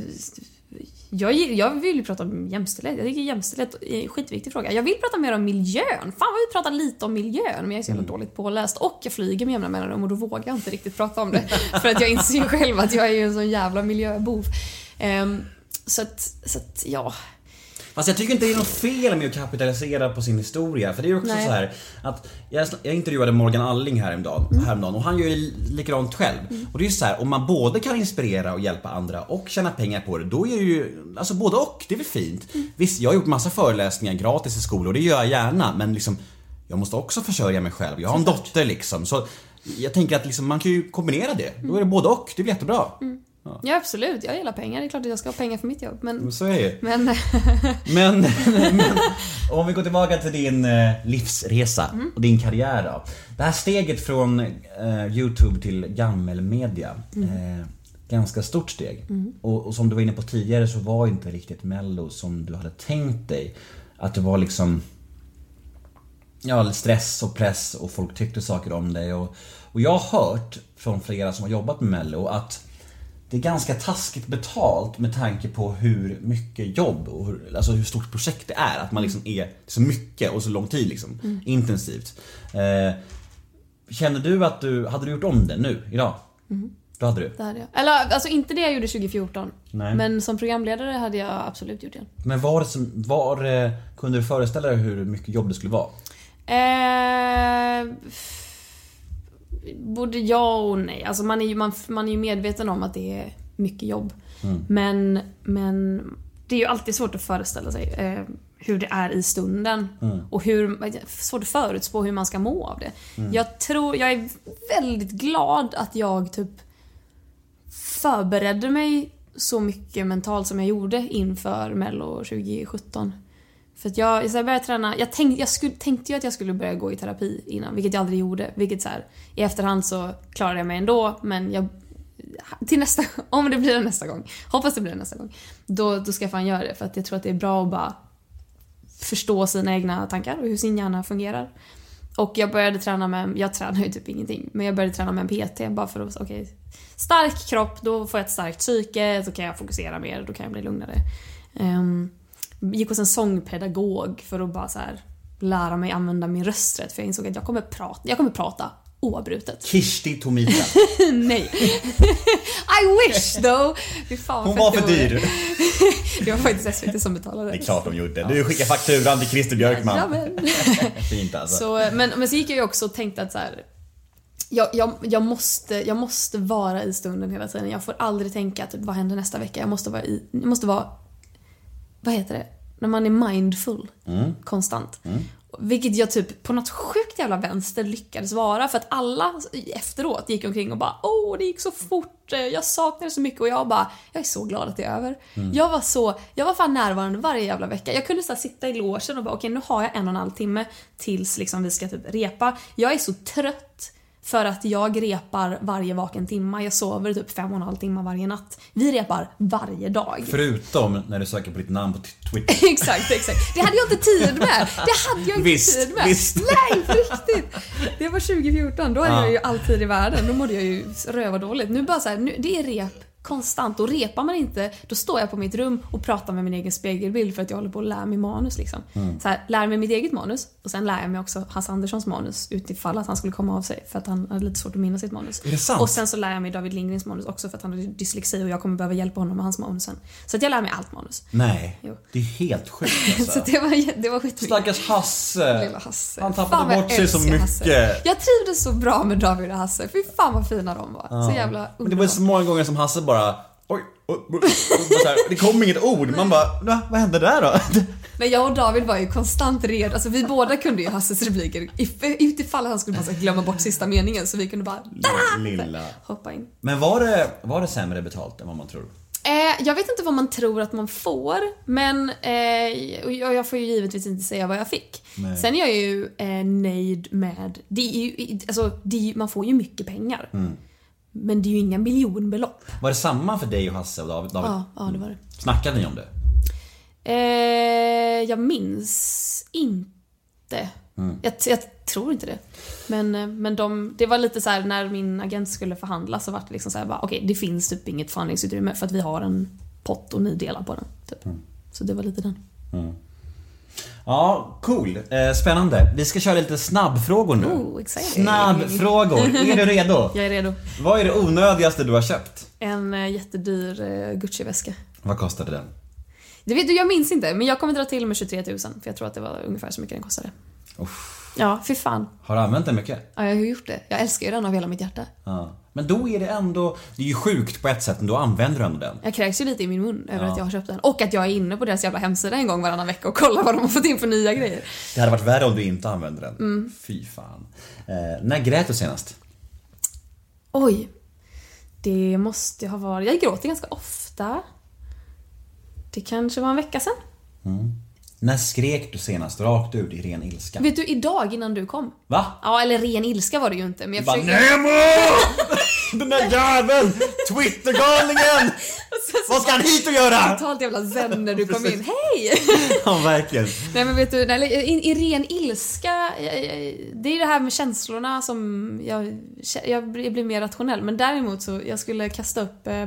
jag, jag vill ju prata om jämställdhet. Jag tycker jämställdhet är en skitviktig fråga. Jag vill prata mer om miljön. Fan vad vi pratar lite om miljön, men jag är så jävla dåligt påläst. Och jag flyger med jämna mellanrum och då vågar jag inte riktigt prata om det. <laughs> För att jag inser ju själv att jag är ju en sån jävla miljöbov. Ehm, så att, så att ja. Fast jag tycker inte det är något fel med att kapitalisera på sin historia. För det är ju också Nej. så här att jag, jag intervjuade Morgan Alling häromdagen, Mm. häromdagen och han gör ju likadant själv. Och det är ju så här, om man både kan inspirera och hjälpa andra och tjäna pengar på det, då är det ju, alltså både och, det är väl fint. Mm. Visst, jag har gjort massa föreläsningar gratis i skolor och det gör jag gärna, men liksom jag måste också försörja mig själv. Jag har en dotter liksom. Så jag tänker att liksom, man kan ju kombinera det. Då är det både och, det blir jättebra. Mm. Ja absolut, jag gillar pengar. Det är klart att jag ska ha pengar för mitt jobb. Men, Så är det men <laughs> Men, men om vi går tillbaka till din eh, livsresa och din karriär då. Det här steget från eh, Youtube till gammelmedia. Eh, ganska stort steg. Och, och som du var inne på tidigare så var inte riktigt mello som du hade tänkt dig. Att det var liksom Ja, stress och press och folk tyckte saker om dig och, och jag har hört från flera som har jobbat med mello att det är ganska taskigt betalt med tanke på hur mycket jobb och hur, alltså hur stort projekt det är. Att man liksom är så mycket och så lång tid liksom. Intensivt. Eh, känner du att du, hade du gjort om det nu, idag? Då hade du. det hade jag. Eller alltså inte det jag gjorde 2014. Nej. Men som programledare hade jag absolut gjort det. Men var, var eh, kunde du föreställa dig hur mycket jobb det skulle vara? Eh, både ja och nej. Alltså man är ju, man, man är ju medveten om att det är mycket jobb. Men, men det är ju alltid svårt att föreställa sig eh, hur det är i stunden. Och hur, svårt att förutspå hur man ska må av det. Jag tror, jag är väldigt glad att jag typ förberedde mig så mycket mentalt som jag gjorde inför mello 2017. För att jag, så jag började träna, jag, tänk, jag skulle, tänkte ju att jag skulle börja gå i terapi innan, vilket jag aldrig gjorde. Vilket så här, i efterhand så klarade jag mig ändå, men jag... Till nästa <laughs> om det blir det nästa gång, hoppas det blir det nästa gång. Då, då ska jag fan göra det, för att jag tror att det är bra att bara förstå sina egna tankar och hur sin hjärna fungerar. Och jag började träna med, jag tränar ju typ ingenting, men jag började träna med en PT bara för att, okej, stark kropp, då får jag ett starkt psyke, så kan jag fokusera mer, då kan jag bli lugnare. Um, gick hos en sångpedagog för att bara så här lära mig använda min röst rätt, för jag insåg att jag kommer prata, jag kommer prata oavbrutet. Kishti Tomita. <laughs> Nej. <laughs> I wish though! Fan Hon var för dyr. <laughs> Det var faktiskt SVT som betalade. Det är klart de gjorde. Du skickar fakturan till Christer Björkman. Jajamän. Fint alltså. Så, men, men så gick jag ju också och tänkte att så här, jag, jag, jag, måste, jag måste vara i stunden hela tiden. Jag får aldrig tänka typ, vad händer nästa vecka? Jag måste vara i, jag måste vara, vad heter det? När man är mindful konstant. Vilket jag typ på något sjukt jävla vänster lyckades vara för att alla efteråt gick omkring och bara åh det gick så fort, eh, jag saknar det så mycket och jag bara jag är så glad att det är över. Jag var så, jag var fan närvarande varje jävla vecka. Jag kunde så sitta i logen och bara okej nu har jag en och en halv timme tills liksom vi ska typ repa. Jag är så trött för att jag repar varje vaken timma. Jag sover typ fem och en halv timme varje natt. Vi repar varje dag. Förutom när du söker på ditt namn på Twitter. <laughs> exakt, exakt. Det hade jag inte tid med. Det hade jag inte Visst, tid med. visst. Nej, på riktigt. Det var 2014. Då hade Ja. jag ju all tid i världen. Då mådde jag ju rövardåligt. Nu bara så här, nu, det är rep konstant och repar man inte då står jag på mitt rum och pratar med min egen spegelbild för att jag håller på att lära mig manus liksom. Mm. Så här, lär mig mitt eget manus och sen lär jag mig också Hasse Anderssons manus utifall att han skulle komma av sig för att han hade lite svårt att minnas sitt manus. Och sen så lär jag mig David Lindgrens manus också för att han har dyslexi och jag kommer behöva hjälpa honom med hans manus sen. Så att jag lär mig allt manus. Nej, Jo. det är helt sjukt <laughs> Så alltså. det var, det var skitmycket. Stackars Hasse. Lilla Hasse. Han tappade bort sig så mycket. Hasse. Jag trivdes så bra med David och Hasse. Fy fan vad fina de var. Så jävla Men det var så många gånger som Hasse bara Oj, oj, oj, oj här, det kom inget ord. Man bara, "Va, vad hände där då? <laughs> Men jag och David var ju konstant redo. Alltså vi båda kunde ju Hasses repliker if- utifall han skulle bara glömma bort sista meningen så vi kunde bara Lilla. hoppa in. Men var det, var det sämre betalt än vad man tror? Eh, jag vet inte vad man tror att man får, men eh, jag, jag får ju givetvis inte säga vad jag fick. Nej. Sen är jag ju eh, nöjd med... Det är ju, alltså, det är, man får ju mycket pengar. Mm. Men det är ju inga miljonbelopp. Var det samma för dig och Hasse och David? Ja, ja, det var det. Snackade ni om det? Eh, jag minns inte. Mm. Jag, jag tror inte det. Men, eh, men de, det var lite så här när min agent skulle förhandla så var det liksom så här bara okej det finns typ inget förhandlingsutrymme för att vi har en pott och ni delar på den. Typ. Mm. Så det var lite den. Ja, cool. Eh, spännande. Vi ska köra lite snabbfrågor nu. Oh, exciting. Snabbfrågor. Är du redo? <laughs> Jag är redo. Vad är det onödigaste du har köpt? En eh, jättedyr eh, Gucci-väska. Vad kostade den? Det vet du, jag minns inte, men jag kommer dra till med 23 000 för jag tror att det var ungefär så mycket den kostade. Ja, fy fan. Har du använt den mycket? Ja, jag har gjort det. Jag älskar ju den av hela mitt hjärta. Ja. Men då är det ändå, det är ju sjukt på ett sätt, men då använder du ändå den. Jag kräks ju lite i min mun över Ja. att jag har köpt den. Och att jag är inne på deras jävla hemsida en gång varannan vecka och kollar vad de har fått in för nya grejer. Det hade varit värre om du inte använde den. Mm. Fy fan. Eh, när grät du senast? Oj. Det måste ha varit... Jag gråter ganska ofta. Det kanske var en vecka sedan. När skrek du senast rakt ut i ren ilska? Vet du, idag innan du kom. Va? Ja, eller ren ilska var det ju inte, men jag Bara, försöker... Nemo! <laughs> Den där jäveln! Twittergalningen! <laughs> Vad ska han hit och göra? Totalt jävla zen när du kom in. <laughs> Hej! Ja, verkligen. Nej men vet du, nej, i, i ren ilska, jag- jag- det är ju det här med känslorna som jag, jag blir mer rationell. Men däremot så, jag skulle kasta upp eh,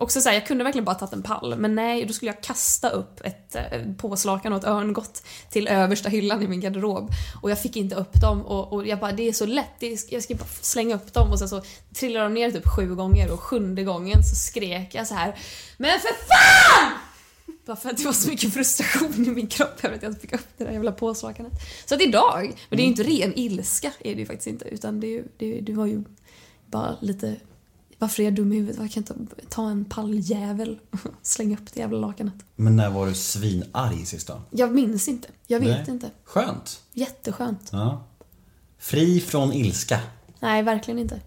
Också såhär, jag kunde verkligen bara tagit en pall, men nej, då skulle jag kasta upp ett eh, påslakan och ett örngott till översta hyllan i min garderob. Och jag fick inte upp dem och, och jag bara, det är så lätt, är, jag ska bara slänga upp dem och sen så trillade de ner typ sju gånger och sjunde gången så skrek jag så här Men för FAN! Bara för att det var så mycket frustration i min kropp över att jag inte fick upp det där jävla påslakanet. Så att idag, men det är ju inte ren ilska, är det ju faktiskt inte, utan det, är det, det var ju bara lite varför är jag dum i huvudet? Jag kan inte ta en palljävel och slänga upp det jävla lakanet. Men när var du svinarg sist då? Jag minns inte. Jag vet Nej. inte. Skönt. Jätteskönt. Ja. Fri från ilska. Nej, verkligen inte.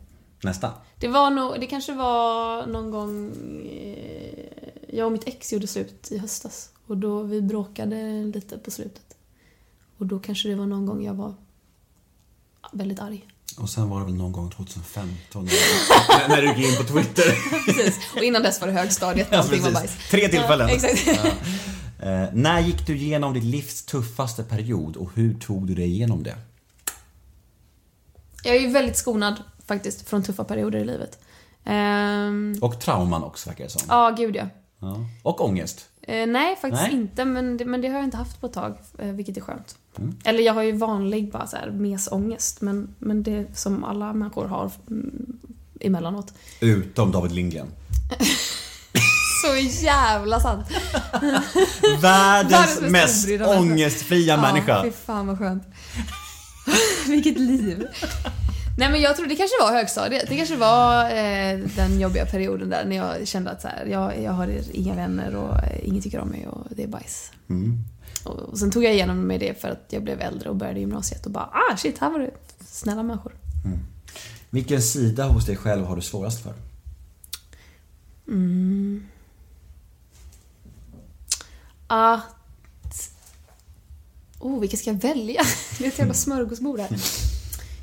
Nästa. Det var nog, det kanske var någon gång eh, jag och mitt ex gjorde slut i höstas. Och då vi bråkade lite på slutet. Och då kanske det var någon gång jag var väldigt arg. Och sen var det väl någon gång 2015 när, när du gick in på Twitter. <laughs> Precis. Och innan dess var det högstadiet Ja, allting var bajs. Tre tillfällen. Ja, exakt. Eh, när gick du igenom ditt livs tuffaste period och hur tog du dig igenom det? Jag är ju väldigt skonad faktiskt från tuffa perioder i livet. Ehm, Och trauman också verkar det som. Ja, gud ja. Ja. Och ångest. Eh, nej, faktiskt Nej. inte. Men det, men det har jag inte haft på ett tag, eh, vilket är skönt. Eller jag har ju vanlig bara så här mesångest, men, men det som alla människor har mm, emellanåt. Utom David Lindgren. <laughs> Så jävla sant! <laughs> Världens mest obrydda människa. ångestfria Ja, fy fan vad skönt. <laughs> Vilket liv. Nej men jag tror det kanske var högstadiet. Det kanske var eh, den jobbiga perioden där när jag kände att så här, jag, jag har inga vänner och eh, ingen tycker om mig och det är bajs. Och, och sen tog jag igenom med det för att jag blev äldre och började gymnasiet och bara ah shit, här var det snälla människor. Vilken sida hos dig själv har du svårast för? Att... Oh, vilka ska jag välja? <laughs> Det är ett jävla smörgåsbord här.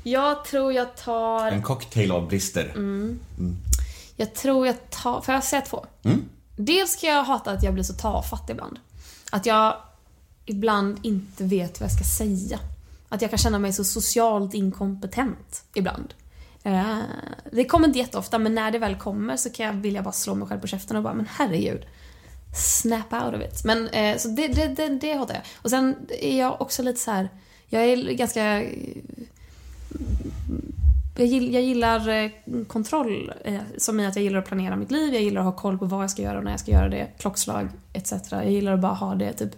Jag tror jag tar... En cocktail av brister. Mm. Jag tror jag tar... Får jag säga två? Mm. Dels kan jag hata att jag blir så tafatt ibland. Att jag ibland inte vet vad jag ska säga. Att jag kan känna mig så socialt inkompetent ibland. Eh, Det kommer inte jätteofta, men när det väl kommer så kan jag vilja bara slå mig själv på käften och bara men herregud. Snap out of it. Men eh, så det, det, det, det hatar jag. Och sen är jag också lite så här. Jag är ganska jag, gillar, jag gillar kontroll, eh, som i att jag gillar att planera mitt liv, jag gillar att ha koll på vad jag ska göra och när jag ska göra det, klockslag etc. Jag gillar att bara ha det typ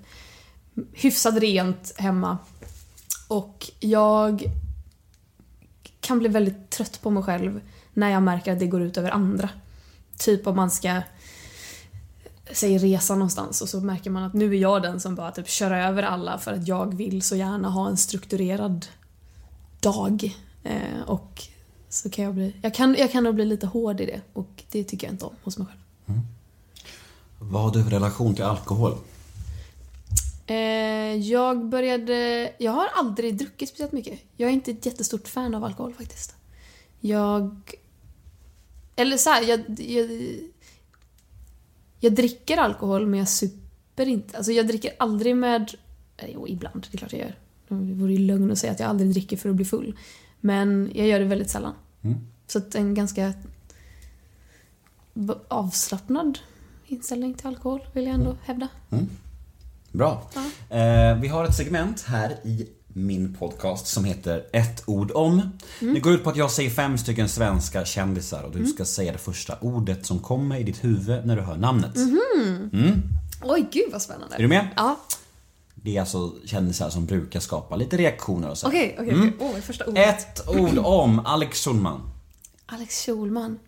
hyfsat rent hemma. Och jag kan bli väldigt trött på mig själv när jag märker att det går ut över andra. Typ om man ska säg resa någonstans och så märker man att nu är jag den som bara typ kör över alla för att jag vill så gärna ha en strukturerad dag. Eh, och så kan jag bli... Jag kan, jag kan nog bli lite hård i det och det tycker jag inte om hos mig själv. Vad har du för relation till alkohol? Eh, jag började... Jag har aldrig druckit speciellt mycket. Jag är inte ett jättestort fan av alkohol faktiskt. Jag... Eller så här, jag, jag... Jag dricker alkohol men jag super inte. Alltså jag dricker aldrig med... eh, Jo, ibland. Det är klart jag gör. Det vore ju lögn att säga att jag aldrig dricker för att bli full. Men jag gör det väldigt sällan. Så att en ganska avslappnad inställning till alkohol vill jag ändå hävda. Bra. Eh, vi har ett segment här i min podcast som heter Ett ord om. Det går ut på att jag säger fem stycken svenska kändisar och du ska säga det första ordet som kommer i ditt huvud när du hör namnet. Oj, gud vad spännande. Är du med? Ja. Det är alltså kändisar som brukar skapa lite reaktioner och så. Okej, okej, Mm. okej. Åh, första ordet. Ett ord om Alex Schulman. Alex Schulman.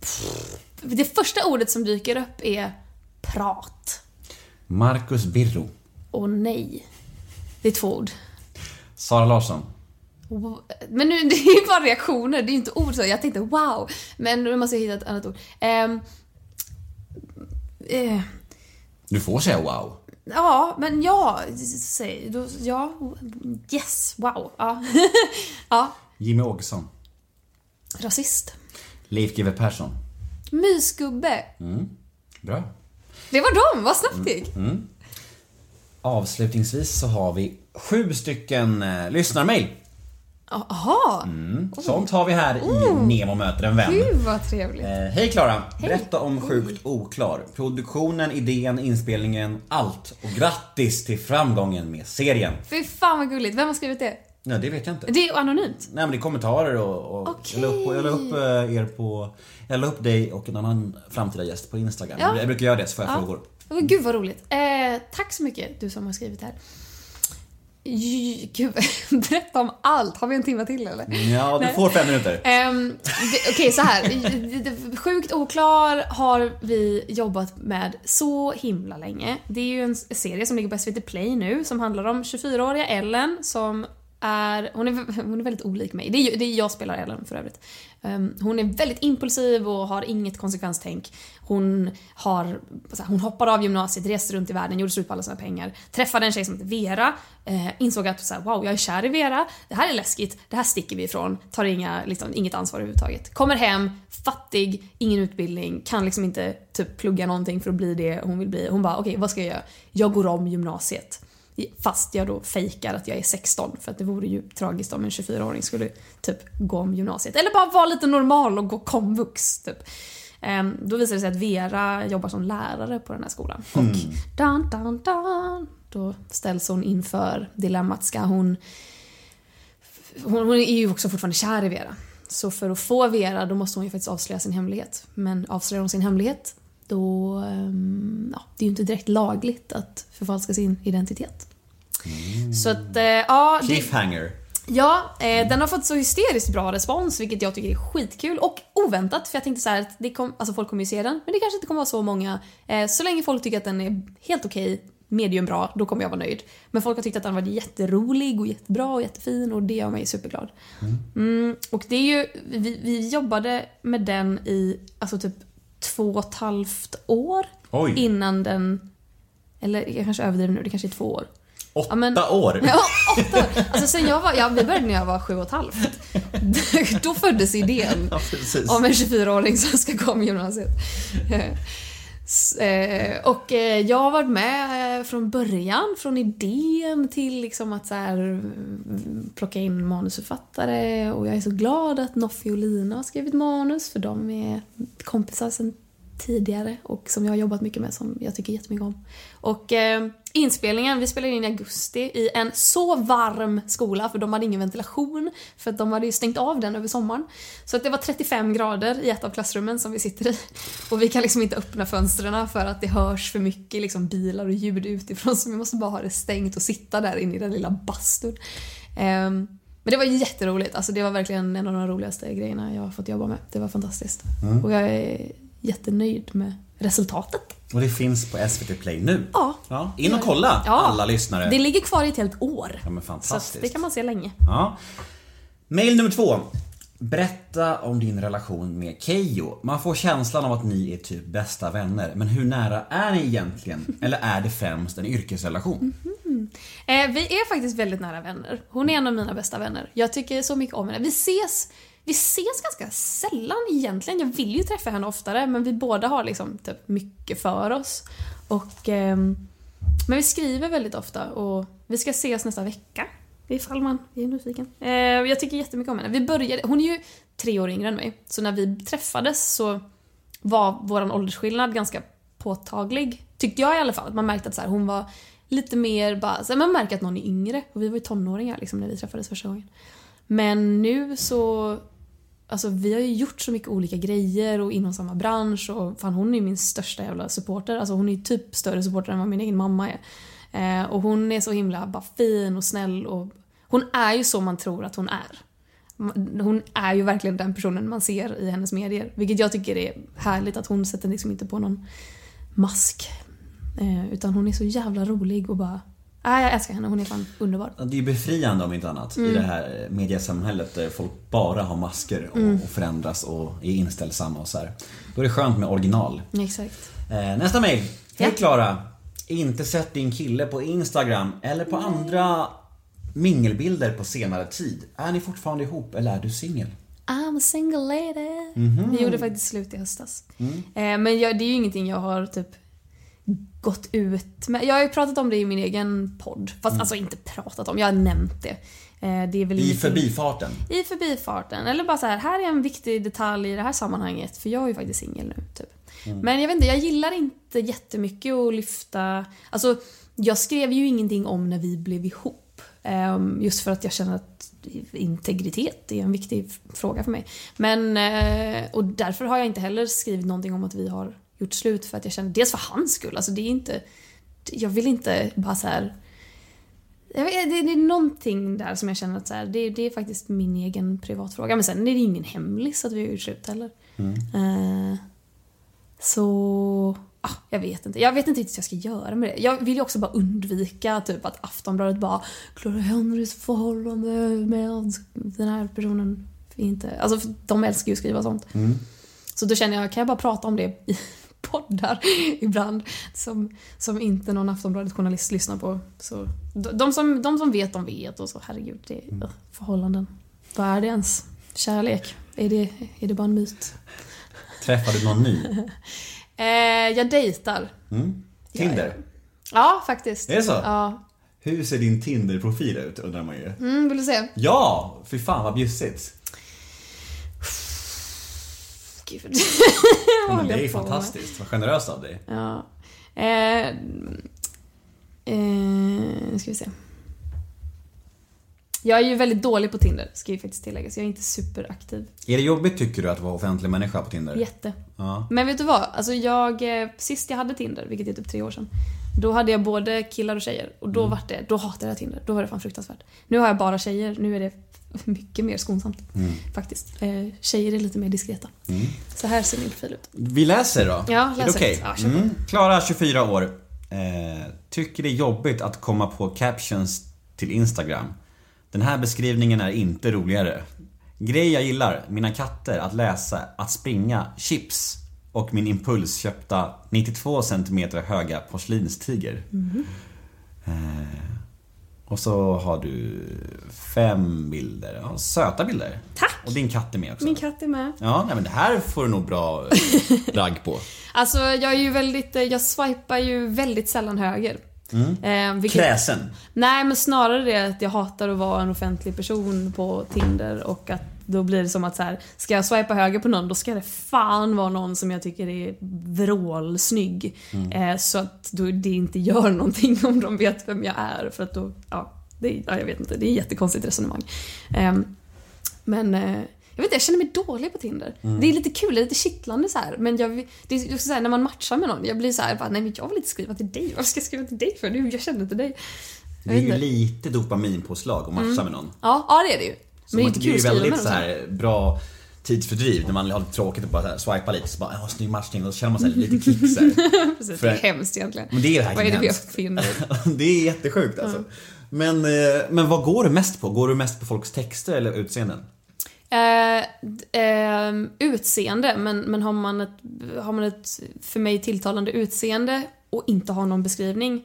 Pff, Det första ordet som dyker upp är prat. Marcus Birro. Och nej. Det är två ord. Sara Larsson. Men nu, <laughs> det är ju bara reaktioner, det är ju inte ord så. Jag tänkte wow. Men nu måste jag hitta ett annat ord. Ehm, eh, Du får säga wow. Ja, men ja. Då, ja. Yes, wow. Ja. <laughs> ja. Jimmy Åkesson. Rasist. Leif GW Persson. Mysgubbe. Bra. Det var dem, vad snabbt det gick. Avslutningsvis så har vi sju stycken eh, lyssnarmail. Jaha. Sånt har vi här i Nemo möter en vän. Gud vad trevligt. Eh, hej Klara! Berätta om Sjukt oklar. Produktionen, idén, inspelningen, allt. Och grattis till framgången med serien. Fy fan vad gulligt. Vem har skrivit det? Nej, det vet jag inte. Det är anonymt. Nej men det är kommentarer och, och Okej. jag, la upp, jag la upp eh, er på... Jag la upp dig och en annan framtida gäst på Instagram. Ja. Jag brukar göra det så får jag Ja. frågor. Gud vad roligt. Eh, tack så mycket du som har skrivit här. Gud, <laughs> berätta om allt. Har vi en timme till eller? Ja, du får fem minuter. Um, Okej, så här. Sjukt oklar har vi jobbat med så himla länge. Det är ju en serie som ligger på SVT Play nu som handlar om 24-åriga Ellen som är, hon är, hon är väldigt olik mig. Det är, det är jag spelar Ellen för övrigt. Ehm, hon är väldigt impulsiv och har inget konsekvenstänk. Hon, har, så här, hon hoppade av gymnasiet, reste runt i världen, gjorde slut på alla sina pengar. Träffade en tjej som heter Vera, eh, insåg att så här, wow, jag är kär i Vera, det här är läskigt, det här sticker vi ifrån, tar inga, liksom, inget ansvar överhuvudtaget. Kommer hem, fattig, ingen utbildning, kan liksom inte typ plugga någonting för att bli det hon vill bli. Hon bara, okej vad ska jag göra? Jag går om gymnasiet. Fast jag då fejkar att jag är 16 för att det vore ju tragiskt om en 24-åring skulle typ gå om gymnasiet. Eller bara vara lite normal och gå komvux typ. Ehm, då visar det sig att Vera jobbar som lärare på den här skolan. Och dan, dan, dan, då ställs hon inför dilemmat. Ska hon... Hon, hon är ju också fortfarande kär i Vera. Så för att få Vera då måste hon ju faktiskt avslöja sin hemlighet. Men avslöjar hon sin hemlighet då... ehm, ja, det är ju inte direkt lagligt att förfalska sin identitet. Så att, eh, ja... det- Cliffhanger. Ja, eh, den har fått så hysteriskt bra respons vilket jag tycker är skitkul och oväntat för jag tänkte så här att det kom, alltså folk kommer ju se den men det kanske inte kommer vara så många. Eh, så länge folk tycker att den är helt okej, medium bra, då kommer jag vara nöjd. Men folk har tyckt att den var jätterolig och jättebra och jättefin och det gör mig superglad. Mm, och det är ju, vi, vi jobbade med den i alltså typ två och ett halvt år Oj. innan den, eller jag kanske överdriver nu, det kanske är två år. Åtta Ja, men- år. Ja, åtta år. Alltså sen jag var, ja, vi började när jag var sju och ett halvt. <laughs> Då föddes idén Ja, precis. om en 24-åring som ska gå om gymnasiet. Eh, Och eh, jag har varit med eh, från början, från idén till liksom att så här, mm, plocka in manusförfattare och jag är så glad att Noffi och Lina har skrivit manus för de är kompisar sedan tidigare och som jag har jobbat mycket med som jag tycker jättemycket om. Och inspelningen, vi spelade in i augusti i en så varm skola för de hade ingen ventilation för att de hade ju stängt av den över sommaren. Så att det var 35 grader i ett av klassrummen som vi sitter i. Och vi kan liksom inte öppna fönstren för att det hörs för mycket liksom bilar och ljud utifrån så vi måste bara ha det stängt och sitta där inne i den lilla bastun. Ehm, men det var jätteroligt, alltså det var verkligen en av de roligaste grejerna jag har fått jobba med. Det var fantastiskt. Och jag är jättenöjd med resultatet. Och det finns på SVT Play nu. Ja. Ja, in och kolla Ja. alla lyssnare. Det ligger kvar i ett helt år. Ja men Så fantastiskt. det kan man se länge. Ja. Mail nummer två. Berätta om din relation med Keyyo. Man får känslan av att ni är typ bästa vänner. Men hur nära är ni egentligen? <laughs> Eller är det främst en yrkesrelation? Eh, vi är faktiskt väldigt nära vänner. Hon är en av mina bästa vänner. Jag tycker så mycket om henne. Vi ses, vi ses ganska sällan egentligen. Jag vill ju träffa henne oftare men vi båda har liksom typ mycket för oss. Och, eh, men vi skriver väldigt ofta och vi ska ses nästa vecka. Ifall man är nyfiken. Eh, jag tycker jättemycket om henne. Vi började, hon är ju tre år yngre än mig. Så när vi träffades så var vår åldersskillnad ganska påtaglig. Tyckte jag i alla fall. Man märkte att så här, hon var lite mer bara, så här, man märker att någon är yngre. Och vi var ju tonåringar liksom, när vi träffades första gången. Men nu så alltså vi har ju gjort så mycket olika grejer och inom samma bransch och fan hon är ju min största jävla supporter. Alltså hon är ju typ större supporter än vad min egen mamma är. Eh, och hon är så himla bara fin och snäll och hon är ju så man tror att hon är. Hon är ju verkligen den personen man ser i hennes medier. Vilket jag tycker är härligt att hon sätter liksom inte på någon mask. Eh, utan hon är så jävla rolig och bara... Nej, jag älskar henne. Hon är fan underbar. Det är befriande om inte annat i det här mediasamhället där folk bara har masker och, och förändras och är inställsamma och så här. Då är det skönt med original. Exakt. Eh, nästa mail. Hej Ja. Klara. Inte sett din kille på Instagram eller på andra mingelbilder på senare tid. Är ni fortfarande ihop eller är du singel? I'm a single lady. Mhm. Vi gjorde faktiskt slut i höstas. Mm. Eh, men jag, det är ju ingenting jag har typ gått ut med. Jag har ju pratat om det i min egen podd. Fast alltså inte pratat om, jag har nämnt det. Eh, det är väl Mm. I förbifarten. I förbifarten. Eller bara så här, här är en viktig detalj i det här sammanhanget. För jag är ju faktiskt singel nu. Typ. Men jag vet inte, jag gillar inte jättemycket att lyfta... Alltså, jag skrev ju ingenting om när vi blev ihop. Ehm, just för att jag känner att integritet är en viktig fråga för mig. Men, eh, och därför har jag inte heller skrivit någonting om att vi har gjort slut för att jag känner, dels för hans skull, alltså det är inte... Jag vill inte bara så här vet, det, det är någonting där som jag känner att så här, det, det är faktiskt min egen privatfråga. Men sen är det ingen hemlis att vi har gjort slut heller. Eh, så... Ah, jag vet inte. Jag vet inte riktigt vad jag ska göra med det. Jag vill ju också bara undvika typ att Aftonbladet bara Clara Henrys förhållande med den här personen. Inte. Alltså, de älskar ju att skriva sånt. Så då känner jag, kan jag bara prata om det poddar <laughs> ibland som, som inte någon Aftonbladet-journalist lyssnar på. Så, de, som, de som vet, de vet och så herregud, det är Mm. förhållanden. Vad är det ens? Kärlek? Är det, är det bara en myt? Träffade du någon ny? <laughs> Eh, jag dejtar. Tinder? Ja, faktiskt. Är det så? Ja. Hur ser din Tinder-profil ut undrar man ju. Mm, vill du se? Ja! Fy fan vad bjussigt. Gud. <laughs> Men Vad håller det är ju fantastiskt. Vad generöst av dig. Ja. Eh, eh, ska vi se. Jag är ju väldigt dålig på Tinder, ska ju faktiskt tilläggas. Jag är inte superaktiv. Är det jobbigt tycker du att vara offentlig människa på Tinder? Jätte. Ja. Men vet du vad? Alltså jag, eh, sist jag hade Tinder, vilket är typ tre år sedan. Då hade jag både killar och tjejer. Och då, var det, då hatade jag Tinder. Då var det fan fruktansvärt. Nu har jag bara tjejer. Nu är det <laughs> mycket mer skonsamt. Faktiskt. Eh, tjejer är lite mer diskreta. Så här ser min profil ut. Vi läser då. Ja, Är det läs okej? högt. Ja, mm. Klara, 24 år. Eh, tycker det är jobbigt att komma på captions till Instagram. Den här beskrivningen är inte roligare. Grej jag gillar, mina katter, att läsa, att springa, chips och min impulsköpta 92 cm höga porslinstiger. Mhm. Eh, och så har du fem bilder. Ja, söta bilder. Tack! Och din katt är med också. Min katt är med. Ja, nej, men det här får du nog bra ragg på. <laughs> Alltså jag är ju väldigt, eh, jag swipar ju väldigt sällan höger. Eh, vilket, Kräsen. Nej men snarare det att jag hatar att vara en offentlig person på Tinder och att då blir det som att så här, ska jag swipa höger på någon då ska det fan vara någon som jag tycker är vrålsnygg. Eh, så att då det inte gör någonting om de vet vem jag är för att då, ja, det, ja jag vet inte, det är ett jättekonstigt resonemang. Ehm, men eh, jag vet inte, jag känner mig dålig på Tinder. Det är lite kul, det är lite kittlande så här. Men jag, det är så här, när man matchar med någon, jag blir så här, bara, nej men jag vill inte skriva till dig. Varför ska jag skriva till dig för? Nu, jag känner inte dig. Det är ju lite dopaminpåslag att matcha med någon. Ja, ja det är det ju. Så Men det är inte kul att skriva med väldigt någon. så här bra tidsfördriv när man har lite tråkigt och bara så här swipa lite så bara ja, snygg matchning och så känner man sig lite här. <laughs> Precis, för- det är hemskt egentligen. Men det är Vad är verkligen det vi fynd? <laughs> Det är jättesjukt alltså. Men, eh, men vad går du mest på? Går du mest på folks texter eller utseenden? D- ehm, utseende, men, men har, man ett, har man ett för mig tilltalande utseende och inte har någon beskrivning,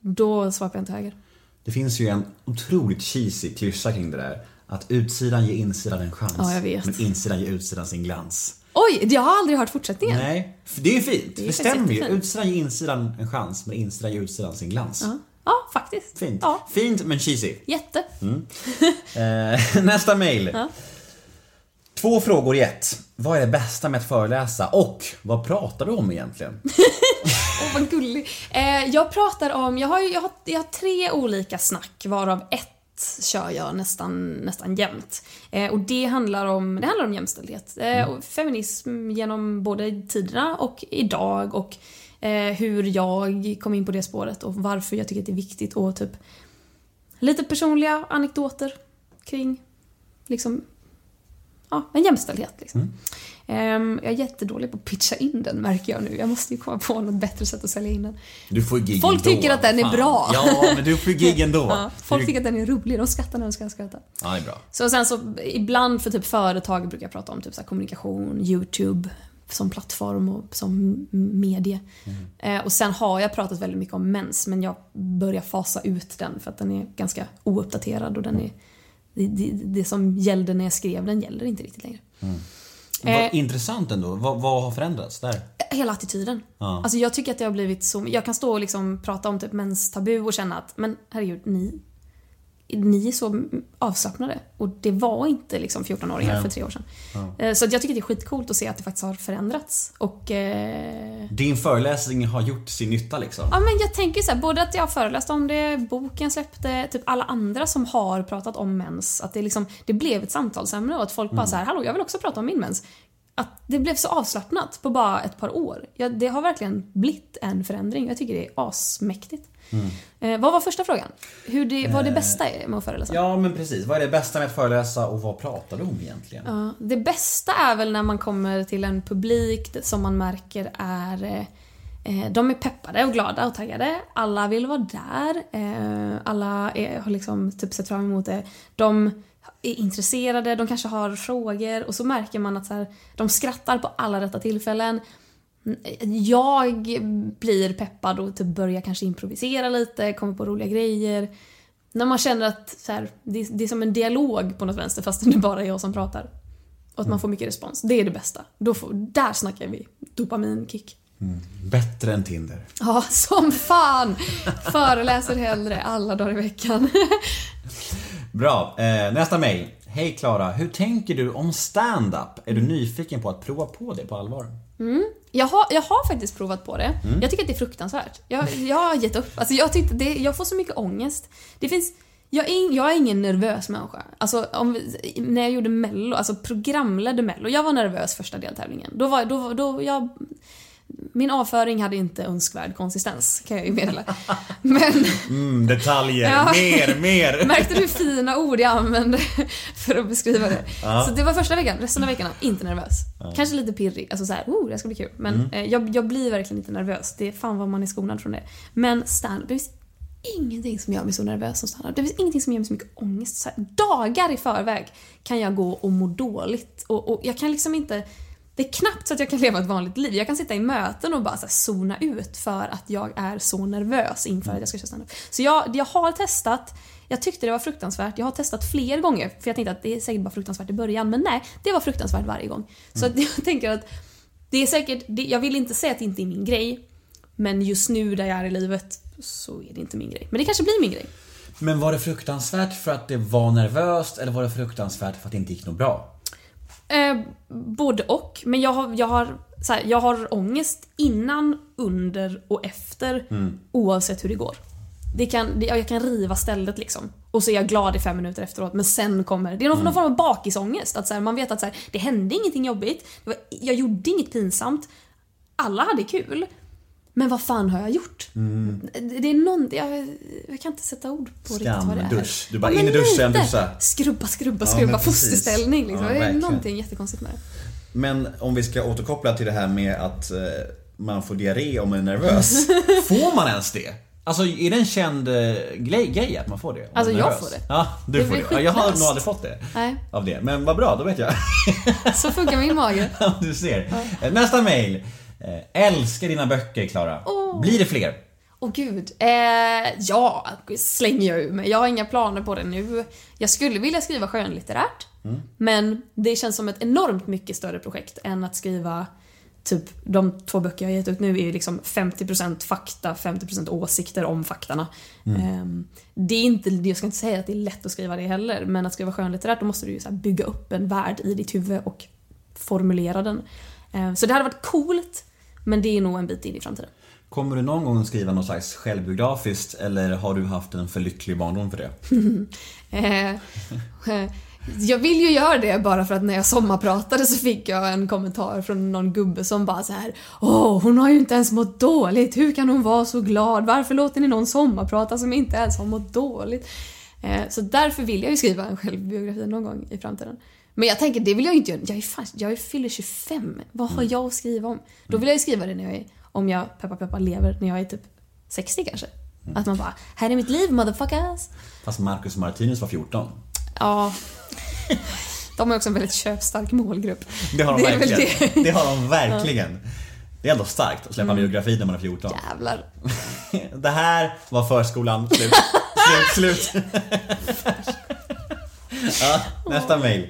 då swipar jag inte höger. Det finns ju en otroligt cheesy klyscha kring det där. Att utsidan ger insidan en chans. Ja, jag vet. Men insidan ger utsidan sin glans. Oj, jag har aldrig hört fortsättningen. Nej, det är ju fint. Det är Det, stämmer ju. Utsidan ger insidan en chans, men insidan ger utsidan sin glans. Ja, ja faktiskt. Fint. Ja, Fint men cheesy. jätte. <laughs> Eh, <laughs> nästa mail. Två frågor i ett. Vad är det bästa med att föreläsa och vad pratar du om egentligen? <laughs> Åh, vad gullig. Eh, jag pratar om, jag har, jag, har, jag har tre olika snack varav ett kör jag nästan, nästan jämt. Eh, och det handlar om, det handlar om jämställdhet. Eh, och feminism genom både tiderna och idag och eh, hur jag kom in på det spåret och varför jag tycker att det är viktigt och typ lite personliga anekdoter kring liksom, ja, en jämställdhet. Liksom. Ehm, jag är jättedålig på att pitcha in den märker jag nu. Jag måste ju komma på något bättre sätt att sälja in den. Du får gig Folk ändå. tycker att den är Fan. bra. Ja, men du får gig ändå. <laughs> Ja, folk Du- tycker att den är rolig, de skrattar när de ska skratta. Ja, det är bra. Så sen så ibland för typ företag brukar jag prata om typ så kommunikation, YouTube som plattform och som medie. Eh, och sen har jag pratat väldigt mycket om mens men jag börjar fasa ut den för att den är ganska ouppdaterad och den är det, det, det som gällde när jag skrev den gäller inte riktigt längre. Vad Eh, intressant ändå. Vad, vad har förändrats där? Hela attityden. Ja. Alltså jag tycker att det har blivit så... Jag kan stå och liksom prata om typ menstabu och känna att men herregud, ni, ni är så avslappnade. Och det var inte liksom 14-åringar Nej. för tre år sedan. Eh, Så jag tycker det är skitcoolt att se att det faktiskt har förändrats. Och... Eh, Din föreläsning har gjort sin nytta liksom. ja men jag tänker så här, både att jag har föreläst om det, boken släppte, typ alla andra som har pratat om mens. Att det liksom, det blev ett samtalsämne och att folk bara så här, hallå jag vill också prata om min mens. Att det blev så avslappnat på bara ett par år. Ja, det har verkligen blivit en förändring. Jag tycker det är asmäktigt. Eh, vad var första frågan? Hur det, vad det bästa är med att föreläsa? Ja, men precis. Vad är det bästa med att föreläsa och vad pratar du om egentligen? Ja, det bästa är väl när man kommer till en publik som man märker är eh, eh, de är peppade och glada och taggade. Alla vill vara där. Eh, alla är, har liksom typ sett fram emot det. De är intresserade, de kanske har frågor och så märker man att så här, de skrattar på alla rätta tillfällen. Jag blir peppad och typ börjar kanske improvisera lite, kommer på roliga grejer. När man känner att så här, det, det är som en dialog på något vänster fast det är bara jag som pratar. Och att man får mycket respons. Det är det bästa. Då får, där snackar vi dopaminkick. Bättre än Tinder. Ja, som fan! Föreläser hellre alla dagar i veckan. Bra. Eh, nästa mejl. Hej Klara, hur tänker du om stand-up? Är du nyfiken på att prova på det på allvar? Jag har, jag har faktiskt provat på det. Jag tycker att det är fruktansvärt. Jag, jag har gett upp. Alltså jag, tyckte det, jag får så mycket ångest. Det finns... Jag är, jag är ingen nervös människa. Alltså, om, när jag gjorde mello, alltså programledde mello, jag var nervös första deltävlingen. Då var, då, då, jag, min avföring hade inte önskvärd konsistens, kan jag ju meddela. Men Mm, detaljer. Ja. Mer, mer. märkte du fina ord jag använde för att beskriva det? Så det var första veckan, resten av veckan inte nervös. Kanske lite pirrig, alltså såhär, oh det ska bli kul. Men eh, jag, jag blir verkligen inte nervös. Det är fan vad man är skonad från det. Men stand det finns ingenting som gör mig så nervös som stand Det finns ingenting som ger mig så mycket ångest. Så här, dagar i förväg kan jag gå och må dåligt. Och, och jag kan liksom inte det är knappt så att jag kan leva ett vanligt liv. Jag kan sitta i möten och bara så zona ut för att jag är så nervös inför att jag ska köra standup. Så jag, jag har testat, jag tyckte det var fruktansvärt. Jag har testat fler gånger för jag tänkte att det är säkert bara fruktansvärt i början. Men nej, det var fruktansvärt varje gång. Så att <laughs> jag tänker att det är säkert, det, jag vill inte säga att det inte är min grej. Men just nu där jag är i livet så är det inte min grej. Men det kanske blir min grej. Men var det fruktansvärt för att det var nervöst eller var det fruktansvärt för att det inte gick något bra? Eh, både och. Men jag har, jag, har, så här, jag har ångest innan, under och efter oavsett hur det går. Det kan, det, jag kan riva stället liksom. Och så är jag glad i fem minuter efteråt men sen kommer... Det är någon, någon form av bakisångest. Att så här, man vet att så här, det hände ingenting jobbigt. Var, jag gjorde inget pinsamt. Alla hade kul. Men vad fan har jag gjort? Det, det är någon... Jag, jag kan inte sätta ord på riktigt vad det är. Skamdusch. Du bara Ja, in i duschen, duscha. Skrubba, skrubba, Ja, skrubba. precis. fosterställning liksom. Ja, det är någonting jättekonstigt med det. Men om vi ska återkoppla till det här med att eh, man får diarré om man är nervös. <laughs> får man ens det? Alltså är det en känd eh, grej, grej att man får det? Alltså, jag får det. Ja, du Det får det. Ja, jag har nog aldrig fått det. Nej. Av det. Men vad bra, då vet jag. Så funkar min mage. <laughs> du ser. Eh, Nästa mail. Eh, älskar dina böcker Klara. Åh. Blir det fler? Åh gud. Eh, ja, slänger jag ur mig. Jag har inga planer på det nu. Jag skulle vilja skriva skönlitterärt. Men det känns som ett enormt mycket större projekt än att skriva Typ de två böcker jag gett ut nu är ju liksom 50% fakta, 50% åsikter om faktarna. Ehm, det är inte, jag ska inte säga att det är lätt att skriva det heller, men att skriva skönlitterärt då måste du ju bygga upp en värld i ditt huvud och formulera den. Ehm, så det hade varit coolt, men det är nog en bit in i framtiden. Kommer du någon gång skriva något slags självbiografiskt eller har du haft en för lycklig barndom för det? <laughs> Eh, eh, jag vill ju göra det bara för att när jag sommarpratade så fick jag en kommentar från någon gubbe som bara så här Åh, hon har ju inte ens mått dåligt. Hur kan hon vara så glad? Varför låter ni någon sommarprata som inte ens har mått dåligt? Eh, så därför vill jag ju skriva en självbiografi någon gång i framtiden. Men jag tänker, det vill jag inte göra. Jag är, fan, jag är fyller 25. Vad har jag att skriva om? Då vill jag ju skriva det när jag är, om jag, peppa peppa, lever när jag är typ 60 kanske. Att man bara, här är mitt liv motherfuckers. Fast Marcus Martinus var 14. Ja. De är också en väldigt köpstark målgrupp. Det har de Det verkligen. Det. det. har de verkligen. Det är ändå starkt att släppa en biografi när man är 14. Jävlar. <laughs> Det här var förskolan. Slut. slut, slut. <laughs> <laughs> <laughs> ja, nästa mail.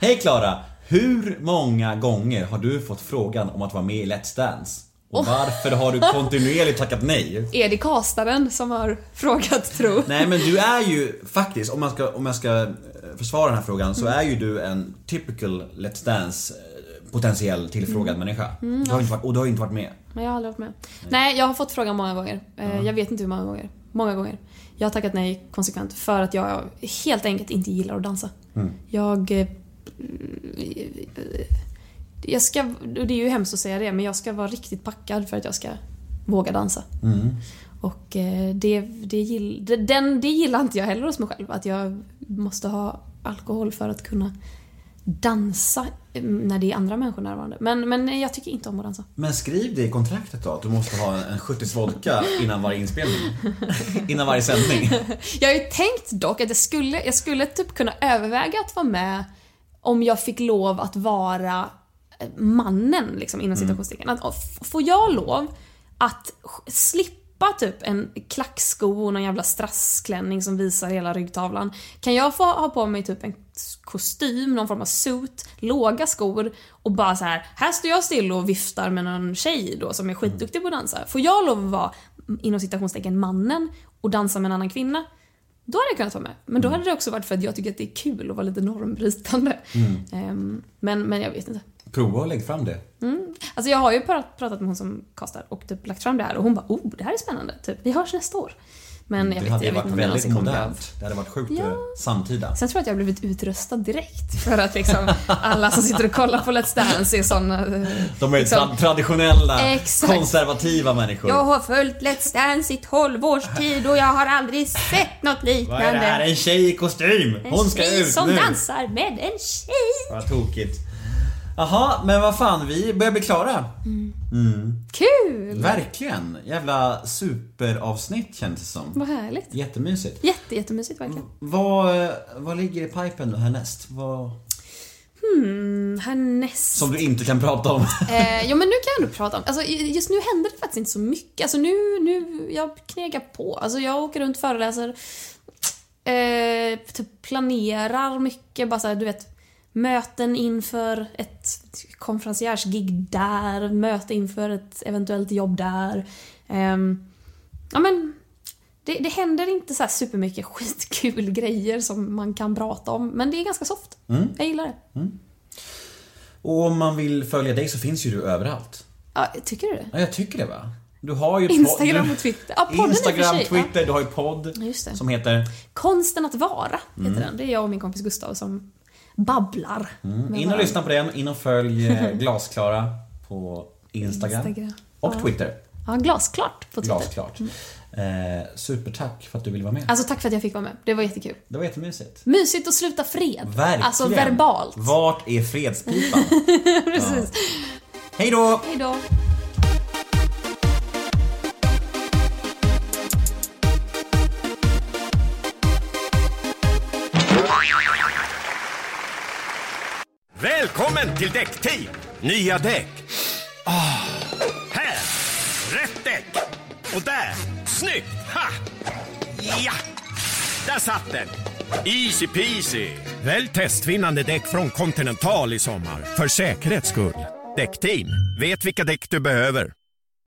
Hej Klara. Hur många gånger har du fått frågan om att vara med i Let's Dance? Och varför har du <laughs> kontinuerligt tackat nej? Är det kastaren som har frågat tro? Nej men du är ju faktiskt, om, man ska, om jag ska eh, försvara den här frågan, så är ju du en typical Let's Dance eh, potentiell tillfrågad människa. Du har inte varit, och du har inte varit med. Men jag har aldrig varit med. Nej, jag har fått frågan många gånger. Eh, Jag vet inte hur många gånger. Många gånger. Jag har tackat nej konsekvent för att jag helt enkelt inte gillar att dansa. Jag... eh, Jag ska... Och det är ju hemskt att säga det, men jag ska vara riktigt packad för att jag ska våga dansa. Och eh, det, det, gill, den, det gillar inte jag heller hos mig själv. Att jag måste ha alkohol för att kunna dansa eh, när det är andra människor närvarande. Men, men jag tycker inte om att dansa. Men skriv det i kontraktet då, att du måste ha en 70 vodka innan varje inspelning. <laughs> innan varje sändning. Jag har ju tänkt dock att jag skulle, jag skulle typ kunna överväga att vara med om jag fick lov att vara eh, mannen, liksom, inom citationstecken. Att, f- får jag lov att sk- slippa typ en klacksko och någon jävla strassklänning som visar hela ryggtavlan. Kan jag få ha på mig typ en kostym, någon form av suit, låga skor och bara så här, här står jag still och viftar med någon tjej då som är skitduktig på att dansa. Får jag lov att vara, mm, inom citationstecken, mannen och dansa med en annan kvinna? Då hade jag kunnat vara med. Men då hade det också varit för att jag tycker att det är kul att vara lite normbrytande. Ehm, men, men jag vet inte. Prova och lägg fram det. Alltså jag har ju pratat, med hon som kastar och typ lagt fram det här och hon bara oh, det här är spännande. Typ, vi hörs nästa år. Men jag Det vet, hade jag vet varit det väldigt modernt. Det hade varit sjukt Ja. eh, samtida. Sen tror jag att jag har blivit utröstad direkt för att liksom alla som sitter och kollar på Let's Dance är såna... eh, De är liksom, tra- traditionella, Exakt. konservativa människor. Jag har följt Let's Dance i 12 års tid och jag har aldrig sett något Vad är det här? liknande. En tjej i kostym! Hon ska tjej ut som nu! dansar med en tjej. Vad tokigt. Jaha, men vad fan, vi börjar bli klara. Kul! Verkligen. Jävla superavsnitt känns det som. Vad härligt. Jättemysigt. Jätte, jättemysigt verkligen. Vad, vad ligger i pipen nu härnäst? Vad, Mm, härnäst. som du inte kan prata om? Eh, ja men nu kan jag nog prata om, alltså just nu händer det faktiskt inte så mycket. Alltså nu, nu, jag knegar på. Alltså jag åker runt, föreläser, eh, typ planerar mycket, bara såhär du vet Möten inför ett konferenciers-gig där, möte inför ett eventuellt jobb där. Ehm, ja men, det, det händer inte så här supermycket <laughs> skitkul grejer som man kan prata om, men det är ganska soft. Jag gillar det. Och om man vill följa dig så finns ju du överallt. Ja, tycker du det? Ja, jag tycker det va? Du har ju Instagram och Twitter. Ja, podden Instagram, sig, Twitter, du har ju podd Ja, som heter... Konsten att vara heter Mm. den. Det är jag och min kompis Gustav som babblar. med In och lyssna på den, in och följ eh, <laughs> Glasklara på Instagram. Instagram. Och Ja. Twitter. Ja, glasklart på Twitter. Glasklart. Eh, supertack för att du ville vara med. Alltså tack för att jag fick vara med. Det var jättekul. Det var jättemysigt. Mysigt att sluta fred. Verkligen. Alltså verbalt. Vart är fredspipan? <laughs> Precis. Hej då! Hej då. Välkommen till Däckteam! Nya däck. Oh. här! Rätt däck! Och där! Snyggt! Ha! Ja! Där satt den! Easy peasy! Välj testvinnande däck från Continental i sommar. För säkerhets skull. Däckteam. Vet vilka däck du behöver.